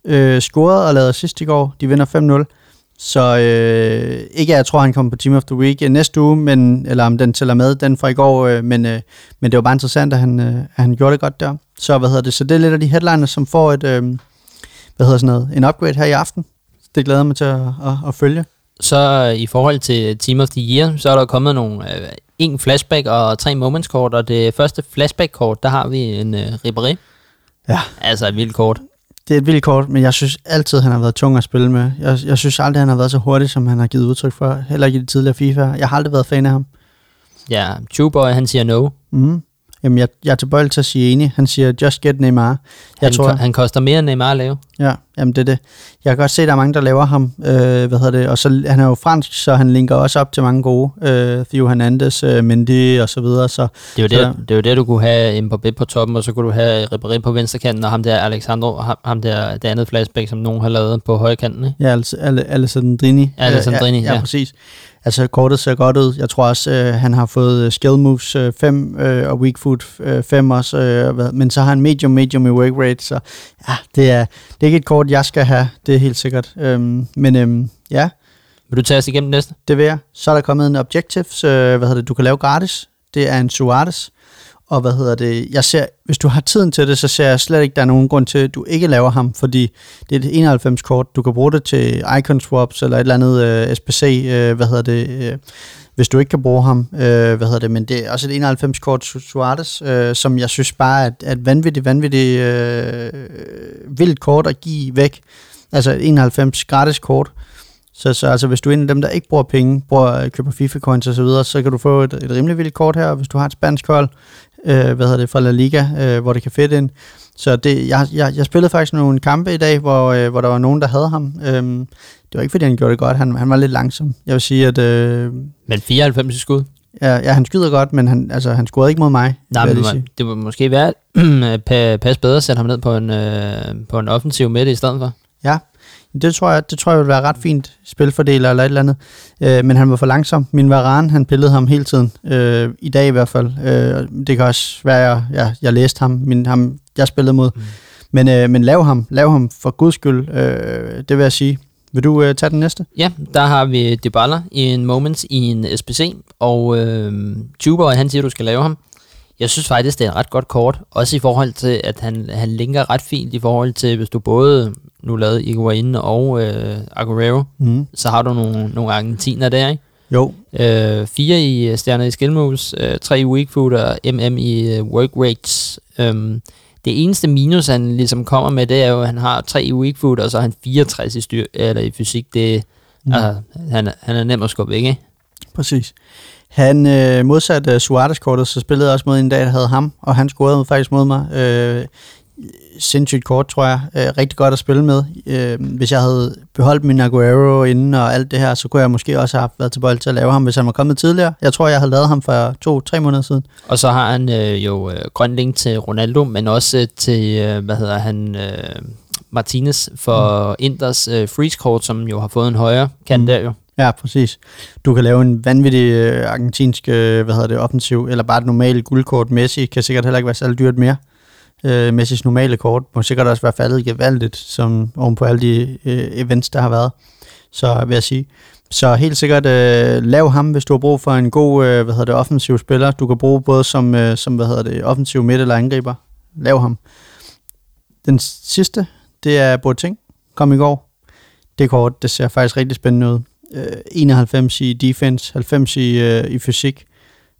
Speaker 2: øh, scorede og lavede sidst i går. De vinder 5-0. Så øh, ikke at jeg tror, han kommer på Team of the Week øh, næste uge, men, eller om den tæller med, den fra i går, øh, men, øh, men det var bare interessant, at han, øh, at han gjorde det godt der. Så hvad hedder det? Så det er lidt af de headliner, som får et, øh, hvad hedder sådan noget, en upgrade her i aften. Det glæder jeg mig til at, at, at følge.
Speaker 1: Så øh, i forhold til Team of the Year, så er der kommet nogle, øh, en flashback og tre moments kort, og det første flashback kort, der har vi en øh, Ribéry.
Speaker 2: Ja.
Speaker 1: Altså et vildt kort.
Speaker 2: Det er et vildt kort, men jeg synes altid, han har været tung at spille med. Jeg, jeg synes aldrig, han har været så hurtig, som han har givet udtryk for. Heller ikke i det tidligere FIFA. Jeg har aldrig været fan af ham.
Speaker 1: Ja, Chewboy, han siger no.
Speaker 2: Mm. Jamen, jeg, jeg er tilbøjelig til at sige enig. Han siger, just get Neymar. Jeg
Speaker 1: Han,
Speaker 2: tror,
Speaker 1: han koster mere end Neymar at lave.
Speaker 2: ja, jamen det er det. Jeg kan godt se, at der er mange, der laver ham. Øh, hvad hedder det? Og så, han er jo fransk, så han linker også op til mange gode. Øh, Theo Hernandez, øh, Mendy og så videre. Så
Speaker 1: Det er jo
Speaker 2: Så-
Speaker 1: det, det, er jo det, du kunne have Mbappé på toppen, og så kunne du have Ribéry på venstrekanten, og ham der Alexandro, ham, ham der det andet flashback, som nogen har lavet på højkanten. Ikke?
Speaker 2: Ja, Alessandrini.
Speaker 1: Alessandrini,
Speaker 2: ja, ja.
Speaker 1: ja.
Speaker 2: præcis. Altså, kortet ser godt ud. Jeg tror også, øh, han har fået øh, skill moves 5 øh, og weak foot 5 også. Øh, hvad- men så har han medium, medium i work rate. Så ja, det er, det er ikke et kort, jeg skal have. Det er helt sikkert. Øhm, men øhm, ja,
Speaker 1: Vil du tage os igennem næste?
Speaker 2: det vil jeg. Så er der kommet en objectives, øh, hvad hedder det, du kan lave gratis. Det er en Suarez. Og hvad hedder det, jeg ser, hvis du har tiden til det, så ser jeg slet ikke, der er nogen grund til, at du ikke laver ham, fordi det er et 91 kort. Du kan bruge det til icon swaps eller et eller andet øh, SPC, øh, hvad hedder det, øh, hvis du ikke kan bruge ham, øh, hvad hedder det, men det er også et 91 kort Suarez, øh, som jeg synes bare er et, er et vanvittigt, vanvittigt øh, vildt kort at give væk. Altså et 91 gratis kort. Så, så altså, hvis du er en af dem, der ikke bruger penge, bruger, øh, køber FIFA-coins osv., så, videre, så kan du få et, et rimelig vildt kort her, hvis du har et spansk hold, øh, hvad hedder det, fra La Liga, øh, hvor det kan fedt ind. Så det, jeg, jeg, jeg spillede faktisk nogle kampe i dag, hvor, øh, hvor der var nogen, der havde ham. Øhm, det var ikke, fordi han gjorde det godt. Han, han var lidt langsom. Jeg vil sige, at... Øh,
Speaker 1: Men 94 i skud?
Speaker 2: ja, ja, han skyder godt, men han, altså, han scorede ikke mod mig.
Speaker 1: Nej, men
Speaker 2: sige.
Speaker 1: det må måske være pa- pas bedre at sætte ham ned på en, øh, på en offensiv midte i stedet for.
Speaker 2: Ja, det tror jeg, det tror jeg vil være ret fint spilfordeler eller et eller andet. Øh, men han var for langsom. Min Varane, han pillede ham hele tiden. Øh, I dag i hvert fald. Øh, det kan også være, jeg, jeg, jeg læste ham, min, ham, jeg spillede mod. Mm. Men, øh, men lav ham, lav ham for guds skyld, øh, det vil jeg sige. Vil du øh, tage den næste?
Speaker 1: Ja, der har vi Dybala i en Moments i en SPC, og øh, Tuber, han siger, du skal lave ham. Jeg synes faktisk, det er et ret godt kort, også i forhold til, at han, han linker ret fint i forhold til, hvis du både nu lavede Iguain og øh, Aguero,
Speaker 2: Mm.
Speaker 1: så har du nogle, nogle argentiner der, ikke?
Speaker 2: Jo,
Speaker 1: Øh, fire i øh, stjerner i skill moves, øh, tre i weak food og MM i øh, work rates. Øhm, det eneste minus, han ligesom kommer med, det er jo, at han har tre i weak food, og så har han 64 i, styr, eller i fysik. Det,
Speaker 2: Mm.
Speaker 1: altså, han, han er nem at skubbe ikke?
Speaker 2: præcis. Han øh, modsat øh, Suarez-kortet, så spillede jeg også mod en dag, der havde ham, og han scorede faktisk mod mig. Øh, sindssygt kort, tror jeg. Øh, rigtig godt at spille med. Øh, hvis jeg havde beholdt min Aguero inden og alt det her, så kunne jeg måske også have været tilbøjelig til at lave ham, hvis han var kommet tidligere. Jeg tror, jeg havde lavet ham for to-tre måneder siden.
Speaker 1: Og så har han øh, jo øh, grøn link til Ronaldo, men også øh, til, øh, hvad hedder han, øh, Martinez for mm. Inders øh, freeze kort, som jo har fået en højere kant
Speaker 2: mm.
Speaker 1: der jo.
Speaker 2: Ja, præcis. Du kan lave en vanvittig øh, argentinsk, øh, hvad hedder det, offensiv, eller bare et normalt guldkort. Messi kan sikkert heller ikke være særlig dyrt mere. Øh, Messis normale kort må sikkert også være faldet gevaldigt, som oven på alle de øh, events, der har været. Så vil jeg sige. Så helt sikkert øh, lav ham, hvis du har brug for en god, øh, hvad hedder det, offensiv spiller. Du kan bruge både som, øh, som hvad hedder det, offensiv midt eller angriber. Lav ham. Den sidste, det er Boateng. Kom i går. Det kort, det ser faktisk rigtig spændende ud. Øh, 91 i defense, 90 i, øh, i fysik,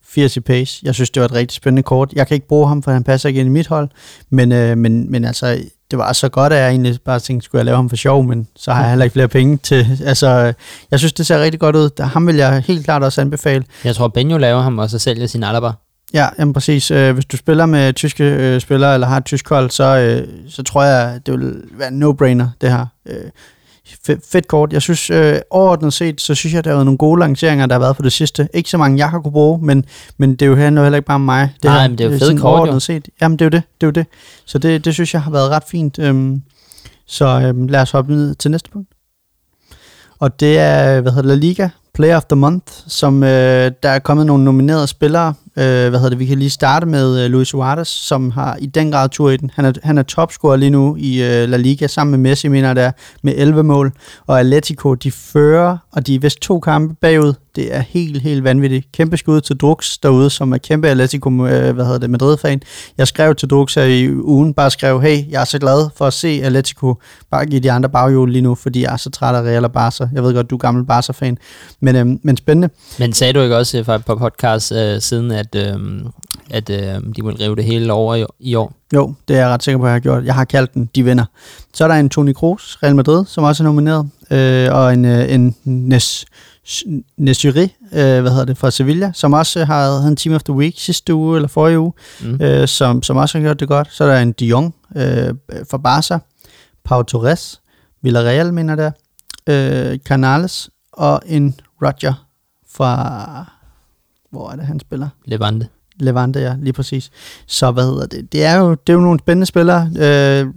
Speaker 2: 80 i pace. Jeg synes, det var et rigtig spændende kort. Jeg kan ikke bruge ham, for han passer ikke ind i mit hold. Men, øh, men, men altså, det var så godt, at jeg egentlig bare tænkte, skulle jeg lave ham for sjov, men så har jeg heller ikke flere penge til. Altså, øh, jeg synes, det ser rigtig godt ud. Ham vil jeg helt klart også anbefale.
Speaker 1: Jeg tror, Benjo laver ham, og så sælger sin Alaba.
Speaker 2: Ja, jamen præcis. Øh, hvis du spiller med tyske øh, spillere, eller har et tysk hold, så, øh, så tror jeg, det vil være en no-brainer, det her. Øh, fedt, fedt kort. Jeg synes, øh, overordnet set, så synes jeg, der har været nogle gode lanceringer, der har været på det sidste. Ikke så mange, jeg har kunne bruge, men, men det er jo handler jo heller ikke bare om mig. Det
Speaker 1: Nej,
Speaker 2: her,
Speaker 1: men det er jo fede
Speaker 2: sådan
Speaker 1: kort, jo.
Speaker 2: overordnet set. Jamen, det er jo det. det, er jo det. Så det, det synes jeg har været ret fint. Øhm, så øhm, lad os hoppe ned til næste punkt. Og det er, hvad hedder La Liga, Player of the Month, som øh, der er kommet nogle nominerede spillere. Øh, hvad hedder det, vi kan lige starte med øh, Luis Suarez, som har i den grad tur i den. Han er, han er topscorer lige nu i øh, La Liga, sammen med Messi, mener der med 11 mål. Og Atletico, de fører, og de er vist to kampe bagud. Det er helt, helt vanvittigt. Kæmpe skud til Drux derude, som er kæmpe Atletico, øh, hvad hedder det, Madrid-fan. Jeg skrev til Drux her i ugen, bare skrev, hey, jeg er så glad for at se Atletico bare give de andre baghjul lige nu, fordi jeg er så træt af Real og Barca. Jeg ved godt, du er gammel Barca-fan. Men, øh, men spændende.
Speaker 1: Men sagde du ikke også øh, på podcast øh, siden, at, øh, at øh, de vil rive det hele over i, i år?
Speaker 2: Jo, det er jeg ret sikker på, at jeg har gjort. Jeg har kaldt den, de vinder. Så er der en Toni Kroos, Real Madrid, som også er nomineret, øh, og en, øh, en Nes, Nesiri, øh, hvad hedder det, fra Sevilla, som også har havde en Team of the Week sidste uge, eller forrige uge,
Speaker 1: Mm.
Speaker 2: øh, som, som også har gjort det godt. Så er der en De Jong øh, fra Barca, Pau Torres, Villarreal, mener det er, øh, Canales, og en Roger fra, hvor er det, han spiller?
Speaker 1: Levante.
Speaker 2: Levante, ja, lige præcis. Så hvad hedder det? Det er jo, det er jo nogle spændende spillere. Øh,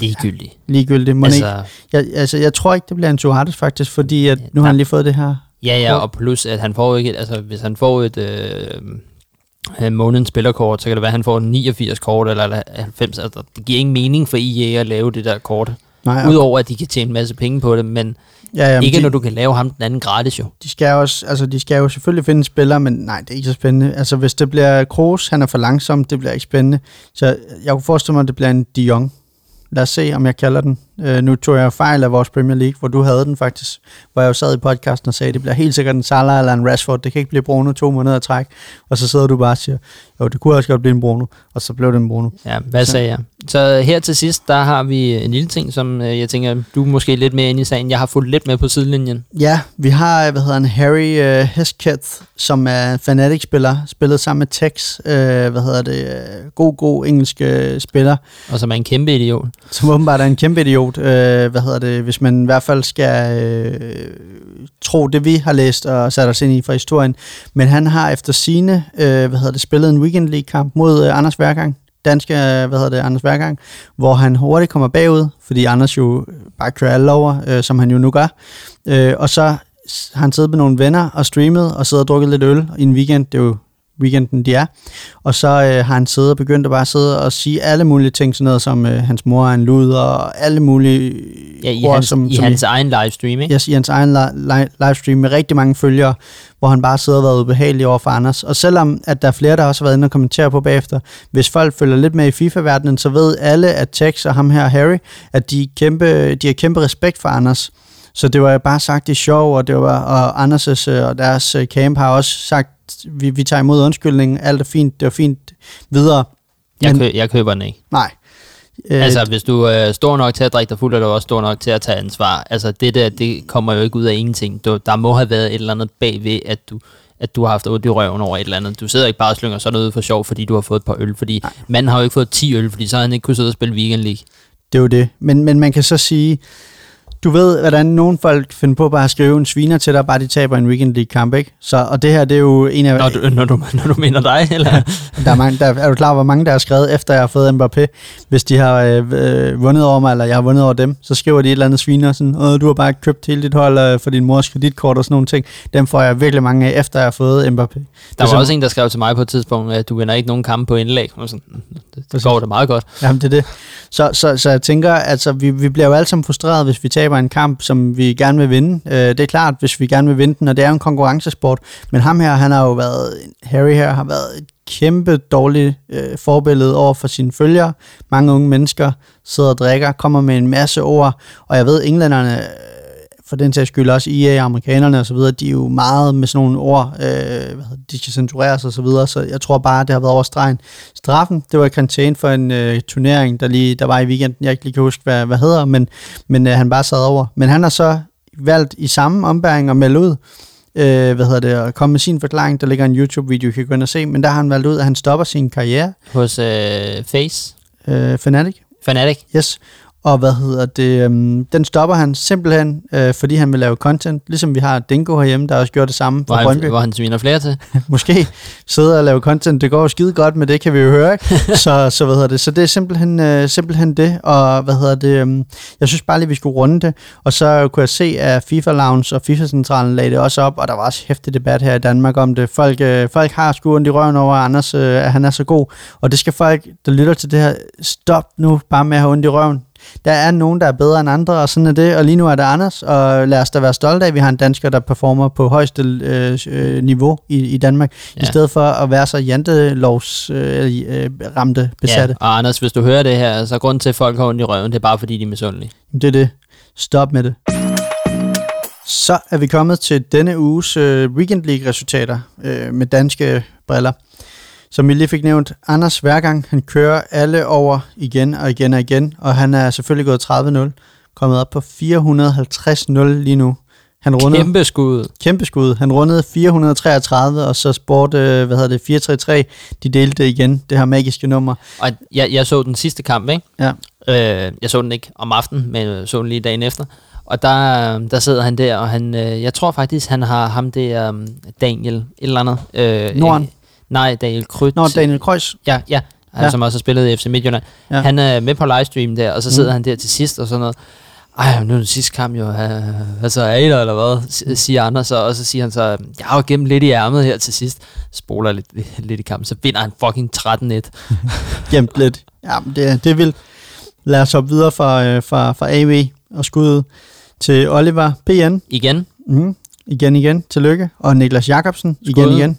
Speaker 1: Ligegyldigt.
Speaker 2: ligegyldigt. Må altså,
Speaker 1: Altså,
Speaker 2: jeg, altså, jeg tror ikke, det bliver en Suarez faktisk, fordi at
Speaker 1: Ja,
Speaker 2: nu har han lige fået det her.
Speaker 1: ja, ja, og plus, at han får ikke, altså hvis han får et øh, øh, månedens spillerkort, så kan det være, at han får en 89 kort eller 90. Altså, det giver ingen mening for EA at lave det der kort.
Speaker 2: Nej,
Speaker 1: Udover at de kan tjene en masse penge på det, men
Speaker 2: ja,
Speaker 1: Jamen, ikke
Speaker 2: de,
Speaker 1: når du kan lave ham den anden gratis jo.
Speaker 2: de, skal også, altså, de skal jo selvfølgelig finde spiller, men nej, det er ikke så spændende. Altså, hvis det bliver Kroos, han er for langsom, det bliver ikke spændende. Så jeg kunne forestille mig, at det bliver en De Jong. Lad os se, om jeg kalder den. Øh, nu tog jeg fejl af vores Premier League, hvor du havde den faktisk. Hvor jeg jo sad i podcasten og sagde, at det bliver helt sikkert en Salah eller en Rashford. Det kan ikke blive Bruno to måneder at træk. Og så sidder du bare og siger, jo, det kunne også godt blive en Bruno. Og så blev det en Bruno.
Speaker 1: Ja, hvad sagde jeg? Så her til sidst, der har vi en lille ting, som øh, jeg tænker, du er måske lidt mere inde i sagen. Jeg har fulgt lidt med på sidelinjen.
Speaker 2: Ja, vi har, hvad hedder han, Harry uh, Hesketh, som er Fnatic-spiller, spillet sammen med Tex, uh, hvad hedder det, uh, god, god engelsk uh, spiller,
Speaker 1: Og som er en kæmpe idiot.
Speaker 2: som åbenbart er en kæmpe idiot idiot, øh, hvad hedder det, hvis man i hvert fald skal øh, tro det, vi har læst og sat os ind i fra historien. Men han har efter sine, øh, hvad hedder det, spillet en Weekend League-kamp mod øh, Anders Værgang, danske, øh, hvad hedder det, Anders Værgang, hvor han hurtigt kommer bagud, fordi Anders jo bare kører alle over, øh, som han jo nu gør. Øh, og så har han siddet med nogle venner og streamet og siddet og drukket lidt øl i en weekend. Det er jo weekenden, de er. Og så øh, har han siddet og begyndt at bare sidde og sige alle mulige ting, sådan noget som øh, hans mor er en luder, og alle mulige
Speaker 1: Ja, i
Speaker 2: ord,
Speaker 1: hans,
Speaker 2: som,
Speaker 1: i
Speaker 2: som
Speaker 1: hans egen livestream, ikke?
Speaker 2: yes, i hans egen li- li- livestream med rigtig mange følgere, hvor han bare sidder og været ubehagelig over for Anders. Og selvom at der er flere, der også har været inde og kommentere på bagefter, hvis folk følger lidt med i FIFA-verdenen, så ved alle, at Tex og ham her, Harry, at de, kæmpe, de har kæmpe respekt for Anders. Så det var bare sagt i sjov, og det var og Anders' øh, og deres øh, camp har også sagt, vi, vi tager imod undskyldningen, alt er fint, det var fint videre.
Speaker 1: Jeg,
Speaker 2: Men-
Speaker 1: kø, jeg køber den ikke.
Speaker 2: Nej. Øh,
Speaker 1: Altså, hvis du er stor nok til at drikke dig fuld, er du også stor nok til at tage ansvar. Altså, det der, det kommer jo ikke ud af ingenting. Du, der må have været et eller andet bagved, at du, at du har haft ondt i røven over et eller andet. Du sidder ikke bare og slynger sådan noget for sjov, fordi du har fået et par øl. Fordi
Speaker 2: Nej.
Speaker 1: manden har jo ikke fået 10 øl, fordi så har han ikke kunnet sidde og spille Weekend League.
Speaker 2: Det er jo det. Men, men man kan så sige, du ved, hvordan nogle folk finder på bare at skrive en sviner til dig, bare de taber en Weekend League-kamp, ikke? Så, og det her, det er jo en af...
Speaker 1: Når du, når du, når du mener dig, eller?
Speaker 2: Der er, mange, der, er du klar, hvor mange der har skrevet, efter jeg har fået Mbappé, hvis de har øh, øh, vundet over mig, eller jeg har vundet over dem, så skriver de et eller andet sviner, sådan, Åh, du har bare købt hele dit hold øh, for din mors kreditkort og sådan nogle ting. Dem får jeg virkelig mange af, efter jeg har fået Mbappé.
Speaker 1: Der
Speaker 2: Det
Speaker 1: var
Speaker 2: så-
Speaker 1: også en, der skrev til mig på et tidspunkt, at du vinder ikke nogen kampe på indlæg. Og sådan, "Mm, det, det går da meget godt.
Speaker 2: Jamen, det er det. Så, så, så jeg tænker, altså, vi, vi bliver jo alle sammen frustreret, hvis vi taber en kamp, som vi gerne vil vinde. Øh, det er klart, hvis vi gerne vil vinde den, og det er jo en konkurrencesport. Men ham her, han har jo været, Harry her, har været et kæmpe dårligt øh, forbillede over for sine følgere. Mange unge mennesker sidder og drikker, kommer med en masse ord, og jeg ved, englænderne, for den sags skyld også EA, amerikanerne og så videre, de er jo meget med sådan nogle ord, øh, hvad hedder, det, de skal censureres og så videre, så jeg tror bare, det har været over stregen. Straffen, det var karantæne for en øh, turnering, der, lige, der var i weekenden, jeg ikke lige kan huske, hvad, hvad hedder, men, men øh, han bare sad over. Men han har så valgt i samme ombæring at melde ud, øh, hvad hedder det, og komme med sin forklaring, der ligger en YouTube-video, I kan gå ind og se, men der har han valgt ud, at han stopper sin karriere,
Speaker 1: Hos øh, Face,
Speaker 2: øh, Fnatic,
Speaker 1: Fnatic.
Speaker 2: Yes. Og hvad hedder det? Øhm, den stopper han simpelthen, øh, fordi han vil lave content. Ligesom vi har Dingo herhjemme, der også gjort det samme for Brøndby.
Speaker 1: hvor han sviner flere til.
Speaker 2: Måske sidde og lave content. Det går jo skide godt med det, kan vi jo høre. Ikke? så, så, hvad hedder det? så det er simpelthen, øh, simpelthen det. Og hvad hedder det? øhm, jeg synes bare lige, vi skulle runde det. Og så kunne jeg se, at FIFA Lounge og FIFA-centralen lagde det også op, og der var også hæftig debat her i Danmark om det. Folk, øh, folk har sgu ondt i røven over, at Anders øh, at han er så god. Og det skal folk, der lytter til det her, stop nu bare med at have ondt i røven. Der er nogen, der er bedre end andre, og sådan er det. Og lige nu er det Anders, og lad os da være stolte af, at vi har en dansker, der performer på højeste øh, øh, niveau i, i Danmark, ja. I stedet for at være så jantelovs øh, øh, ramte besatte.
Speaker 1: Ja, og Anders, hvis du hører det her, så grund til, at folk har ondt i røven, det er bare fordi, de er misundelige.
Speaker 2: Det er det. Stop med det. Så er vi kommet til denne uges øh, Weekend League-resultater øh, med danske briller. Som vi lige fik nævnt, Anders hver gang, han kører alle over igen og igen og igen, og han er selvfølgelig gået 30-0, kommet op på 450-0 lige nu. Han rundede,
Speaker 1: Kæmpe skud.
Speaker 2: kæmpe skud. Han rundede 433, og så Sport, øh, hvad hedder det, 433, de delte igen, det her magiske nummer.
Speaker 1: Og jeg, jeg så den sidste kamp, ikke?
Speaker 2: Ja.
Speaker 1: Øh, jeg så den ikke om aftenen, men så den lige dagen efter. Og der, der sidder han der, og han, øh, jeg tror faktisk, han har ham der, um, Daniel, et eller andet. Øh,
Speaker 2: Norden?
Speaker 1: Nej, Daniel Kryt.
Speaker 2: Nå, Daniel Krøjs.
Speaker 1: Ja, ja. Han,
Speaker 2: Ja.
Speaker 1: som også har spillet i FC Midtjylland.
Speaker 2: Ja.
Speaker 1: Han er med på livestream der, og så sidder
Speaker 2: Mm.
Speaker 1: mm. han der til sidst og sådan noget. Ej, nu er den sidste kamp jo, øh, hvad så er I der, eller hvad, s- siger Anders, og så siger han så, jeg har jo gemt lidt i ærmet her til sidst, spoler lidt, lidt i kampen, så vinder han fucking 13-1.
Speaker 2: gemt lidt. Ja, men det, det vildt. Lad os hoppe videre fra, øh, fra, fra AV og skud til Oliver PN.
Speaker 1: Igen,
Speaker 2: Mm. Igen, igen. Tillykke. Og Niklas Jakobsen. Igen, igen.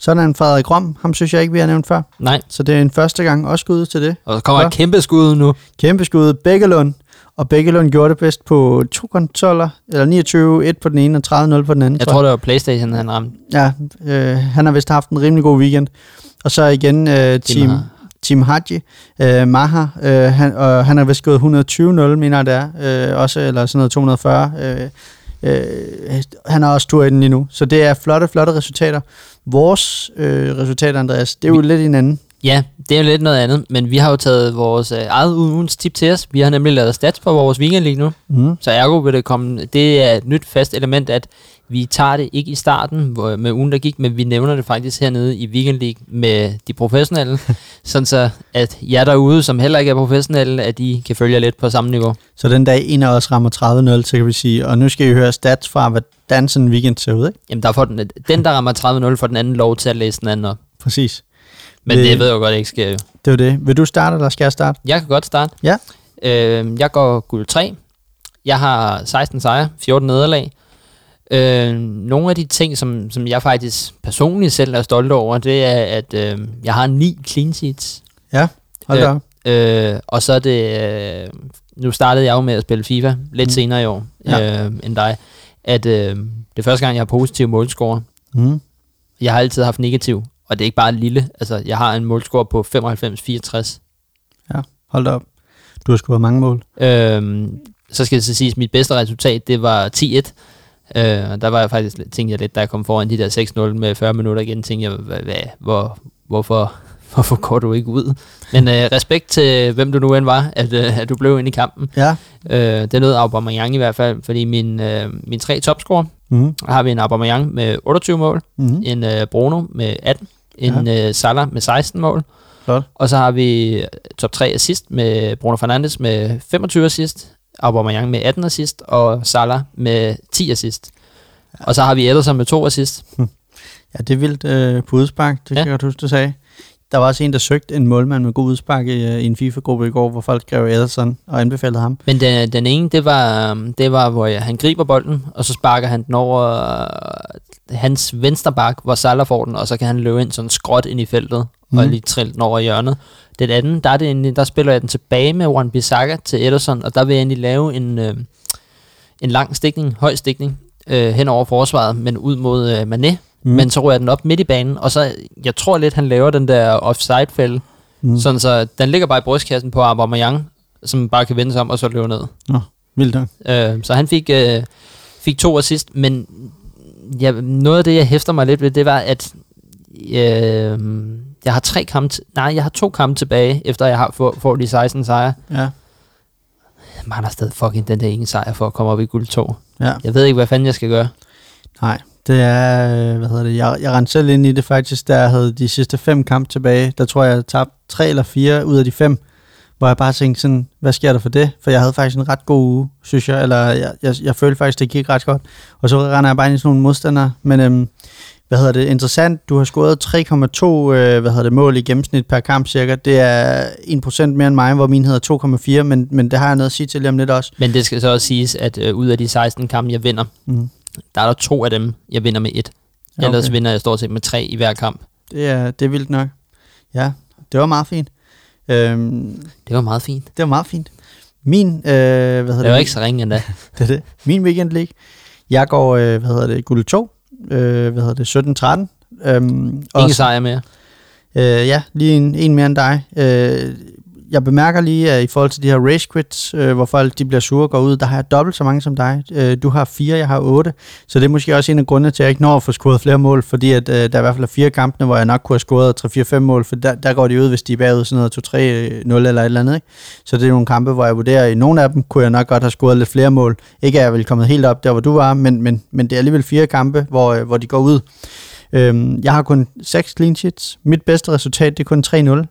Speaker 2: Sådan Frederik Rom. Ham synes jeg ikke, vi har nævnt før.
Speaker 1: nej,
Speaker 2: Så det er en første gang. Også skud til det.
Speaker 1: og så kommer et kæmpe skud nu.
Speaker 2: Kæmpe skud. Bækkelund. Og Bækkelund gjorde det bedst på to konsoller. Eller 29, 1 på den ene og 30-0 på den anden.
Speaker 1: Jeg tror, det var Playstation, han ramte.
Speaker 2: Ja, øh, han har vist haft en rimelig god weekend. Og så igen øh, Team. Team Haji, øh, Maha, øh, han, og han har vist gået 120-0, mener jeg det er, øh, også, eller sådan noget 240. Øh, øh, han har også tur i den lige nu. Så det er flotte, flotte resultater. Vores øh, resultater, Andreas, det er jo
Speaker 1: Vi-
Speaker 2: lidt en anden.
Speaker 1: Ja, det er jo lidt noget andet, men vi har jo taget vores øh, eget ugens tip til os. Vi har nemlig lavet stats på vores weekend lige nu,
Speaker 2: Mm.
Speaker 1: så ergo vil det komme, det er et nyt fast element, at vi tager det ikke i starten hvor, med ugen, der gik, men vi nævner det faktisk hernede i Weekend League med de professionelle, sådan så at jer derude, som heller ikke er professionelle, at de kan følge jer lidt på samme niveau.
Speaker 2: Så den dag en af os rammer 30-0, så kan vi sige, og nu skal I høre stats fra, hvordan sådan en weekend ser ud, ikke?
Speaker 1: Jamen, der får den, den der rammer 30-0, får den anden lov til at læse den anden op.
Speaker 2: Præcis.
Speaker 1: Men
Speaker 2: Det-
Speaker 1: det, det ved jeg jo godt ikke sker.
Speaker 2: Det er det. Vil du starte, eller skal jeg starte?
Speaker 1: Jeg kan godt starte.
Speaker 2: Ja.
Speaker 1: Øh, jeg går guld 3. Jeg har 16 sejre, 14 nederlag. Øh, nogle af de ting, som, som jeg faktisk personligt selv er stolt over, det er, at øh, jeg har 9 clean sheets.
Speaker 2: Hold
Speaker 1: Øh,
Speaker 2: da op.
Speaker 1: Øh, og så er det... Øh, nu startede jeg jo med at spille FIFA lidt
Speaker 2: Mm.
Speaker 1: senere i år
Speaker 2: Ja.
Speaker 1: øh, end dig. At øh, det er første gang, jeg har positiv målscore.
Speaker 2: Mm.
Speaker 1: Jeg har altid haft negativ, og det er ikke bare lille. Altså, jeg har en målscore på 95-64.
Speaker 2: Hold da op. Du har scoret mange mål.
Speaker 1: Øhm, så skal det så siges, at mit bedste resultat, det var 10-1. Øh, der var jeg faktisk, tænkte jeg lidt, da jeg kom foran de der 6-0 med 40 minutter igen, tænkte jeg, hvad, hvad, hvor, hvorfor, hvorfor går du ikke ud? Men øh, respekt til hvem du nu end var, at, øh, at du blev ind i kampen.
Speaker 2: Ja.
Speaker 1: Øh, det nød Aubameyang i hvert fald, fordi min, øh, min tre topscorer,
Speaker 2: Mm.
Speaker 1: der har vi en Aubameyang med 28 mål,
Speaker 2: Mm.
Speaker 1: en øh, Bruno med 18, en øh, Salah med 16 mål,
Speaker 2: Flot.
Speaker 1: og så har vi top 3 assist med Bruno Fernandes med 25 assist, Aubameyang med 18 assist, og Salah med 10 assist. Og så har vi Ederson med 2 assist.
Speaker 2: Ja, det er vildt øh, på udspark. Det kan
Speaker 1: Ja.
Speaker 2: jeg godt huske, du sagde. Der var også en, der søgte en målmand med god udspark i, øh, i en FIFA-gruppe i går, hvor folk skrev Ederson og anbefalede ham.
Speaker 1: Men den, den ene, det var, øhm, det var, hvor jeg, han griber bolden, og så sparker han den over øh, hans venstre bak, hvor Salah får den, og så kan han løbe ind sådan skråt ind i feltet, mm. og
Speaker 2: Mhm.
Speaker 1: lige trille den over i hjørnet. Den anden, der, er det egentlig, der spiller jeg den tilbage med Juan Bissaka til Ederson, og der vil jeg egentlig lave en, øh, en lang stikning, høj stikning, øh, hen over forsvaret, men ud mod øh, Mané. Mm. Men så rører den op midt i banen, og så, jeg tror lidt, han laver den der offside-fælde,
Speaker 2: mm.
Speaker 1: sådan så den ligger bare i brystkassen på Aubameyang, som bare kan vende sig om og så løbe ned.
Speaker 2: Vildt nok.
Speaker 1: Øh, så han fik, øh, fik to assist, men ja, noget af det, jeg hæfter mig lidt ved, det var, at øh, jeg har tre kampe, nej, jeg har to kampe tilbage, efter jeg har fået får de 16 sejre.
Speaker 2: Ja.
Speaker 1: Jeg mangler stadig fucking den der ene sejr for at komme op i guld 2.
Speaker 2: ja.
Speaker 1: Jeg ved ikke, hvad fanden jeg skal gøre.
Speaker 2: Nej, det er, øh, hvad hedder det, jeg, jeg rendte selv ind i det faktisk, jeg havde de sidste fem kampe tilbage. Der tror jeg, jeg tabte tre eller fire ud af de fem, hvor jeg bare tænkte sådan, hvad sker der for det? For jeg havde faktisk en ret god uge, synes jeg, eller jeg, jeg, jeg følte faktisk, det gik ret godt. Og så render jeg bare ind i sådan nogle modstandere, men øhm, hvad hedder det, interessant, du har scoret 3,2 øh, hvad hedder det, mål i gennemsnit per kamp cirka. Det er 1% mere end mig, hvor min hedder 2,4, men, men det har jeg noget at sige til lige om lidt også.
Speaker 1: Men det skal så også siges, at øh, ud af de 16 kampe, jeg vinder,
Speaker 2: Mm.
Speaker 1: Der er der to af dem, jeg vinder med et.
Speaker 2: Ja,
Speaker 1: Ellers
Speaker 2: okay.
Speaker 1: vinder jeg stort set med tre i hver kamp.
Speaker 2: Det er, det er vildt nok. Ja, det var meget fint. Øhm,
Speaker 1: Det var meget fint.
Speaker 2: det var meget fint. Min, øh, hvad hedder
Speaker 1: Det var ikke så ringe endda.
Speaker 2: det, er det. Min weekend league. Jeg går, øh, hvad hedder det, guld 2, øh, hvad hedder det, 17-13. Øhm,
Speaker 1: Ingen sejr mere.
Speaker 2: Øh, ja, lige en, en mere end dig. Øh, jeg bemærker lige, at i forhold til de her race quits, øh, hvor folk de bliver sure og går ud, der har jeg dobbelt så mange som dig. Øh, du har fire, jeg har otte. Så det er måske også en af grundene til, at jeg ikke når at få scoret flere mål, fordi at, øh, der i hvert fald er fire kampene, hvor jeg nok kunne have scoret 3-4-5 mål, for der, der går de ud, hvis de er bagud sådan noget 2-3-0 øh, eller et eller andet. Ikke? Så det er nogle kampe, hvor jeg vurderer, at i nogle af dem kunne jeg nok godt have scoret lidt flere mål. Ikke at jeg ville kommet helt op der, hvor du var, men, men, men det er alligevel fire kampe, hvor, øh, hvor de går ud. Øhm, jeg har kun 6 clean sheets. Mit bedste resultat det er kun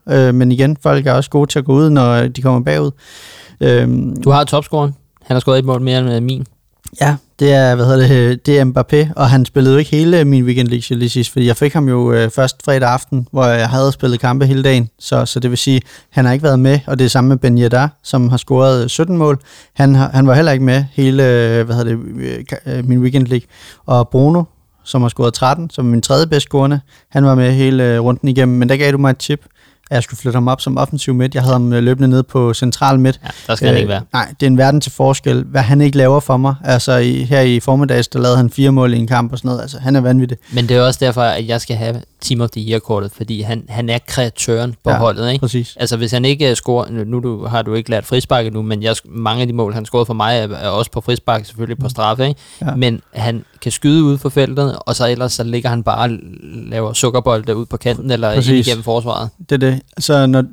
Speaker 2: 3-0. Øh, men igen, folk er også gode til at gå ud, når de kommer bagud. Øhm,
Speaker 1: Du har topscoren. Han har scoret et mål mere end øh, min.
Speaker 2: ja, det er, hvad hedder det, det er Mbappé, og han spillede jo ikke hele min weekend league lige sidst, fordi jeg fik ham jo øh, først fredag aften, hvor jeg havde spillet kampe hele dagen, så, så det vil sige, han har ikke været med, og det er samme med Ben Yedder, som har scoret 17 mål. Han, har, han var heller ikke med hele, øh, hvad hedder det, øh, øh, min weekend league. Og Bruno, som har scoret 13, som er min tredje bedst scorende, han var med hele øh, runden igennem, men der gav du mig et tip, at jeg skulle flytte ham op som offensiv midt. Jeg havde ham øh, løbende ned på central midt,
Speaker 1: Ja, der skal øh, han ikke være.
Speaker 2: Nej, det er en verden til forskel. Hvad han ikke laver for mig. Altså i, her i formiddags, der lavede han fire mål i en kamp og sådan noget. Altså han er vanvittig.
Speaker 1: Men det er også derfor, at jeg skal have Team of the Year-kortet, fordi han, han er kreatøren på
Speaker 2: Ja,
Speaker 1: holdet, ikke?
Speaker 2: Præcis.
Speaker 1: Altså, hvis han ikke øh, scorer... Nu, nu du, har du ikke lært frispark endnu, men jeg, mange af de mål, han scorede for mig, er, er også på frispark, selvfølgelig på straffe, ikke?
Speaker 2: Ja.
Speaker 1: Men han kan skyde ud for feltet, og så ellers så ligger han bare laver sukkerbolde ud på kanten, eller
Speaker 2: Præcis.
Speaker 1: ind igennem forsvaret.
Speaker 2: Det er det. Altså, når, øh,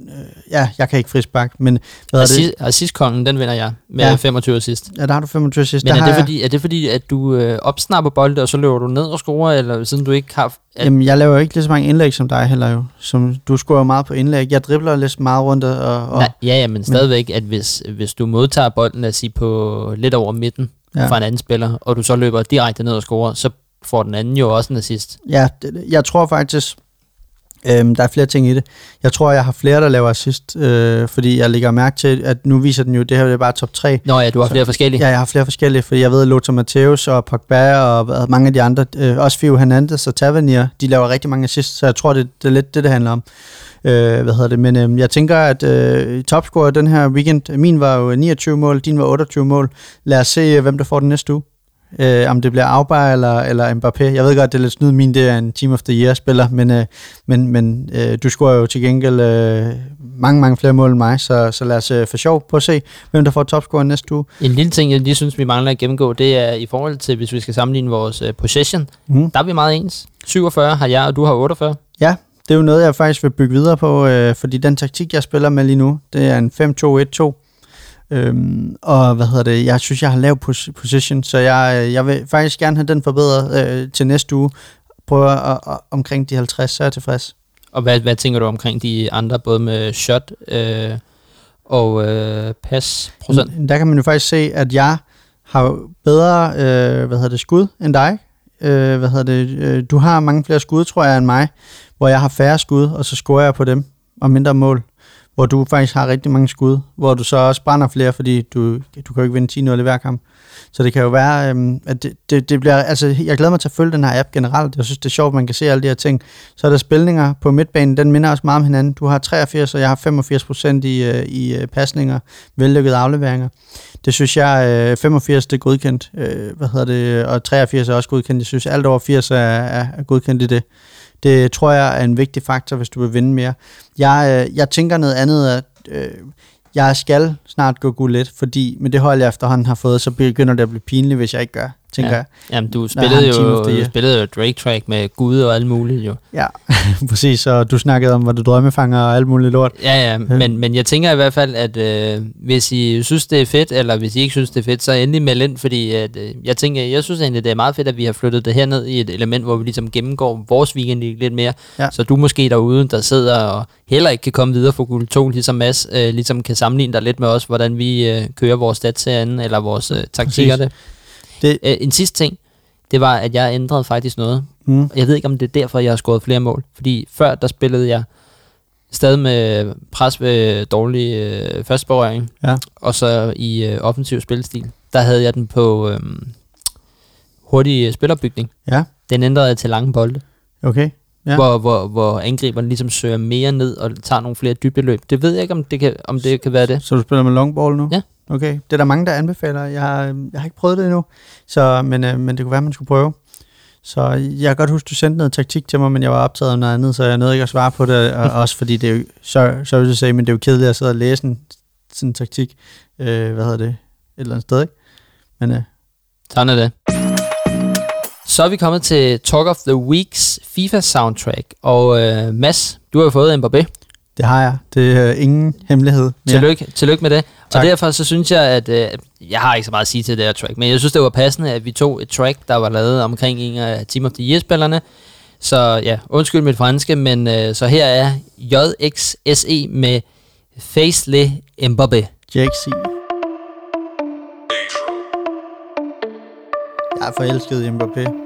Speaker 2: ja, jeg kan ikke frispark, men hvad er det?
Speaker 1: Assist, assistkongen, den vinder jeg med
Speaker 2: Ja.
Speaker 1: ja. 25 assist.
Speaker 2: Ja, der har du 25 sidst.
Speaker 1: Men
Speaker 2: der
Speaker 1: er det,
Speaker 2: jeg-
Speaker 1: fordi, er det fordi, at du øh, opsnapper bolde, og så løber du ned og scorer, eller siden du ikke har... At,
Speaker 2: Jamen, jeg laver jo ikke lige så mange indlæg som dig heller jo. Som, du scorer jo meget på indlæg. Jeg dribler lidt meget rundt og... og
Speaker 1: nej, ja, ja, men stadigvæk, at hvis, hvis du modtager bolden, lad os sige, på lidt over midten
Speaker 2: ja.
Speaker 1: fra en anden spiller, og du så løber direkte ned og scorer, så får den anden jo også en assist.
Speaker 2: Ja, det, jeg tror faktisk, øhm, der er flere ting i det. Jeg tror, jeg har flere, der laver assist, øh, fordi jeg lægger mærke til, at nu viser den jo, det her det er bare top 3.
Speaker 1: Nå ja, du har
Speaker 2: Så-
Speaker 1: flere forskellige.
Speaker 2: Ja, jeg har flere forskellige, fordi jeg ved, at Lothar Matthäus og Pogba og mange af de andre, øh, også Fio Hernandez og Tavernier, de laver rigtig mange assist, så jeg tror, det, det er lidt det, det handler om. Øh, hvad hedder det? Men øh, jeg tænker, at øh, topscorer den her weekend, min var jo 29 mål, din var 28 mål. Lad os se, øh, hvem der får den næste uge. Øh, om det bliver Auba eller, eller Mbappé. Jeg ved godt, det er lidt snyd. Min det er en Team of the Year-spiller, men, øh, men, men øh, du scorer jo til gengæld øh, mange, mange flere mål end mig, så, så lad os øh, få sjov på at se, hvem der får topscoren næste uge.
Speaker 1: En lille ting, jeg lige synes, vi mangler at gennemgå, det er i forhold til, hvis vi skal sammenligne vores øh, possession,
Speaker 2: Mm.
Speaker 1: der er vi meget ens. 47 har jeg, og du har 48.
Speaker 2: Ja, det er jo noget, jeg faktisk vil bygge videre på, øh, fordi den taktik, jeg spiller med lige nu, det er en 5-2-1-2. Øhm, og hvad hedder det, jeg synes, jeg har lav pos- position, så jeg, jeg vil faktisk gerne have den forbedret øh, til næste uge. Prøve at, at, omkring de 50, så er jeg tilfreds.
Speaker 1: Og hvad, hvad tænker du omkring de andre, både med shot øh, og øh, pass procent?
Speaker 2: Der kan man jo faktisk se, at jeg har bedre øh, hvad hedder det, skud end dig. Øh, hvad hedder det, øh, du har mange flere skud, tror jeg, end mig, hvor jeg har færre skud, og så scorer jeg på dem og mindre mål. Hvor du faktisk har rigtig mange skud, hvor du så også brænder flere, fordi du, du kan jo ikke vinde 10-0 i hver kamp. Så det kan jo være, øhm, at det, det, det bliver, altså jeg glæder mig til at følge den her app generelt. Jeg synes, det er sjovt, at man kan se alle de her ting. Så er der spilninger på midtbanen, den minder også meget om hinanden. Du har 83, og jeg har 85 procent i, øh, i øh, pasninger, vellykkede afleveringer. Det synes jeg, øh, 85 det er godkendt, øh, hvad hedder det, og 83 er også godkendt. Jeg synes, alt over 80 er, er, er godkendt i det. Det tror jeg er en vigtig faktor, hvis du vil vinde mere. Jeg, øh, jeg tænker noget andet, at øh, jeg skal snart gå guld lidt, fordi med det hold, jeg efterhånden har fået, så begynder det at blive pinligt, hvis jeg ikke gør, tænker
Speaker 1: Ja.
Speaker 2: jeg.
Speaker 1: Jamen, du spillede jo,
Speaker 2: year.
Speaker 1: spillede jo Drake Track med Gud og alt muligt jo.
Speaker 2: Ja, præcis, og du snakkede om, hvor du drømmefanger og alt muligt lort.
Speaker 1: Ja, ja, men, men jeg tænker i hvert fald, at øh, hvis I synes, det er fedt, eller hvis I ikke synes, det er fedt, så endelig meld ind, fordi at, øh, jeg tænker, jeg synes egentlig, det er meget fedt, at vi har flyttet det her ned i et element, hvor vi ligesom gennemgår vores weekend lidt mere.
Speaker 2: Ja.
Speaker 1: Så du måske derude, der sidder og heller ikke kan komme videre for guld 2, ligesom Mads, øh, ligesom kan sammenligne dig lidt med os, hvordan vi øh, kører vores stats herinde, eller vores øh, taktikker. Det.
Speaker 2: Det-
Speaker 1: Øh, en sidste ting, det var, at jeg ændrede faktisk noget.
Speaker 2: Mm.
Speaker 1: Jeg ved ikke, om det er derfor, jeg har scoret flere mål. Fordi før, der spillede jeg stadig med pres ved dårlig øh, førsteberøring,
Speaker 2: Ja.
Speaker 1: og så i øh, offensiv spilstil, der havde jeg den på øh, hurtig spillerbygning.
Speaker 2: Ja,
Speaker 1: Den ændrede jeg til lange bolde,
Speaker 2: okay. Ja.
Speaker 1: hvor, hvor, hvor angriberen ligesom søger mere ned og tager nogle flere dybdeløb. Det ved jeg ikke, om det kan, om det kan være det.
Speaker 2: Så du spiller med long ball nu?
Speaker 1: Ja.
Speaker 2: Okay, det er der mange, der anbefaler. Jeg har, jeg har ikke prøvet det endnu, så, men, øh, men det kunne være, man skulle prøve. Så jeg kan godt huske, du sendte noget taktik til mig, men jeg var optaget af noget andet, så jeg nåede ikke at svare på det, og også fordi det er jo, sorry, sorry to say, men det er jo kedeligt at sidde og læse en sådan en taktik, øh, hvad hedder det, et eller andet sted, ikke? Men øh,
Speaker 1: Sådan er det. Så er vi kommet til Talk of the Weeks FIFA soundtrack. Og øh, Mads, du har jo fået Mbappé.
Speaker 2: Det har jeg. Det er øh, ingen hemmelighed. mere.
Speaker 1: Tillykke, tillykke med det.
Speaker 2: Tak.
Speaker 1: Og derfor så synes jeg, at øh, jeg har ikke så meget at sige til det her track, men jeg synes, det var passende, at vi tog et track, der var lavet omkring en af Team of the Year-spillerne. Så ja, undskyld mit franske, men øh, så her er JXSE med Facely Mbappé.
Speaker 2: JXC. Jeg er forelsket i Mbappé.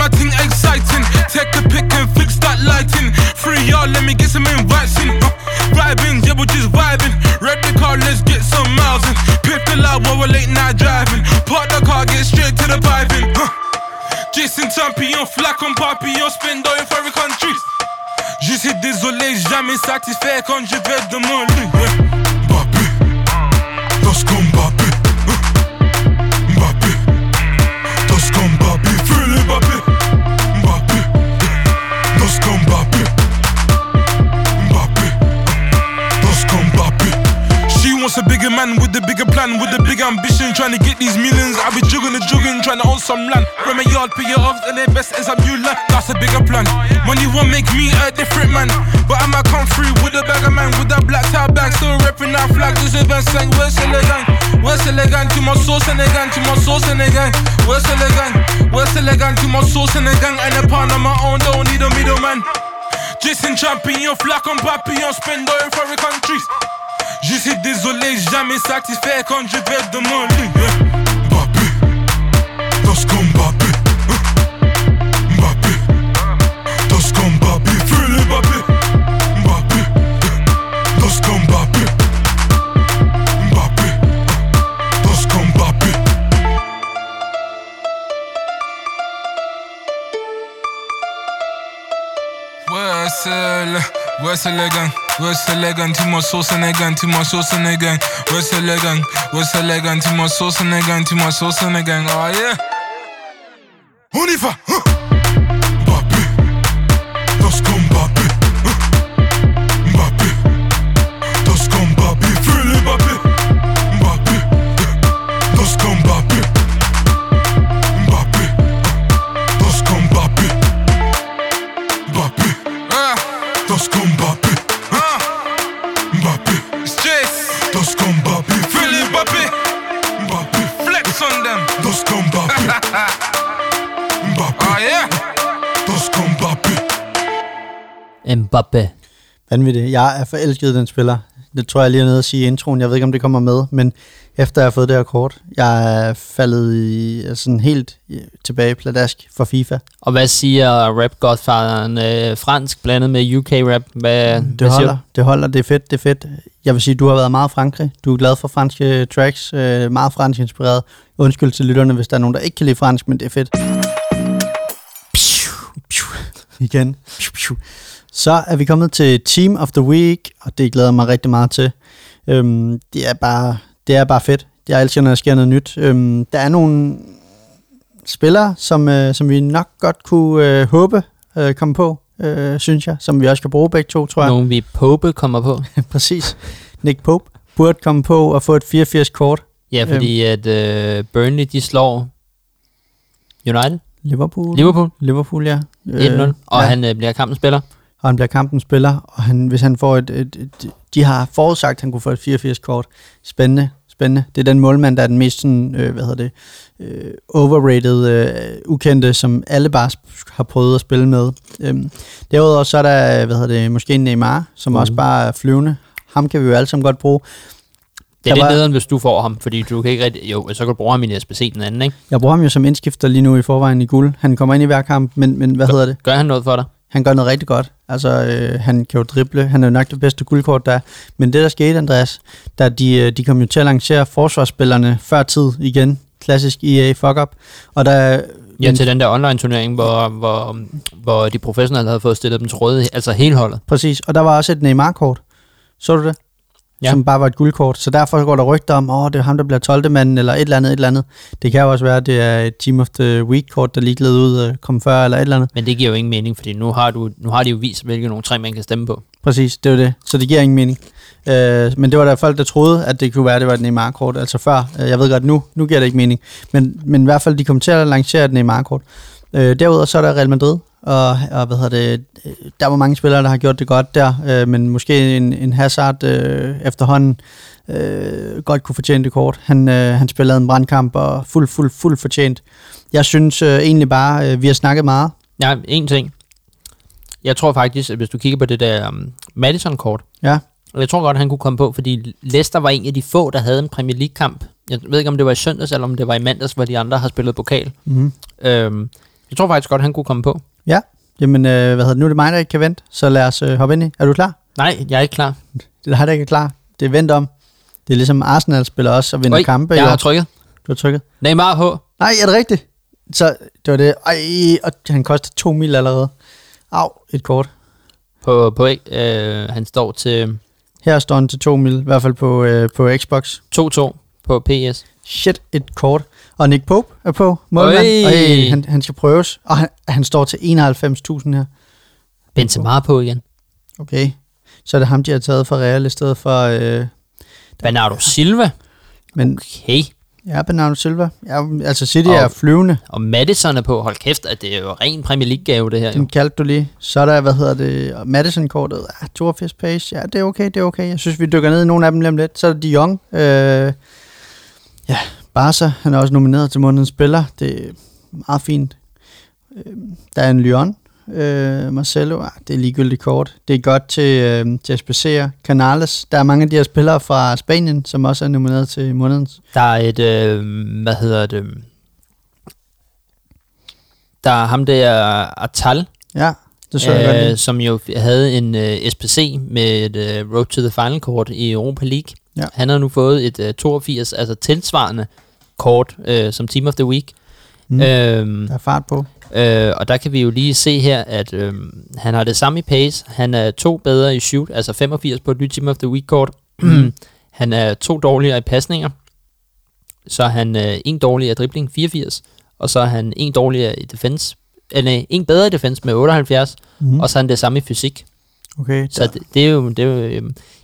Speaker 3: My ting exciting. Take a pic and fix that lighting. Free y'all, let me get some invites in. Vibing, yeah, we're just vibing. Red the car, let's get some miles in. Pick the loud while we're late night driving. Park the car, get straight to the piping. Uh, Jason Champion, flac en papillon, spendo in foreign countries. Je suis désolé, jamais satisfait quand je vais de mon lit. Yeah. Mbappé, das kommt Mbappé. She a bigger man with a bigger plan, with a big ambition, trying to get these millions. I be jugging and jugging, trying to own some land. From a yard, pay your off, and best is some new land. That's a bigger plan. Money won't make me a different man, but I might come through with a bag of man, with that black tie bag, still repping that flag. This is best sang, where's the gang? Where's the gang? To my sauce and the gang, to my sauce and the gang. Where's the gang? Where's the gang? To my sauce and the gang, and a pound on my own, don't need a middleman. Jason Champion, flac en papillon, spendo in foreign countries. Je suis désolé, jamais satisfait quand je vais de mon lit. Mbappé, das kommt Mbappé. Uh, Mbappé, das kommt Mbappé. Fühle Mbappé. Mbappé, das kommt Mbappé. Mbappé, das kommt Mbappé. Ouais, c'est Where's the legend? Where's the legend? Too much sauce and again, too much sauce and again. Where's the legend? Where's the legend? Too much sauce and again, too much sauce and again. Oh yeah. Unifa. Huh. Mbappé.
Speaker 2: Vanvittigt. Jeg er forelsket den spiller. Det tror jeg lige er nede at sige i introen. Jeg ved ikke, om det kommer med, men efter jeg har fået det her kort, jeg er faldet i sådan helt tilbage pladask for FIFA.
Speaker 1: Og hvad siger rap-godfatheren øh, fransk blandet med UK-rap? Hvad,
Speaker 2: Det
Speaker 1: hvad
Speaker 2: holder, det holder, det er fedt, det er fedt. Jeg vil sige, du har været meget Frankrig. Du er glad for franske tracks, øh, meget fransk inspireret. Undskyld til lytterne, hvis der er nogen, der ikke kan lide fransk, men det er fedt. Igen. Så er vi kommet til Team of the Week, og det glæder mig rigtig meget til. Øhm, det, er bare, det er bare fedt. Jeg elsker, når der sker noget nyt. Øhm, der er nogle spillere, som, øh, som vi nok godt kunne øh, håbe øh, komme på, øh, synes jeg, som vi også kan bruge begge to, tror jeg.
Speaker 1: Nogen vi Pope kommer på.
Speaker 2: Præcis. Nick Pope burde komme på og få et 84-kort.
Speaker 1: Ja, fordi at øh, Burnley, de slår United.
Speaker 2: Liverpool.
Speaker 1: Liverpool.
Speaker 2: Liverpool, ja.
Speaker 1: 1-0. Og
Speaker 2: ja.
Speaker 1: han øh, bliver kampens spiller.
Speaker 2: Og han bliver kampens spiller, og han, hvis han får et, et, et... De har forudsagt, at han kunne få et 84-kort. Spændende, spændende. Det er den målmand, der er den mest sådan, øh, hvad hedder det, øh, overrated, øh, ukendte, som alle bare har prøvet at spille med. Øhm, derudover så er der, hvad hedder det, måske en Neymar, som
Speaker 1: Uh.
Speaker 2: også bare er flyvende. Ham kan vi jo alle sammen godt bruge.
Speaker 1: Det er lidt nederen, hvis du får ham, fordi du kan ikke rigtig... Jo, så kan du bruge ham i SBC den anden, ikke?
Speaker 2: Jeg bruger ham jo som indskifter lige nu i forvejen i guld. Han kommer ind i hver kamp, men, men hvad hedder det?
Speaker 1: Gør han noget for dig?
Speaker 2: Han gør noget rigtig godt. Altså, øh, han kan jo drible. Han er jo nok det bedste guldkort, der er. Men det, der skete, Andreas, da de, øh, de kom jo til at lancere forsvarsspillerne før tid igen. Klassisk EA fuck-up. Og der...
Speaker 1: Ja, til den der online-turnering, hvor, hvor, hvor de professionelle havde fået stillet dem til rådighed, altså hele holdet.
Speaker 2: Præcis. Og der var også et Neymar-kort. Så du det?
Speaker 1: Ja.
Speaker 2: Som bare var et guldkort. Så derfor går der rygter om, åh, det er ham, der bliver 12. manden, eller et eller andet, et eller andet. Det kan jo også være, at det er et Team of the Week-kort, der lige gled ud og kom før, eller et eller andet.
Speaker 1: Men det giver jo ingen mening, fordi nu har, du, nu har de jo vist, hvilke nogle tre man kan stemme på.
Speaker 2: Præcis, det var det. Så det giver ingen mening. Øh, men det var der folk, der troede, at det kunne være, at det var et Neymar-kort. Altså før, øh, jeg ved godt, nu, nu giver det ikke mening. Men, men i hvert fald, de kom til at lancere et Neymar-kort. Øh, derudover så er der Real Madrid, og, og hvad hedder det, der var mange spillere, der har gjort det godt der, øh, men måske en, en Hazard øh, efterhånden øh, godt kunne fortjene det kort. Han, øh, han spillede en brandkamp og fuld, fuld, fuld fortjent. Jeg synes øh, egentlig bare, øh, vi har snakket meget.
Speaker 1: Ja, en ting. Jeg tror faktisk, at hvis du kigger på det der um, Madison-kort,
Speaker 2: Ja,
Speaker 1: og jeg tror godt, han kunne komme på, fordi Leicester var en af de få, der havde en Premier League-kamp Jeg ved ikke, om det var i søndags, eller om det var i mandags, hvor de andre har spillet pokal.
Speaker 2: Mm.
Speaker 1: Øhm, jeg tror faktisk godt, han kunne komme på.
Speaker 2: Ja, jamen, øh, hvad hedder det? Nu er det mig, der ikke kan vente, så lad os øh, hoppe ind i. Er du klar?
Speaker 1: Nej, jeg er ikke klar.
Speaker 2: Det dig, der ikke er klar. Det er vent om. Det er ligesom Arsenal spiller også og vinder
Speaker 1: Oj,
Speaker 2: kampe.
Speaker 1: jeg har trykket.
Speaker 2: Du har trykket.
Speaker 1: Neymar H.
Speaker 2: Nej, er det rigtigt? Så det var det. Ej, og han koster 2 mil allerede. Au, et kort.
Speaker 1: På, på, øh, han står til
Speaker 2: Her står han til 2 mil, i hvert fald på, øh, på Xbox.
Speaker 1: 2-2 på PS.
Speaker 2: Shit, et kort. Og Nick Pope er på målmand.
Speaker 1: Øj.
Speaker 2: Han, han skal prøves. Og han, han står til 91.000 her.
Speaker 1: Benzema på igen.
Speaker 2: Okay. Så er det ham, de har taget fra Real i stedet for... Øh,
Speaker 1: Bernardo Silva.
Speaker 2: men
Speaker 1: Okay.
Speaker 2: ja, Bernardo Silva. Ja, altså City
Speaker 1: Og-
Speaker 2: er flyvende.
Speaker 1: Og Madison er på. Hold kæft, at det er jo ren Premier League-gave, det her.
Speaker 2: Den kaldte du lige. Så er der, hvad hedder det, Madison-kortet. Ja, 82 pace. Ja, det er okay, det er okay. Jeg synes, vi dykker ned i nogle af dem lige om lidt. Så er der De Jong. Øh, ja, Barca. Han er også nomineret til månedens spiller. Det er meget fint. Øh, der er en Lyon. Øh, Marcelo. Ah, det er ligegyldigt kort. Det er godt til, øh, til SPC'er. Canales. Der er mange af de her spillere fra Spanien, som også er nomineret til månedens.
Speaker 1: Der er et, øh, hvad hedder det, der er ham der Atal,
Speaker 2: Ja, det så jeg godt
Speaker 1: øh,
Speaker 2: lide.
Speaker 1: som jo havde en øh, SPC med et øh, Road to the Final kort i Europa League.
Speaker 2: Ja.
Speaker 1: Han har nu fået et øh, 82, altså tilsvarende kort øh, som Team of the Week.
Speaker 2: Mm.
Speaker 1: Mm. Øhm,
Speaker 2: Der er fart på.
Speaker 1: Øh, og der kan vi jo lige se her, at øh, han har det samme i pace. Han er to bedre i shoot, altså 85 på et nyt Team of the Week-kort. han er to dårligere i pasninger. Så er han øh, en dårligere i dribling, 84. Og så er han en dårligere i defense. Eller nej, en bedre i defense med 78.
Speaker 2: Mm.
Speaker 1: Mm. Og så er han det samme i fysik.
Speaker 2: Okay,
Speaker 1: Så det, det er jo... Det er jo øh,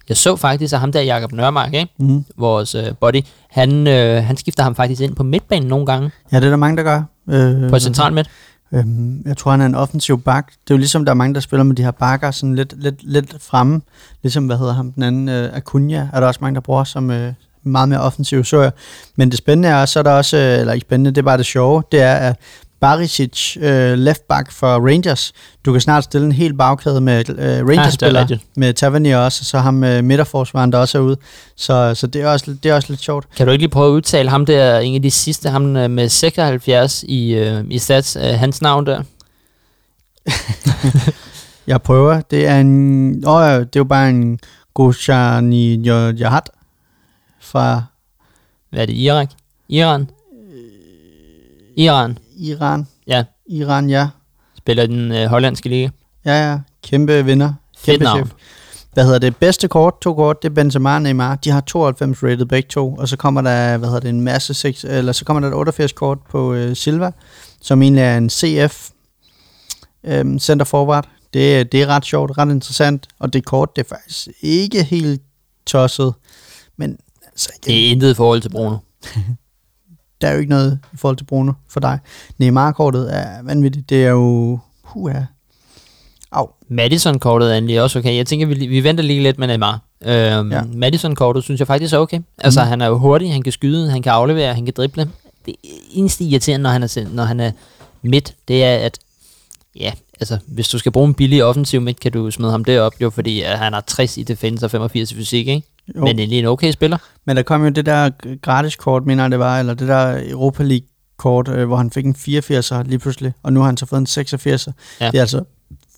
Speaker 1: jeg så faktisk, at ham der, Jakob Nørmark, ikke?
Speaker 2: mm.
Speaker 1: vores øh, body, han, øh, han skifter ham faktisk ind på midtbanen nogle gange.
Speaker 2: Ja, det er der mange, der gør. Øh,
Speaker 1: På central midt.
Speaker 2: Øhm, jeg tror, han er en offensiv bak. Det er jo ligesom, der er mange, der spiller med de her bakker sådan lidt, lidt, lidt fremme. Ligesom, hvad hedder ham, den anden, øh, Acuna, er der også mange, der bruger som øh, meget mere offensiv, så jeg. Men det spændende er, så er der også, øh, eller ikke spændende, det er bare det sjove, det er, at Barisic, øh, left back for Rangers, du kan snart stille en hel bagkæde med øh, Rangers-spillere,
Speaker 1: rigtigt.
Speaker 2: med Tavernier også, og så ham øh, midterforsvaren, der også er ude. Så, så det, er også, det er også lidt sjovt.
Speaker 1: Kan du ikke lige prøve at udtale ham der, en af de sidste, ham øh, med 76 i, øh, i stats, øh, hans navn der?
Speaker 2: Jeg prøver. Det er en... Åh, ja, det er jo bare en Goshani Jahat fra
Speaker 1: Hvad er det, Irak? Iran? Iran
Speaker 2: Iran.
Speaker 1: Ja.
Speaker 2: Iran, ja.
Speaker 1: spiller den øh, hollandske liga.
Speaker 2: Ja, ja. Kæmpe vinder.
Speaker 1: Fedt
Speaker 2: Kæmpe
Speaker 1: navn.
Speaker 2: chef. Hvad hedder det? Bedste kort, to kort, det er Benzema og Neymar. De har 92 rated begge to, og så kommer der, hvad hedder det, en masse, seks, eller så kommer der et 88 kort på øh, Silva, som egentlig er en CF øhm, center forward. Det, det er ret sjovt, ret interessant, og det kort, det er faktisk ikke helt tosset, men altså, igen,
Speaker 1: Det er intet i forhold til Bruno.
Speaker 2: der er jo ikke noget i forhold til Bruno for dig. Neymar-kortet er vanvittigt. Det er jo... Huha. Au.
Speaker 1: Madison-kortet er egentlig også okay. Jeg tænker, vi, vi venter lige lidt med Neymar. Øhm,
Speaker 2: Ja.
Speaker 1: Madison-kortet synes jeg faktisk er okay. Altså,
Speaker 2: Mhm.
Speaker 1: han er jo hurtig, han kan skyde, han kan aflevere, han kan drible. Det eneste irriterende, når han er, når han er midt, det er, at ja, altså, hvis du skal bruge en billig offensiv midt, kan du smide ham derop, jo, fordi at han har 60 i defense og 85 i fysik, ikke?
Speaker 2: Jo.
Speaker 1: Men egentlig en okay spiller.
Speaker 2: Men der kom jo det der gratis-kort, mener jeg det var, eller det der Europa League-kort, øh, hvor han fik en 84'er lige pludselig, og nu har han så fået en 86'er.
Speaker 1: Ja.
Speaker 2: Det er altså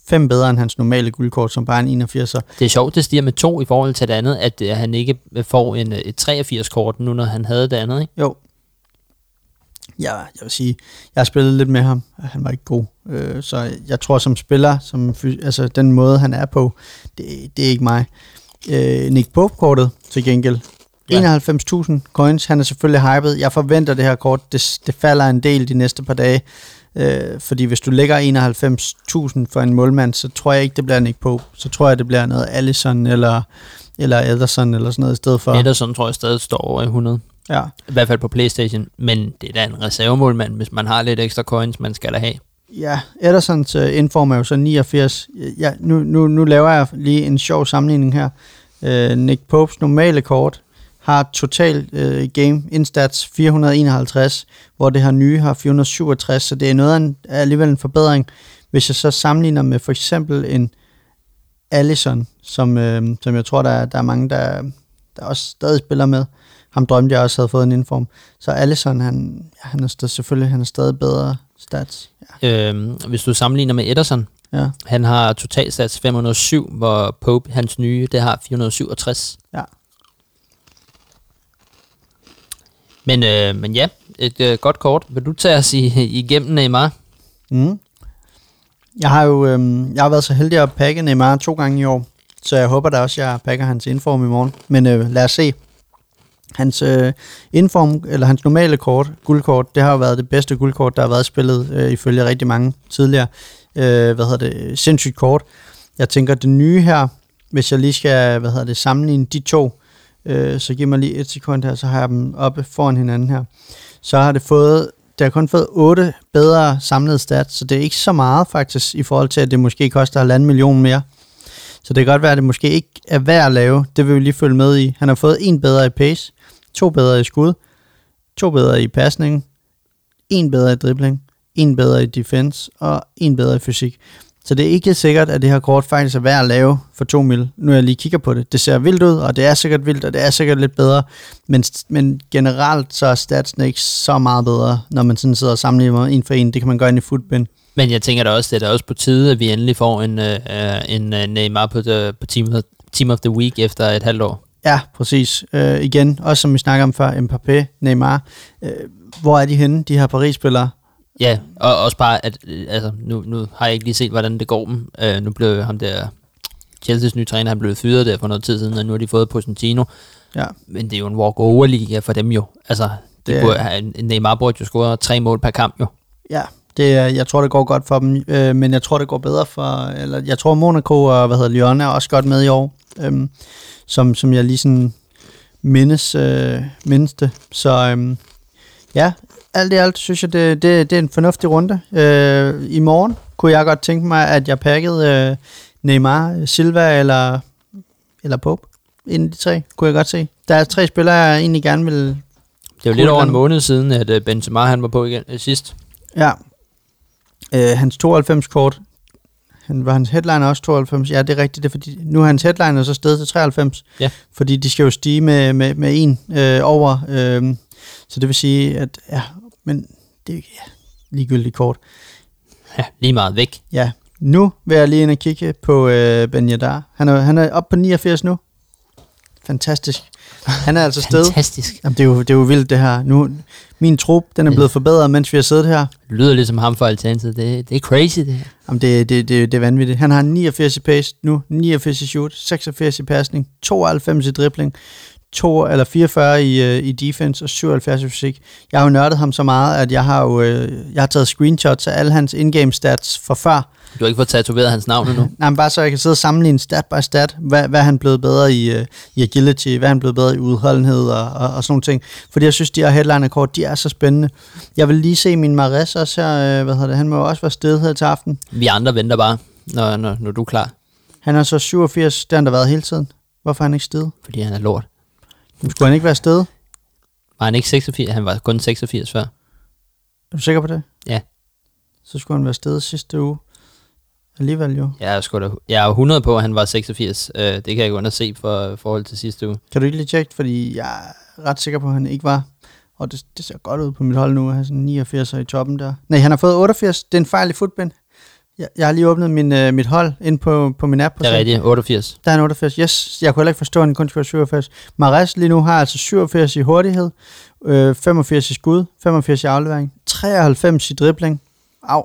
Speaker 2: fem bedre end hans normale guldkort, som bare er en 81'er.
Speaker 1: Det er sjovt, det stiger med to i forhold til det andet, at øh, han ikke får en, øh, et 83-kort nu, når han havde det andet, ikke?
Speaker 2: Jo. Ja, jeg vil sige, jeg har spillet lidt med ham. Han var ikke god. Øh, så jeg tror som spiller, som, altså den måde han er på, det, det er ikke mig. Øh, Nick Pope-kortet til gengæld.
Speaker 1: Ja.
Speaker 2: 91.000 coins. Han er selvfølgelig hyped. Jeg forventer det her kort. Det, det falder en del de næste par dage. Øh, fordi hvis du lægger 91.000 for en målmand, så tror jeg ikke, det bliver Nick Pope. Så tror jeg, det bliver noget Allison eller, eller Ederson eller sådan noget i stedet for.
Speaker 1: Ederson tror jeg stadig står over i 100.
Speaker 2: Ja.
Speaker 1: I hvert fald på Playstation. Men det er da en reservemålmand, hvis man har lidt ekstra coins, man skal da have.
Speaker 2: Ja, Edersons øh, uh, inform er jo så 89. Ja, nu, nu, nu laver jeg lige en sjov sammenligning her. Uh, Nick Popes normale kort har total uh, game instats 451, hvor det her nye har 467, så det er noget af en, er alligevel en forbedring. Hvis jeg så sammenligner med for eksempel en Allison, som, uh, som jeg tror, der er, der er mange, der, der også stadig spiller med, ham drømte jeg også havde fået en inform. Så Allison, han, han er stadig, selvfølgelig han er stadig bedre stats.
Speaker 1: Ja. Øhm, hvis du sammenligner med Ederson,
Speaker 2: Ja.
Speaker 1: han har totalstats 507, hvor Pope, hans nye, det har 467.
Speaker 2: Ja.
Speaker 1: Men, øh, men ja, et øh, godt kort. Vil du tage os i, igennem Neymar?
Speaker 2: Mm. Jeg har jo øhm, jeg har været så heldig at pakke Neymar to gange i år, så jeg håber da også, at jeg pakker hans inform i morgen. Men øh, lad os se. Hans øh, inform, eller hans normale kort, guldkort, det har jo været det bedste guldkort, der har været spillet øh, ifølge rigtig mange tidligere. Øh, hvad hedder det? Sindssygt kort. Jeg tænker, det nye her, hvis jeg lige skal, hvad hedder det, sammenligne de to, øh, så giv mig lige et sekund her, så har jeg dem oppe foran hinanden her. Så har det fået, det har kun fået 8 bedre samlede stats, så det er ikke så meget faktisk, i forhold til, at det måske koster 1,5 million mere. Så det kan godt være, at det måske ikke er værd at lave. Det vil vi lige følge med i. Han har fået en bedre i pace, to bedre i skud, to bedre i pasning, en bedre i dribling, en bedre i defense og en bedre i fysik. Så det er ikke sikkert, at det her kort faktisk er værd at lave for 2 mil, nu jeg lige kigger på det. Det ser vildt ud, og det er sikkert vildt, og det er sikkert lidt bedre, men, men generelt så er statsen ikke så meget bedre, når man sådan sidder og sammenligner en for en. Det kan man gøre ind i footbind.
Speaker 1: Men jeg tænker da også, det er da også på tide, at vi endelig får en, øh, øh en uh, Neymar på, the, på team, of, team of the Week efter et halvt år.
Speaker 2: Ja, præcis. Øh, igen, også som vi snakker om før, Mbappé, Neymar. Øh, hvor er de henne, de her Paris-spillere?
Speaker 1: Ja, og også bare, at øh, altså, nu, nu har jeg ikke lige set, hvordan det går dem. Øh, nu blev ham der, Chelsea's nye træner, han blev fyret der for noget tid siden, og nu har de fået Pochettino.
Speaker 2: Ja.
Speaker 1: Men det er jo en walk-over-liga for dem jo. Altså, det
Speaker 2: Det
Speaker 1: burde, have- Neymar burde jo score tre mål per kamp jo.
Speaker 2: Ja, det, jeg tror, det går godt for dem, øh, men jeg tror, det går bedre for, eller jeg tror, Monaco og, hvad hedder Lyon er også godt med i år, øhm, som, som jeg lige sådan mindes, øh, mindes det. Så øhm, ja, alt i alt synes jeg, det, det, det er en fornuftig runde. Øh, I morgen kunne jeg godt tænke mig, at jeg pakkede øh, Neymar, Silva eller, eller Pope. En af de tre, kunne jeg godt se. Der er tre spillere, jeg egentlig gerne vil...
Speaker 1: Det er jo lidt over en måned siden, at øh, Benzema han var på igen øh, sidst.
Speaker 2: Ja. Øh, hans 92-kort, han, var hans headline også 92? Ja, det er rigtigt. Det er fordi, nu er hans headline så steget til 93.
Speaker 1: Ja.
Speaker 2: Fordi de skal jo stige med, med, med en øh, over. Øh, så det vil sige, at ja, men det er ja, ligegyldigt kort.
Speaker 1: Ja, lige meget væk.
Speaker 2: Ja, nu vil jeg lige ind og kigge på øh, Ben Yedder. Han er, han er oppe på 89 nu. Fantastisk. Han er altså sted.
Speaker 1: Fantastisk.
Speaker 2: Jamen, det, er jo, det er jo vildt det her. Nu, min trup, den er blevet forbedret, mens vi har siddet her.
Speaker 1: Lyder ligesom ham for Alternativet. Det, det er crazy, det her.
Speaker 2: Jamen, det, det, det, det er vanvittigt. Han har 89 i pace nu, 89 i shoot, 86 i pasning, 92 i dribling, 2, eller 44 i, øh, i defense og 77 i fysik. Jeg har jo nørdet ham så meget, at jeg har jo øh, jeg har taget screenshots af alle hans in-game stats fra før.
Speaker 1: Du har ikke fået tatoveret hans navn endnu.
Speaker 2: Nej, men bare så jeg kan sidde og sammenligne stat by stat, hvad, hvad han blevet bedre i, øh, i agility, hvad han blevet bedre i udholdenhed og, og, og sådan nogle ting. Fordi jeg synes, de her headline-kort, de er så spændende. Jeg vil lige se min Mares også her, hvad hedder det, han må jo også være sted her til aften.
Speaker 1: Vi andre venter bare, når, når, når du er klar.
Speaker 2: Han er så 87, det har han da været hele tiden. Hvorfor er han ikke sted?
Speaker 1: Fordi han er lort.
Speaker 2: Skulle han ikke være sted?
Speaker 1: Var han ikke 86? Han var kun 86 før.
Speaker 2: Er du sikker på det?
Speaker 1: Ja.
Speaker 2: Så skulle han være sted sidste uge. Alligevel jo.
Speaker 1: Jeg er, sgu da, jeg er jo 100 på, at han var 86. Øh, det kan jeg under se for forhold til sidste uge.
Speaker 2: Kan du ikke lige tjekke, fordi jeg er ret sikker på, at han ikke var. Og det, det ser godt ud på mit hold nu, at have sådan 89 i toppen der. Nej, han har fået 88. Det er en fejl i footbind. Jeg, jeg har lige åbnet min, øh, mit hold ind på, på min app.
Speaker 1: Det er rigtigt, 88.
Speaker 2: Der er en 88. Yes, jeg kunne heller ikke forstå, at han kun skulle være 87. Mares lige nu har altså 87 i hurtighed, øh, 85 i skud, 85 i aflevering, 93 i dribling. Au.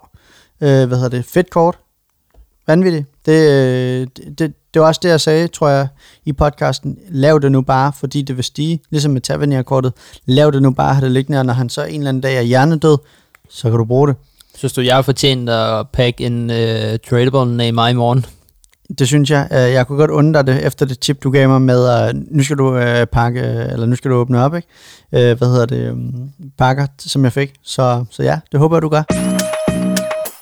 Speaker 2: Øh, hvad hedder det? Fedt kort. Vanvittigt. Det, øh, det, det, det var også det, jeg sagde, tror jeg, i podcasten. Lav det nu bare, fordi det vil stige. Ligesom med Tavernier-kortet. Lav det nu bare, har det liggende, og når han så en eller anden dag er hjernedød, så kan du bruge det.
Speaker 1: Synes du, jeg har fortjent at pakke en uh, tradable Neymar i morgen?
Speaker 2: Det synes jeg. Øh, Jeg kunne godt undre dig efter det tip, du gav mig med, at nu skal du øh, pakke, eller nu skal du åbne op, ikke? Øh, Hvad hedder det? øhm, Pakker, som jeg fik. Så, så ja, det håber jeg, du gør.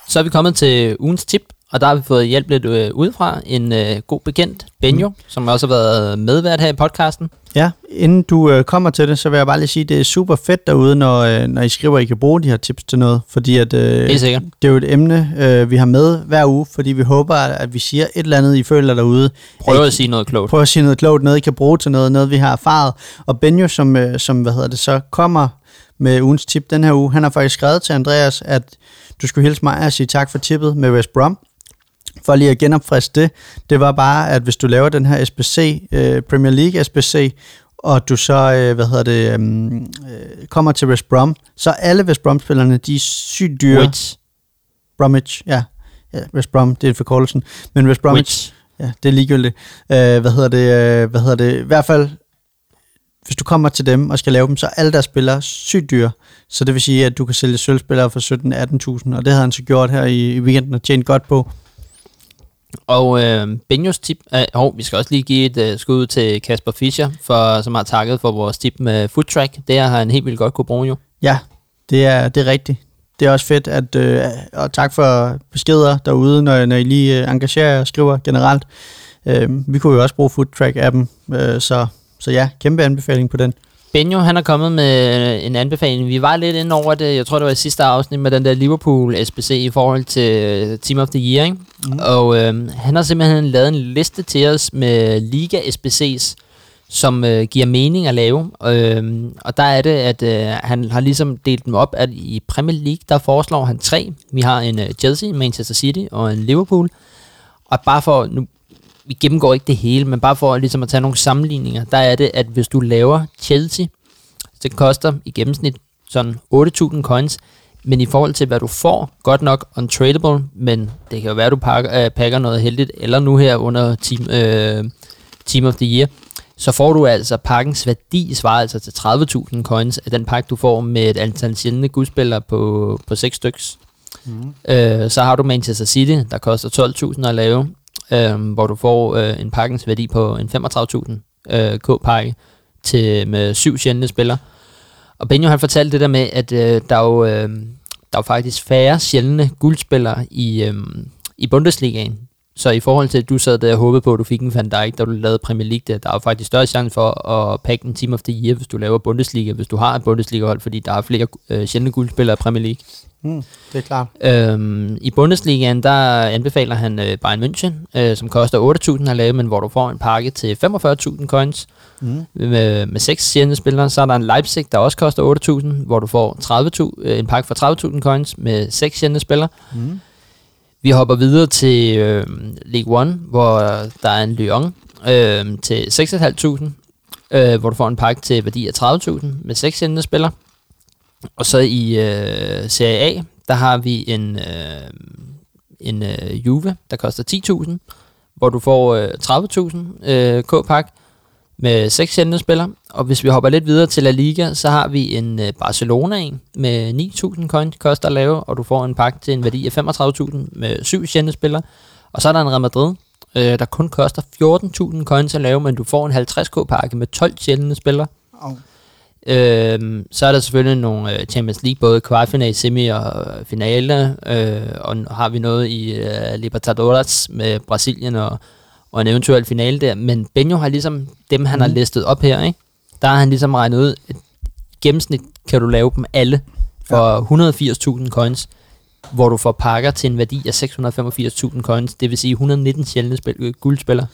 Speaker 1: Så er vi kommet til ugens tip, Og der har vi fået hjælp lidt øh, udefra. En øh, god bekendt, Benjo, mm. som også har været medvært her i podcasten.
Speaker 2: Ja, inden du øh, kommer til det, så vil jeg bare lige sige, at det er super fedt derude, når, øh, når I skriver, at I kan bruge de her tips til noget. Fordi at, øh,
Speaker 1: Helt sikkert.
Speaker 2: det er jo et emne, øh, vi har med hver uge, fordi vi håber, at vi siger et eller andet, I føler derude.
Speaker 1: Prøv at sige noget klogt.
Speaker 2: Prøv at sige noget klogt, noget I kan bruge til noget, noget vi har erfaret. Og Benjo, som, øh, som hvad hedder det, så kommer med ugens tip den her uge, han har faktisk skrevet til Andreas, at du skulle hilse mig og sige tak for tippet med West Brom. For lige at genopfriske det, det var bare, at hvis du laver den her SBC, øh, Premier League SBC, og du så, øh, hvad hedder det, øhm, øh, kommer til West Brom, så alle West Brom-spillerne, de er sygt dyre.
Speaker 1: Which?
Speaker 2: Bromwich, ja. ja. West Brom, det er forkortelsen. Men West Bromwich,
Speaker 1: Which?
Speaker 2: ja, det er ligegyldigt. Øh, hvad hedder det, øh, hvad hedder det, i hvert fald, hvis du kommer til dem og skal lave dem, så er alle deres spillere sygt dyre. Så det vil sige, at du kan sælge sølvspillere for 17-18.000, og det havde han så gjort her i, i weekenden og tjent godt på.
Speaker 1: Og øh, Benjos tip, øh, hov, vi skal også lige give et øh, skud til Kasper Fischer, for, som har takket for vores tip med Foodtrack. Det har han helt vildt godt kunne bruge jo.
Speaker 2: Ja, det er, det er rigtigt. Det er også fedt, at, øh, og tak for beskeder derude, når, når I lige øh, engagerer og skriver generelt. Øh, vi kunne jo også bruge Foodtrack-appen, øh, så, så ja, kæmpe anbefaling på den.
Speaker 1: Benjo, han er kommet med en anbefaling. Vi var lidt inde over det, jeg tror det var i sidste afsnit, med den der Liverpool SBC i forhold til øh, Team of the Year. Ikke? Mm. Og øh, han har simpelthen lavet en liste til os med Liga SBC's, som øh, giver mening at lave. Øh, og der er det, at øh, han har ligesom delt dem op, at i Premier League, der foreslår han tre. Vi har en øh, Chelsea, Manchester City og en Liverpool. Og bare for, nu vi gennemgår ikke det hele, men bare for ligesom at tage nogle sammenligninger, der er det, at hvis du laver Chelsea, så det koster i gennemsnit sådan 8.000 coins, men i forhold til, hvad du får, godt nok untradable, men det kan jo være, at du pakker, øh, pakker noget heldigt, eller nu her under team, øh, team of the Year, så får du altså pakkens værdi svarer altså til 30.000 coins af den pakke, du får med et antal sjældne gudspillere på, på 6 styks. Mm. Øh, så har du Manchester City, der koster 12.000 at lave, øh, hvor du får øh, en pakkens værdi på en 35.000 øh, K-pakke til, med syv sjældne spillere. Og Benjo han fortalte det der med, at øh, der, er jo, øh, der er faktisk færre sjældne guldspillere i, øh, i Bundesligaen. Så i forhold til, at du sad der og håbede på, at du fik en Van Dijk, da du lavede Premier League, der, der er jo faktisk større chance for at pakke en Team of the Year, hvis du laver Bundesliga, hvis du har et Bundesliga-hold, fordi der er flere øh, sjældne guldspillere i Premier League.
Speaker 2: Mm, det er klart.
Speaker 1: Øhm, I Bundesligaen, der anbefaler han øh, Bayern München, øh, som koster 8.000 at lave, men hvor du får en pakke til 45.000 coins mm. med, med seks sjældne spillere. Så er der en Leipzig, der også koster 8.000, hvor du får 30, øh, en pakke for 30.000 coins med seks sjældne spillere. Mm. Vi hopper videre til øh, League One, hvor der er en Lyon øh, til 6.500, øh, hvor du får en pakke til værdi af 30.000 med seks sendende spillere. Og så i øh, Serie A, der har vi en, øh, en øh, Juve, der koster 10.000, hvor du får øh, 30.000 øh, K-pakke med seks sjældne spillere. Og hvis vi hopper lidt videre til La Liga, så har vi en øh, Barcelona en med 9.000 coins, koster at lave, og du får en pakke til en værdi af 35.000 med syv sjældne spillere. Og så er der en Real Madrid, øh, der kun koster 14.000 coins at lave, men du får en 50k-pakke med 12 sjældne spillere. Oh. Øhm, så er der selvfølgelig nogle øh, Champions League, både kvartfinale, semi og finale, øh, og har vi noget i øh, Libertadores med Brasilien og, og en eventuel finale der, men Benjo har ligesom dem, han mm. har mhm. listet op her, ikke? der har han ligesom regnet ud, at gennemsnit kan du lave dem alle for ja. 180.000 coins, hvor du får pakker til en værdi af 685.000 coins, det vil sige 119 sjældne spil, øh, guldspillere.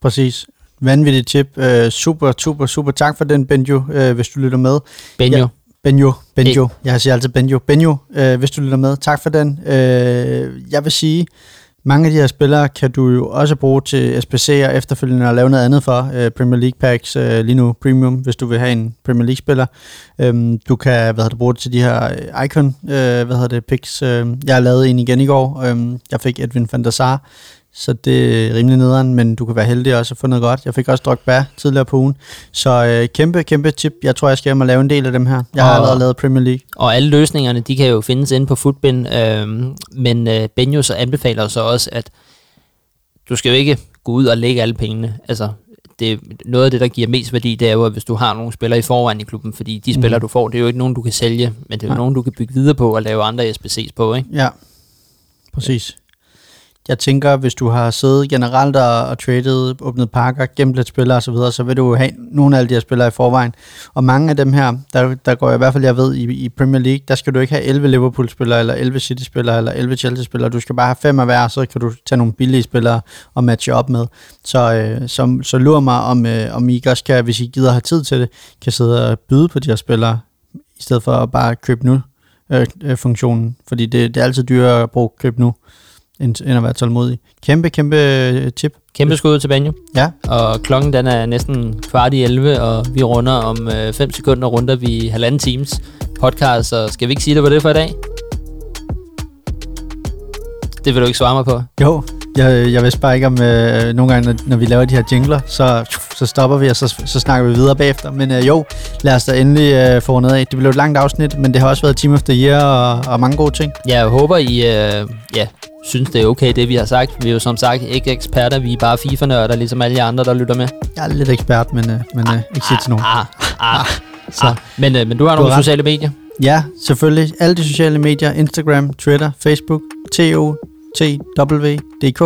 Speaker 2: Præcis. Vanvittigt tip. Uh, super, super, super. Tak for den, Benjo, uh, hvis du lytter med.
Speaker 1: Benjo. Ja,
Speaker 2: Benjo, Benjo. Hey. Jeg siger altid Benjo. Benjo, uh, hvis du lytter med. Tak for den. Uh, jeg vil sige, mange af de her spillere kan du jo også bruge til SPC og efterfølgende at lave noget andet for. Øh, Premier League packs øh, lige nu premium, hvis du vil have en Premier League spiller. Øhm, du kan hvad hedder det, bruge det til de her øh, icon øh, hvad hedder det, picks. Øh, jeg har lavet en igen i går. Øh, jeg fik Edwin van der Sar så det er rimelig nederen, men du kan være heldig også at få noget godt. Jeg fik også Drogba tidligere på ugen, så øh, kæmpe, kæmpe tip. Jeg tror, jeg skal hjem og lave en del af dem her. Jeg og, har allerede lavet Premier League.
Speaker 1: Og alle løsningerne, de kan jo findes inde på Footbin, øh, men øh, Benjo så anbefaler så også, at du skal jo ikke gå ud og lægge alle pengene. Altså, det, noget af det, der giver mest værdi, det er jo, at hvis du har nogle spillere i forvejen i klubben, fordi de mm. spillere, du får, det er jo ikke nogen, du kan sælge, men det er jo nogen, du kan bygge videre på og lave andre SBC's på, ikke?
Speaker 2: Ja, præcis jeg tænker, hvis du har siddet generelt og, og traded, åbnet pakker, gemt lidt spillere osv., så, videre, så vil du have nogle af alle de her spillere i forvejen. Og mange af dem her, der, der går jeg i hvert fald, jeg ved, i, i Premier League, der skal du ikke have 11 Liverpool-spillere, eller 11 City-spillere, eller 11 Chelsea-spillere. Du skal bare have fem af hver, så kan du tage nogle billige spillere og matche op med. Så, øh, så, så lurer mig, om, øh, om I også kan, hvis I gider have tid til det, kan sidde og byde på de her spillere, i stedet for at bare købe nu øh, øh, funktionen, fordi det, det er altid dyrere at bruge køb nu, end, end at være tålmodig. Kæmpe, kæmpe øh, tip.
Speaker 1: Kæmpe skud til Banjo.
Speaker 2: Ja.
Speaker 1: Og klokken den er næsten kvart i 11, og vi runder om 5 øh, sekunder, runder vi halvanden times podcast, så skal vi ikke sige det på det for i dag? Det vil du ikke svare mig på.
Speaker 2: Jo, jeg, jeg vidste bare ikke om, øh, nogle gange, når, når vi laver de her jingler, så, så stopper vi, og så, så snakker vi videre bagefter. Men øh, jo, lad os da endelig øh, få noget af. Det blev et langt afsnit, men det har også været Team of the Year og, og mange gode ting.
Speaker 1: Ja, jeg håber, I øh, ja, synes, det er okay, det vi har sagt. Vi er jo som sagt ikke eksperter, vi er bare FIFA-nørder, ligesom alle de andre, der lytter med.
Speaker 2: Jeg er lidt ekspert, men, øh, men øh, ikke sige til nogen.
Speaker 1: Ah, ah, ah, så. Ah. Men, øh, men du har nogle sociale medier?
Speaker 2: Ja, selvfølgelig. Alle de sociale medier. Instagram, Twitter, Facebook, TO, TW.dk,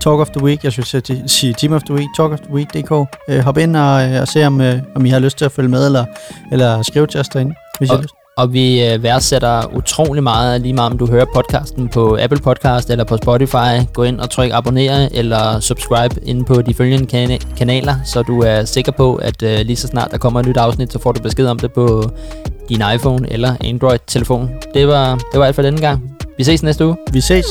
Speaker 2: Talk of the Week, jeg synes at sige Team of the Week, Talk of the Week.dk. Uh, hop ind og, uh, og se, om, uh, om I har lyst til at følge med, eller, eller skrive til os derinde, hvis
Speaker 1: og,
Speaker 2: I har lyst.
Speaker 1: Og vi uh, værdsætter utrolig meget, lige meget om du hører podcasten på Apple Podcast eller på Spotify. Gå ind og tryk abonnere eller subscribe ind på de følgende kan- kanaler, så du er sikker på, at uh, lige så snart der kommer et nyt afsnit, så får du besked om det på din iPhone eller Android-telefon. Det var, det var alt for denne gang. Vi ses næste uge.
Speaker 2: Vi ses.